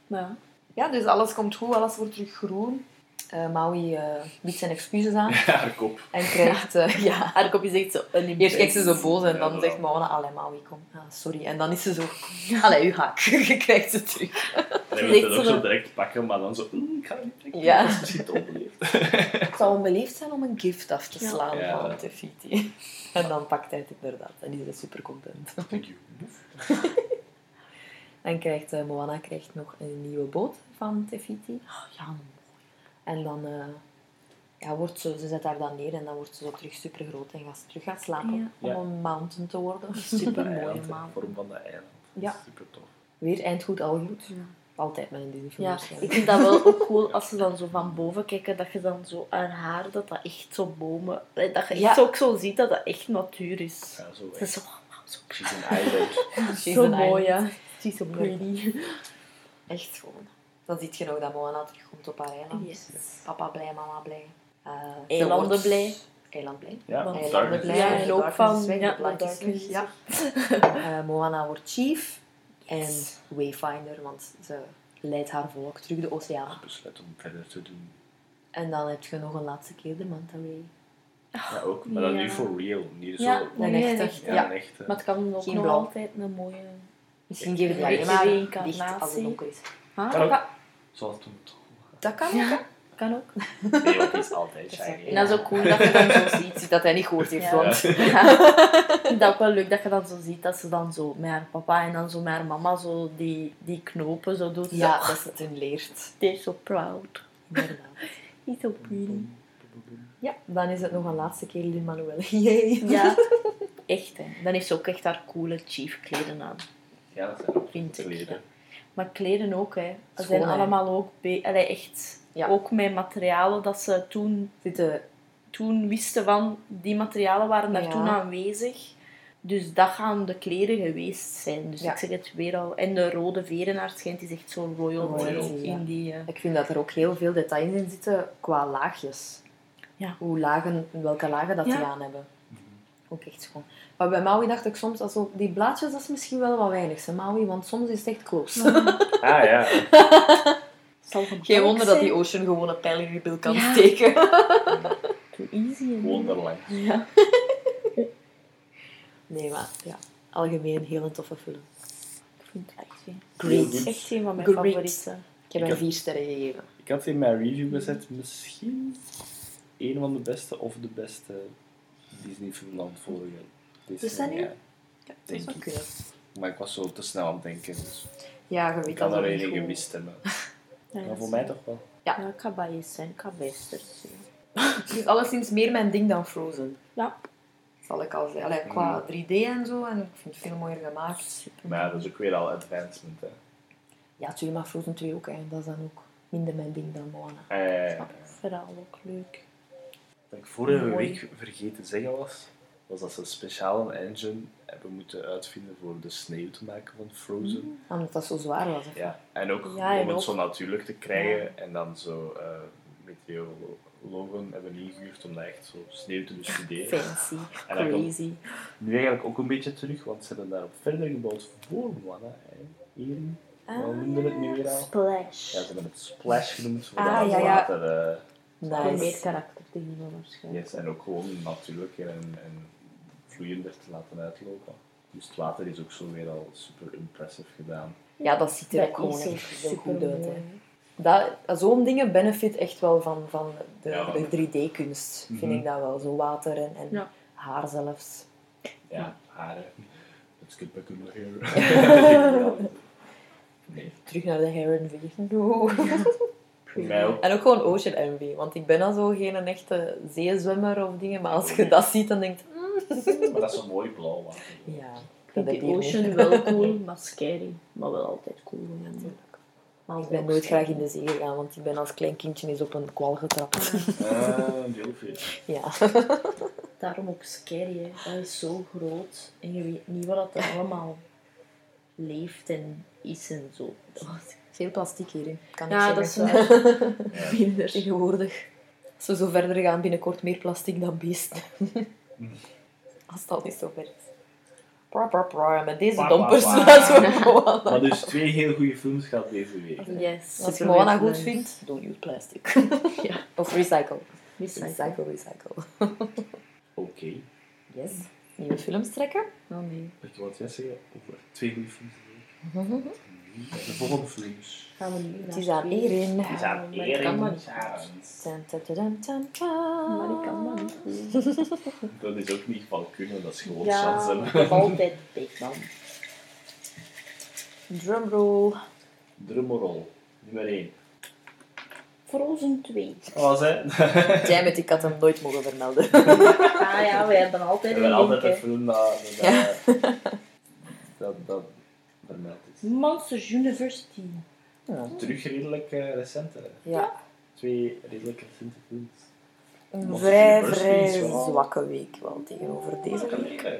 ja. Ja, dus alles komt goed, alles wordt terug groen. Eh, Maui eh, biedt zijn excuses aan Haar kop. en krijgt... eh, ja. Haar kopje zegt zo een Eerst kijkt ze zo boos en Ja, dan zegt Moana, allee Maui, kom. Ah, sorry. En dan is ze zo, allee, uw haak. Je krijgt ze terug. En hij Zegt wil het ook ze zo dan- direct pakken, maar dan zo... "Mm, ik ga het niet trekken. Ja. Dat is misschien te onbeleefd. Het zou onbeleefd zijn om een gift af te Ja. slaan Ja. van Tefiti. En dan pakt hij het inderdaad. En die is super content. Thank you. En krijgt, eh, Moana krijgt nog een nieuwe boot van Tefiti. Ja. En dan eh, ja, wordt ze, ze zet haar dan neer en dan wordt ze zo terug super groot en gaat ze terug gaan slapen Ja. om Ja. een mountain te worden. Super mooie maan. vorm van de eiland. Ja. Super tof. Weer eind goed, al goed. Ja. Altijd met een Disney-film Ja, waarschijnlijk. ik vind dat wel ook cool als ze dan zo van boven kijken, dat je dan zo haar haar, dat dat echt zo bomen, dat je echt ook zo ziet dat dat echt natuur is. Ja, zo is zo, wauw, zo, She's an island. She's zo an mooi, island. ja. She's so pretty. Echt gewoon. Dan zie je nog dat Moana terugkomt op haar eiland. Yes. Papa blij, mama blij. Eh, ze Eilanden wordt- blij. Eiland blij. Ja, Want- Eilanden blij. Ja, en ook van- weg, ja, de is weg. Ja. Eh, Moana wordt chief en wayfinder, want ze leidt haar volk terug de oceaan. Ik besluit om verder te doen. En dan heb je nog een laatste keer de manta ray. Ja, ook. Maar dan Ja. nu for real. Niet Ja, zo... Nee, echte. echt. Ja, Ja. Maar het kan ook Geen nog blauw. altijd een mooie... Misschien geven die Ja, alleen een maar licht als het donker is. Huh? Dat Zoals toen toch. Dat kan ook. Ja. kan ook. Nee, want die is altijd is shiny. En dat is ook cool dat je dan zo ziet. Dat hij niet gehoord heeft, Ja. want... Ik dat ook wel leuk dat je dan zo ziet dat ze dan zo met haar papa en dan zo met haar mama zo die, die knopen zo doet. Ja, Zo, dat ze het hun leert. They're so proud. Inderdaad. He's so pretty. Ja, dan is het nog een laatste keer Lin-Manuel. Yay. Ja, echt hè. Dan heeft ze ook echt haar coole chief kleden aan. Ja, dat zijn ook Vind ik, kleden. ja. Maar kleden ook hè. Ze zijn allemaal ook Allee, echt. Ja. Ook met materialen dat ze toen, Zitten toen wisten van die materialen waren daar Ja. toen aanwezig. Dus dat gaan de kleren geweest zijn. Dus Ja. ik zeg het weer al. En de rode verenaar schijnt is echt zo royalty Royalty, in die... eh, Ik vind dat er ook heel veel details in zitten qua laagjes. Ja. Hoe lagen, welke lagen dat die aan hebben. Ook echt schoon. Maar bij Maui dacht ik soms, also, die blaadjes dat is misschien wel wat weinig, hè, Maui, want soms is het echt close. Ah ja. zal Geen wonder dat die. Ocean gewoon een pijl in je bil kan Ja. steken. Too easy. er langs. Ja. Nee, maar ja, algemeen heel een toffe film. Ik vind het echt een. Great. Echt een van mijn Great. favorieten. Ik heb Ik hem vier sterren gegeven. Ik had in mijn review gezet misschien een van de beste of de beste Disney-film dan vorige Is dat nu? Ja, Ja, Denk ik. kunnen. maar ik was zo te snel aan het denken, dus Ja, je weet ik kan dat er één gemist hebben. Ja, Maar voor mij toch wel. Ja, ik ga biased zijn. Ik ga. Het is alleszins meer mijn ding dan Frozen. Ja. Zal ik al zeggen. Allee, qua 3D en zo. En ik vind het veel mooier gemaakt. Super. Maar ja, dat is ook weer al advancement. Hè. Ja, twee maar Frozen 2 ook. Hè. Dat is dan ook minder mijn ding dan Moana. Eh, Ja, verhaal ook leuk. Wat ik vorige Mooi. week vergeten te zeggen was, was dat ze een speciale engine hebben moeten uitvinden voor de sneeuw te maken van Frozen. Omdat dat zo zwaar was. of Ja, en ook Ja, en om het ook- zo natuurlijk te krijgen en dan zo eh meteorologen hebben ingehuurd om dat echt zo sneeuw te bestuderen. Fancy. En dat Crazy. nu eigenlijk ook een beetje terug, want ze hebben daarop verder gebouwd voor Moana. Hier, Ah. wat noemden we het nu weer al? Splash. Ja, ze hebben het Splash genoemd voor Ah, dat ja, ja. water. eh, Om Nice. meer karakter geven waarschijnlijk. Yes, en ook gewoon natuurlijk en, en vloeiender te laten uitlopen. Dus het water is ook zo weer al super impressive gedaan. Ja, dat ziet er Dat ook gewoon echt super goed uit. Dat, zo'n dingen benefit echt wel van, van de, Ja. de 3D-kunst. Vind Mhm. ik dat wel. Zo water en, en Ja. haar zelfs. Ja, haren. Let's get back on the hair. nee, Terug naar de Hair Envy. No. En ook gewoon Ocean Envy. Want ik ben al zo geen echte zeezwemmer of dingen. Maar als je dat ziet, dan denk je... Maar dat is een mooi blauw water. Ja, Ik vind die Ocean niet. wel cool, maar scary. Maar wel altijd cool. Ja. Maar Ik ben nooit graag in de zee gegaan, want ik ben als klein kindje eens op een kwal getrapt. Ah, deelvis. Ja. Daarom ook scary, hè. Dat is zo groot. En je weet niet wat dat allemaal leeft en is en zo. Dat was- Veel plastic hierin. Kan Ja, ik dat is. Minder. Tegenwoordig. Als we zo verder gaan, binnenkort meer plastic dan beesten. Als het al niet zo ver is. Pra, pra, pra. Met deze Pra, dompers pra, pra. laten we Moana. Maar dus twee heel goede films gaat deze week. Yes. Als je Moana goed vindt, don't use plastic. Ja. Of recycle. Recycle. Recycle, recycle. Oké. Yes. Nieuwe films trekken. Oh nee. Weet je wat jij zeggen over twee goede films deze week? De volgende films. Gaan we nu Het is aan. Erin. Die zijn maar ik kan maar niet. Maar ik kan dat niet goed. Dat is ook niet van kunnen, dat is gewoon Ja, chance hebben. altijd Beekman. Drumroll. Drumroll, nummer 1. Frozen 2. Wat was hij? Jij met ik had hem nooit mogen vermelden. Ah ja, wij hebben altijd We hebben altijd hè. film dat, dat, dat, dat vermeld is. Monsters University. Terug redelijk eh, recent. hè. Ja. Twee redelijk recente films. Een Monsters vrij, vrij wel- zwakke week wel tegenover deze week. Eh,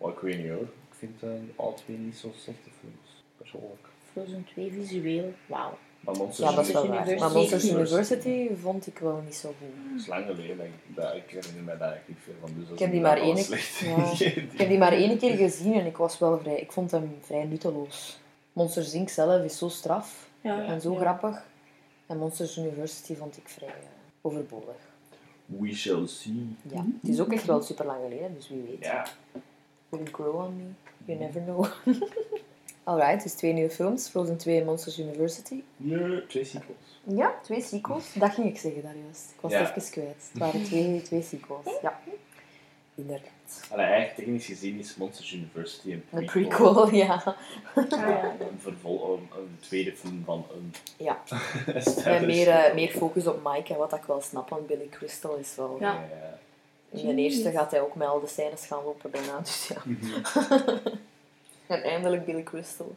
Maar ik weet niet hoor. Ik vind uh, alle twee niet zo slechte films. Persoonlijk. Frozen 2 visueel. Wauw. Maar Monsters Ja, dat is wel waar. University. Maar Monsters University vond ik wel niet zo goed. Dat is lang geleden. dat Ik, dat, ik herinner me daar eigenlijk niet veel van. Dus Ik heb die maar één- slecht. ja. Ik heb die maar één keer gezien en ik was wel vrij... Ik vond hem vrij nutteloos. Monsters Inc. zelf is zo straf Ja, en zo ja. grappig. En Monsters University vond ik vrij eh, overbodig. We shall see. Ja, het is ook echt wel super lang geleden, dus wie weet. Ja. Will it grow on me? You never know. Alright, dus twee nieuwe films. Frozen 2 en Monsters University. Nee, twee sequels. Ja, twee sequels. Dat ging ik zeggen daar juist. Ik was Ja. het even kwijt. Het waren twee, twee sequels. Ja, inderdaad. Allee, eigenlijk technisch gezien is Monsters University een Een prequel. prequel, ja. Ja. Een, vervol, een, een tweede film van een. Ja. En meer, eh, meer focus op Mike en wat ik wel snap, want Billy Crystal is wel... Ja. Ja. In de eerste gaat hij ook met al de scènes gaan lopen bijna, dus ja. En eindelijk Billy Crystal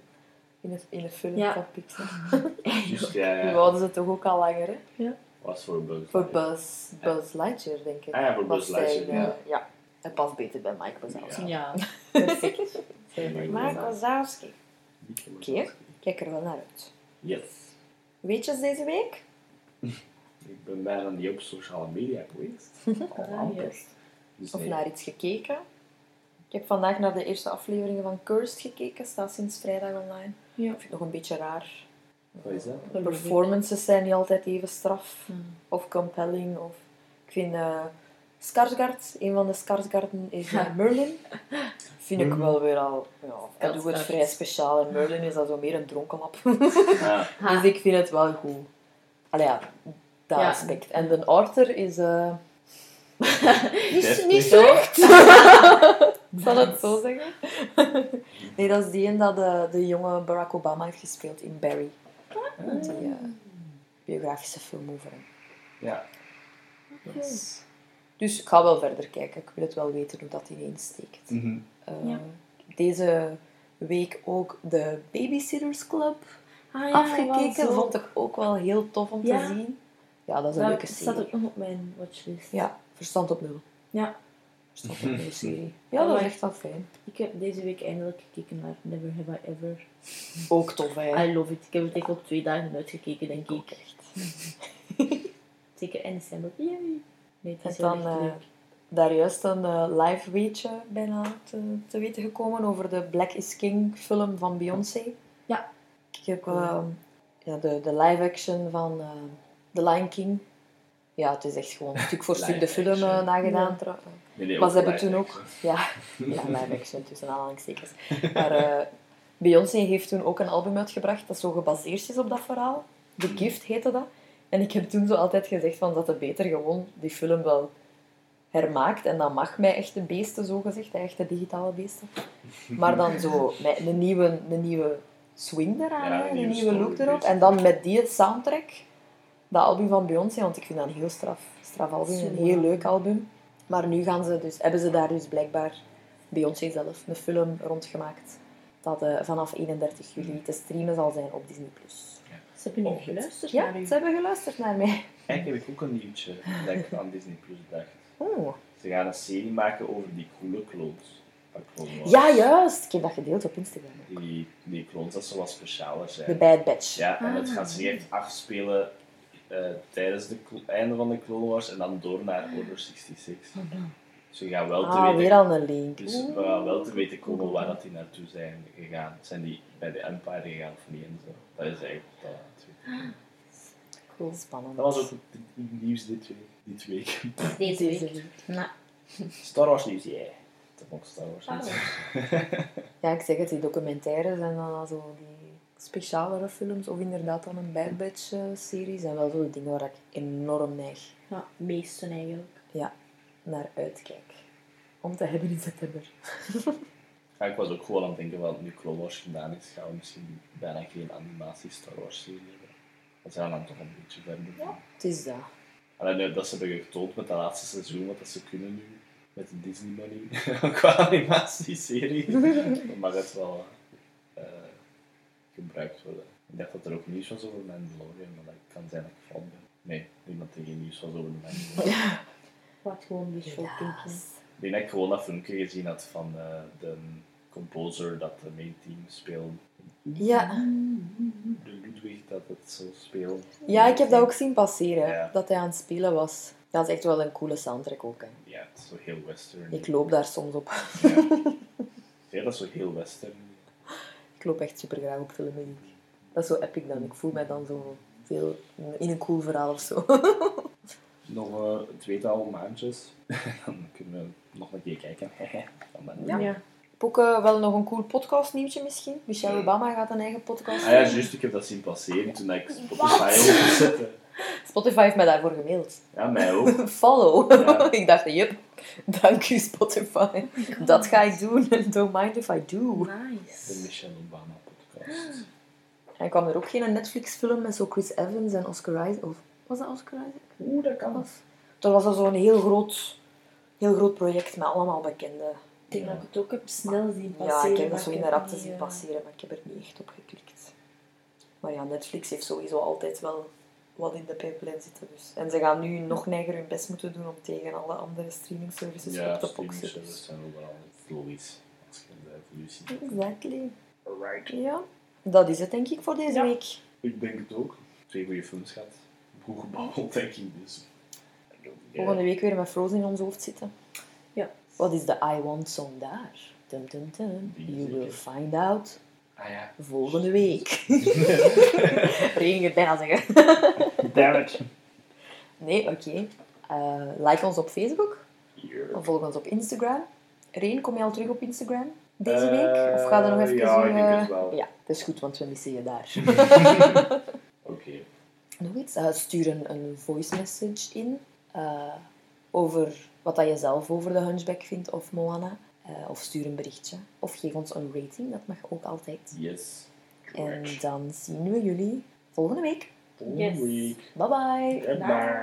in een, in een film Ja. van Pixar. Ja, ja. wouden ze toch ook al langer, hè? Was voor Buzz. Voor Buzz, Buzz Lightyear, denk ik. Ah ja, voor Was Buzz hij, Lightyear, eh, ja. ja. Hij past beter bij Mike Wazowski. Ja. Ja. Mike Wazowski. Oké. Oké, kijk er wel naar uit. Yes. Weetjes deze week? Ik ben bijna niet op sociale media geweest. Al Ah, yes. Dus Of nee. naar iets gekeken? Ik heb vandaag naar de eerste afleveringen van Cursed gekeken. Staat sinds vrijdag online. Ja. Ik vind het nog een beetje raar. Wat is dat? De performances zijn niet altijd even straf. Hmm. Of compelling. Of... Ik vind eh Skarsgård, een van de Skarsgården is eh, Merlin. Vind ik wel weer al... Ja, hij doet het vrij speciaal. En Merlin is dan zo meer een dronkenlap. Ah, Dus ik vind het wel goed. Allee ja, dat Ja. aspect. En de Arthur is... eh niet, niet slecht. Ik zal het zo zeggen. nee, dat is die een dat de, de jonge Barack Obama heeft gespeeld in Barry. Die, eh, biografische film over hem. Ja. Yes. Dus ik ga wel verder kijken. Ik wil het wel weten hoe dat ineens steekt. Mhm. Eh, Ja. Deze week ook de Babysitters Club Ah, afgekeken. wel zo. Vond ik ook wel heel tof om Ja. te zien. Ja, dat is een Dat leuke staat serie. ook nog op mijn watchlist. Ja, verstand op nul. Ja. Verstand op nul serie. Ja, dat is echt wel fijn. Ik heb deze week eindelijk gekeken naar Never Have I Ever. Ook tof, hè. I love it. Ik heb het echt op twee dagen uitgekeken, denk ik. echt. Zeker in december. Yay. Nee, het En is heel dan eh, daar juist een eh, live weetje bijna te, te weten gekomen over de Black is King film van Beyoncé. Ja. Ik heb eh, ja, de, de live action van eh, The Lion King. Ja, het is echt gewoon stuk voor stuk de film eh, action. nagedaan. Ja. trouw- Nee, nee, Maar ook ze hebben toen ook... Ja, ja live action tussen aanhalingstekens. Maar eh, Beyoncé heeft toen ook een album uitgebracht dat zo gebaseerd is op dat verhaal. The Gift heette dat. En ik heb toen zo altijd gezegd van dat het beter gewoon die film wel hermaakt. En dat mag mij echte beesten, zo gezegd. hè, Echte digitale beesten. Maar dan zo met een nieuwe, een nieuwe swing eraan, Ja, een een nieuwe nieuwe look erop. En dan met die soundtrack, dat album van Beyoncé, want ik vind dat een heel straf, straf album, een heel leuk album. Maar nu gaan ze dus, hebben ze daar dus blijkbaar, Beyoncé zelf, een film rondgemaakt. Dat eh, vanaf 31 juli te streamen zal zijn op Disney+. Ze hebben nu Oh, geluisterd Ja, naar u. ze hebben geluisterd naar mij. Eigenlijk heb ik ook een nieuwtje dat ik aan Disney Plus dacht. Oh. Ze gaan een serie maken over die coole clones. Ja, juist. Ik heb dat gedeeld op Instagram. Die, die clones dat zo wat specialer The zijn. Bad Batch. Ja, en het Ah. gaat zich echt afspelen eh, tijdens het einde van de Clone Wars en dan door naar Order 66. Dus we gaan wel te Ah, weten weer al een link. Dus we gaan wel te weten komen waar dat die naartoe zijn gegaan. Zijn die bij de Empire gegaan of niet en zo? Dat is eigenlijk dat. Cool. Spannend. Dat was ook het nieuws dit week. Dit week. Deze week. week. Nou, Star Wars nieuws, yeah. Dat vond ik Star Wars nieuws. Ah. Ja, ik zeg het, die documentaires en dan al zo die specialere films, of inderdaad dan een Bad Batch eh, serie, zijn wel zo de dingen waar ik enorm neig ja, meesten eigenlijk. ja, naar uitkijk. Om te hebben in september. Ja, ik was ook gewoon aan het denken van nu Clone Wars gedaan is, gaan we misschien bijna geen animatie Star Wars serie hebben. Dat zijn dan toch een beetje verder. Ja. Het is dat. Alleen nu dat ze hebben getoond met dat laatste seizoen wat dat ze kunnen nu met de Disney money qua animatieserie, dan mag het wel gebruikt worden. Ik dacht dat er ook nieuws was over Mandalorian, maar dat kan zijn dat ik fout ben. Nee, niemand die geen nieuws was over de Mandalorian. Wat gewoon die kijken. Ik denk dat ik gewoon dat filmpje gezien had van eh, de composer dat de main team speelde. Ja. De Ludwig dat het zo speelde. ja, ik heb dat ook zien passeren, Ja. dat hij aan het spelen was. Dat is echt wel een coole soundtrack ook. Hè. Ja, het is zo heel western. Ik loop daar soms op. Ja. ja, dat is zo heel western. Ik loop echt super graag op filmmuziek. Dat is zo epic dan. Ik voel mij dan zo veel in een cool verhaal of zo. Nog eh, een tweetal maandjes. Dan kunnen we nog een keer kijken. Ja. Ja. Ik heb ook eh, wel nog een cool podcast nieuwtje misschien. Michelle Obama gaat een eigen podcast Ah ja, juist, ik heb dat zien passeren toen ik Spotify openzette. Spotify heeft mij daarvoor gemaild. Ja, mij ook. Follow. Ja. ik dacht, yep, dank u Spotify. Dat ga ik doen. Don't mind if I do. De Nice. Michelle Obama podcast. En kwam er ook geen Netflix-film met zo Chris Evans en Oscar Isaac? Of was dat Oscar Isaac? Oeh, dat kan. Of- Er was al zo'n heel groot, heel groot project met allemaal bekende. Ik denk dat ik het ook heb snel zien Ja, passeren. ik heb dat zo in de rap te zien eh, passeren, maar ik heb er niet echt op geklikt. Maar ja, Netflix heeft sowieso altijd wel wat in de pipeline zitten. Dus. En ze gaan nu nog neiger hun best moeten doen om tegen alle andere streaming services Ja, op te streaming boksen. services Dus. zijn overal. Het is logisch. Als je de evolutie Exactly. Alright. Ja, dat is het denk ik voor deze Ja. week. Ik denk het ook. Twee goede films gehad. Goed gebabbeld, denk ik. Dus. Volgende week weer met Frozen in ons hoofd zitten. Ja. Wat is de I Want Song daar? Dun, dun, dun. You will find out Ah ja. volgende week. Regen het bijna zeggen. Damn it. Nee, oké. Eh, like ons op Facebook. Volg ons op Instagram. Reen, kom je al terug op Instagram deze Eh, week? Of ga je nog even... ja, ik denk eh, het wel. Ja, dat is goed, want we missen je daar. Oké. nog iets? Eh, stuur een, een voice message in eh, over wat dat je zelf over de Hunchback vindt of Moana. Eh, of stuur een berichtje. Of geef ons een rating, dat mag ook altijd. Yes. En dan zien we jullie volgende week. Yes. week. Bye bye. Bye bye.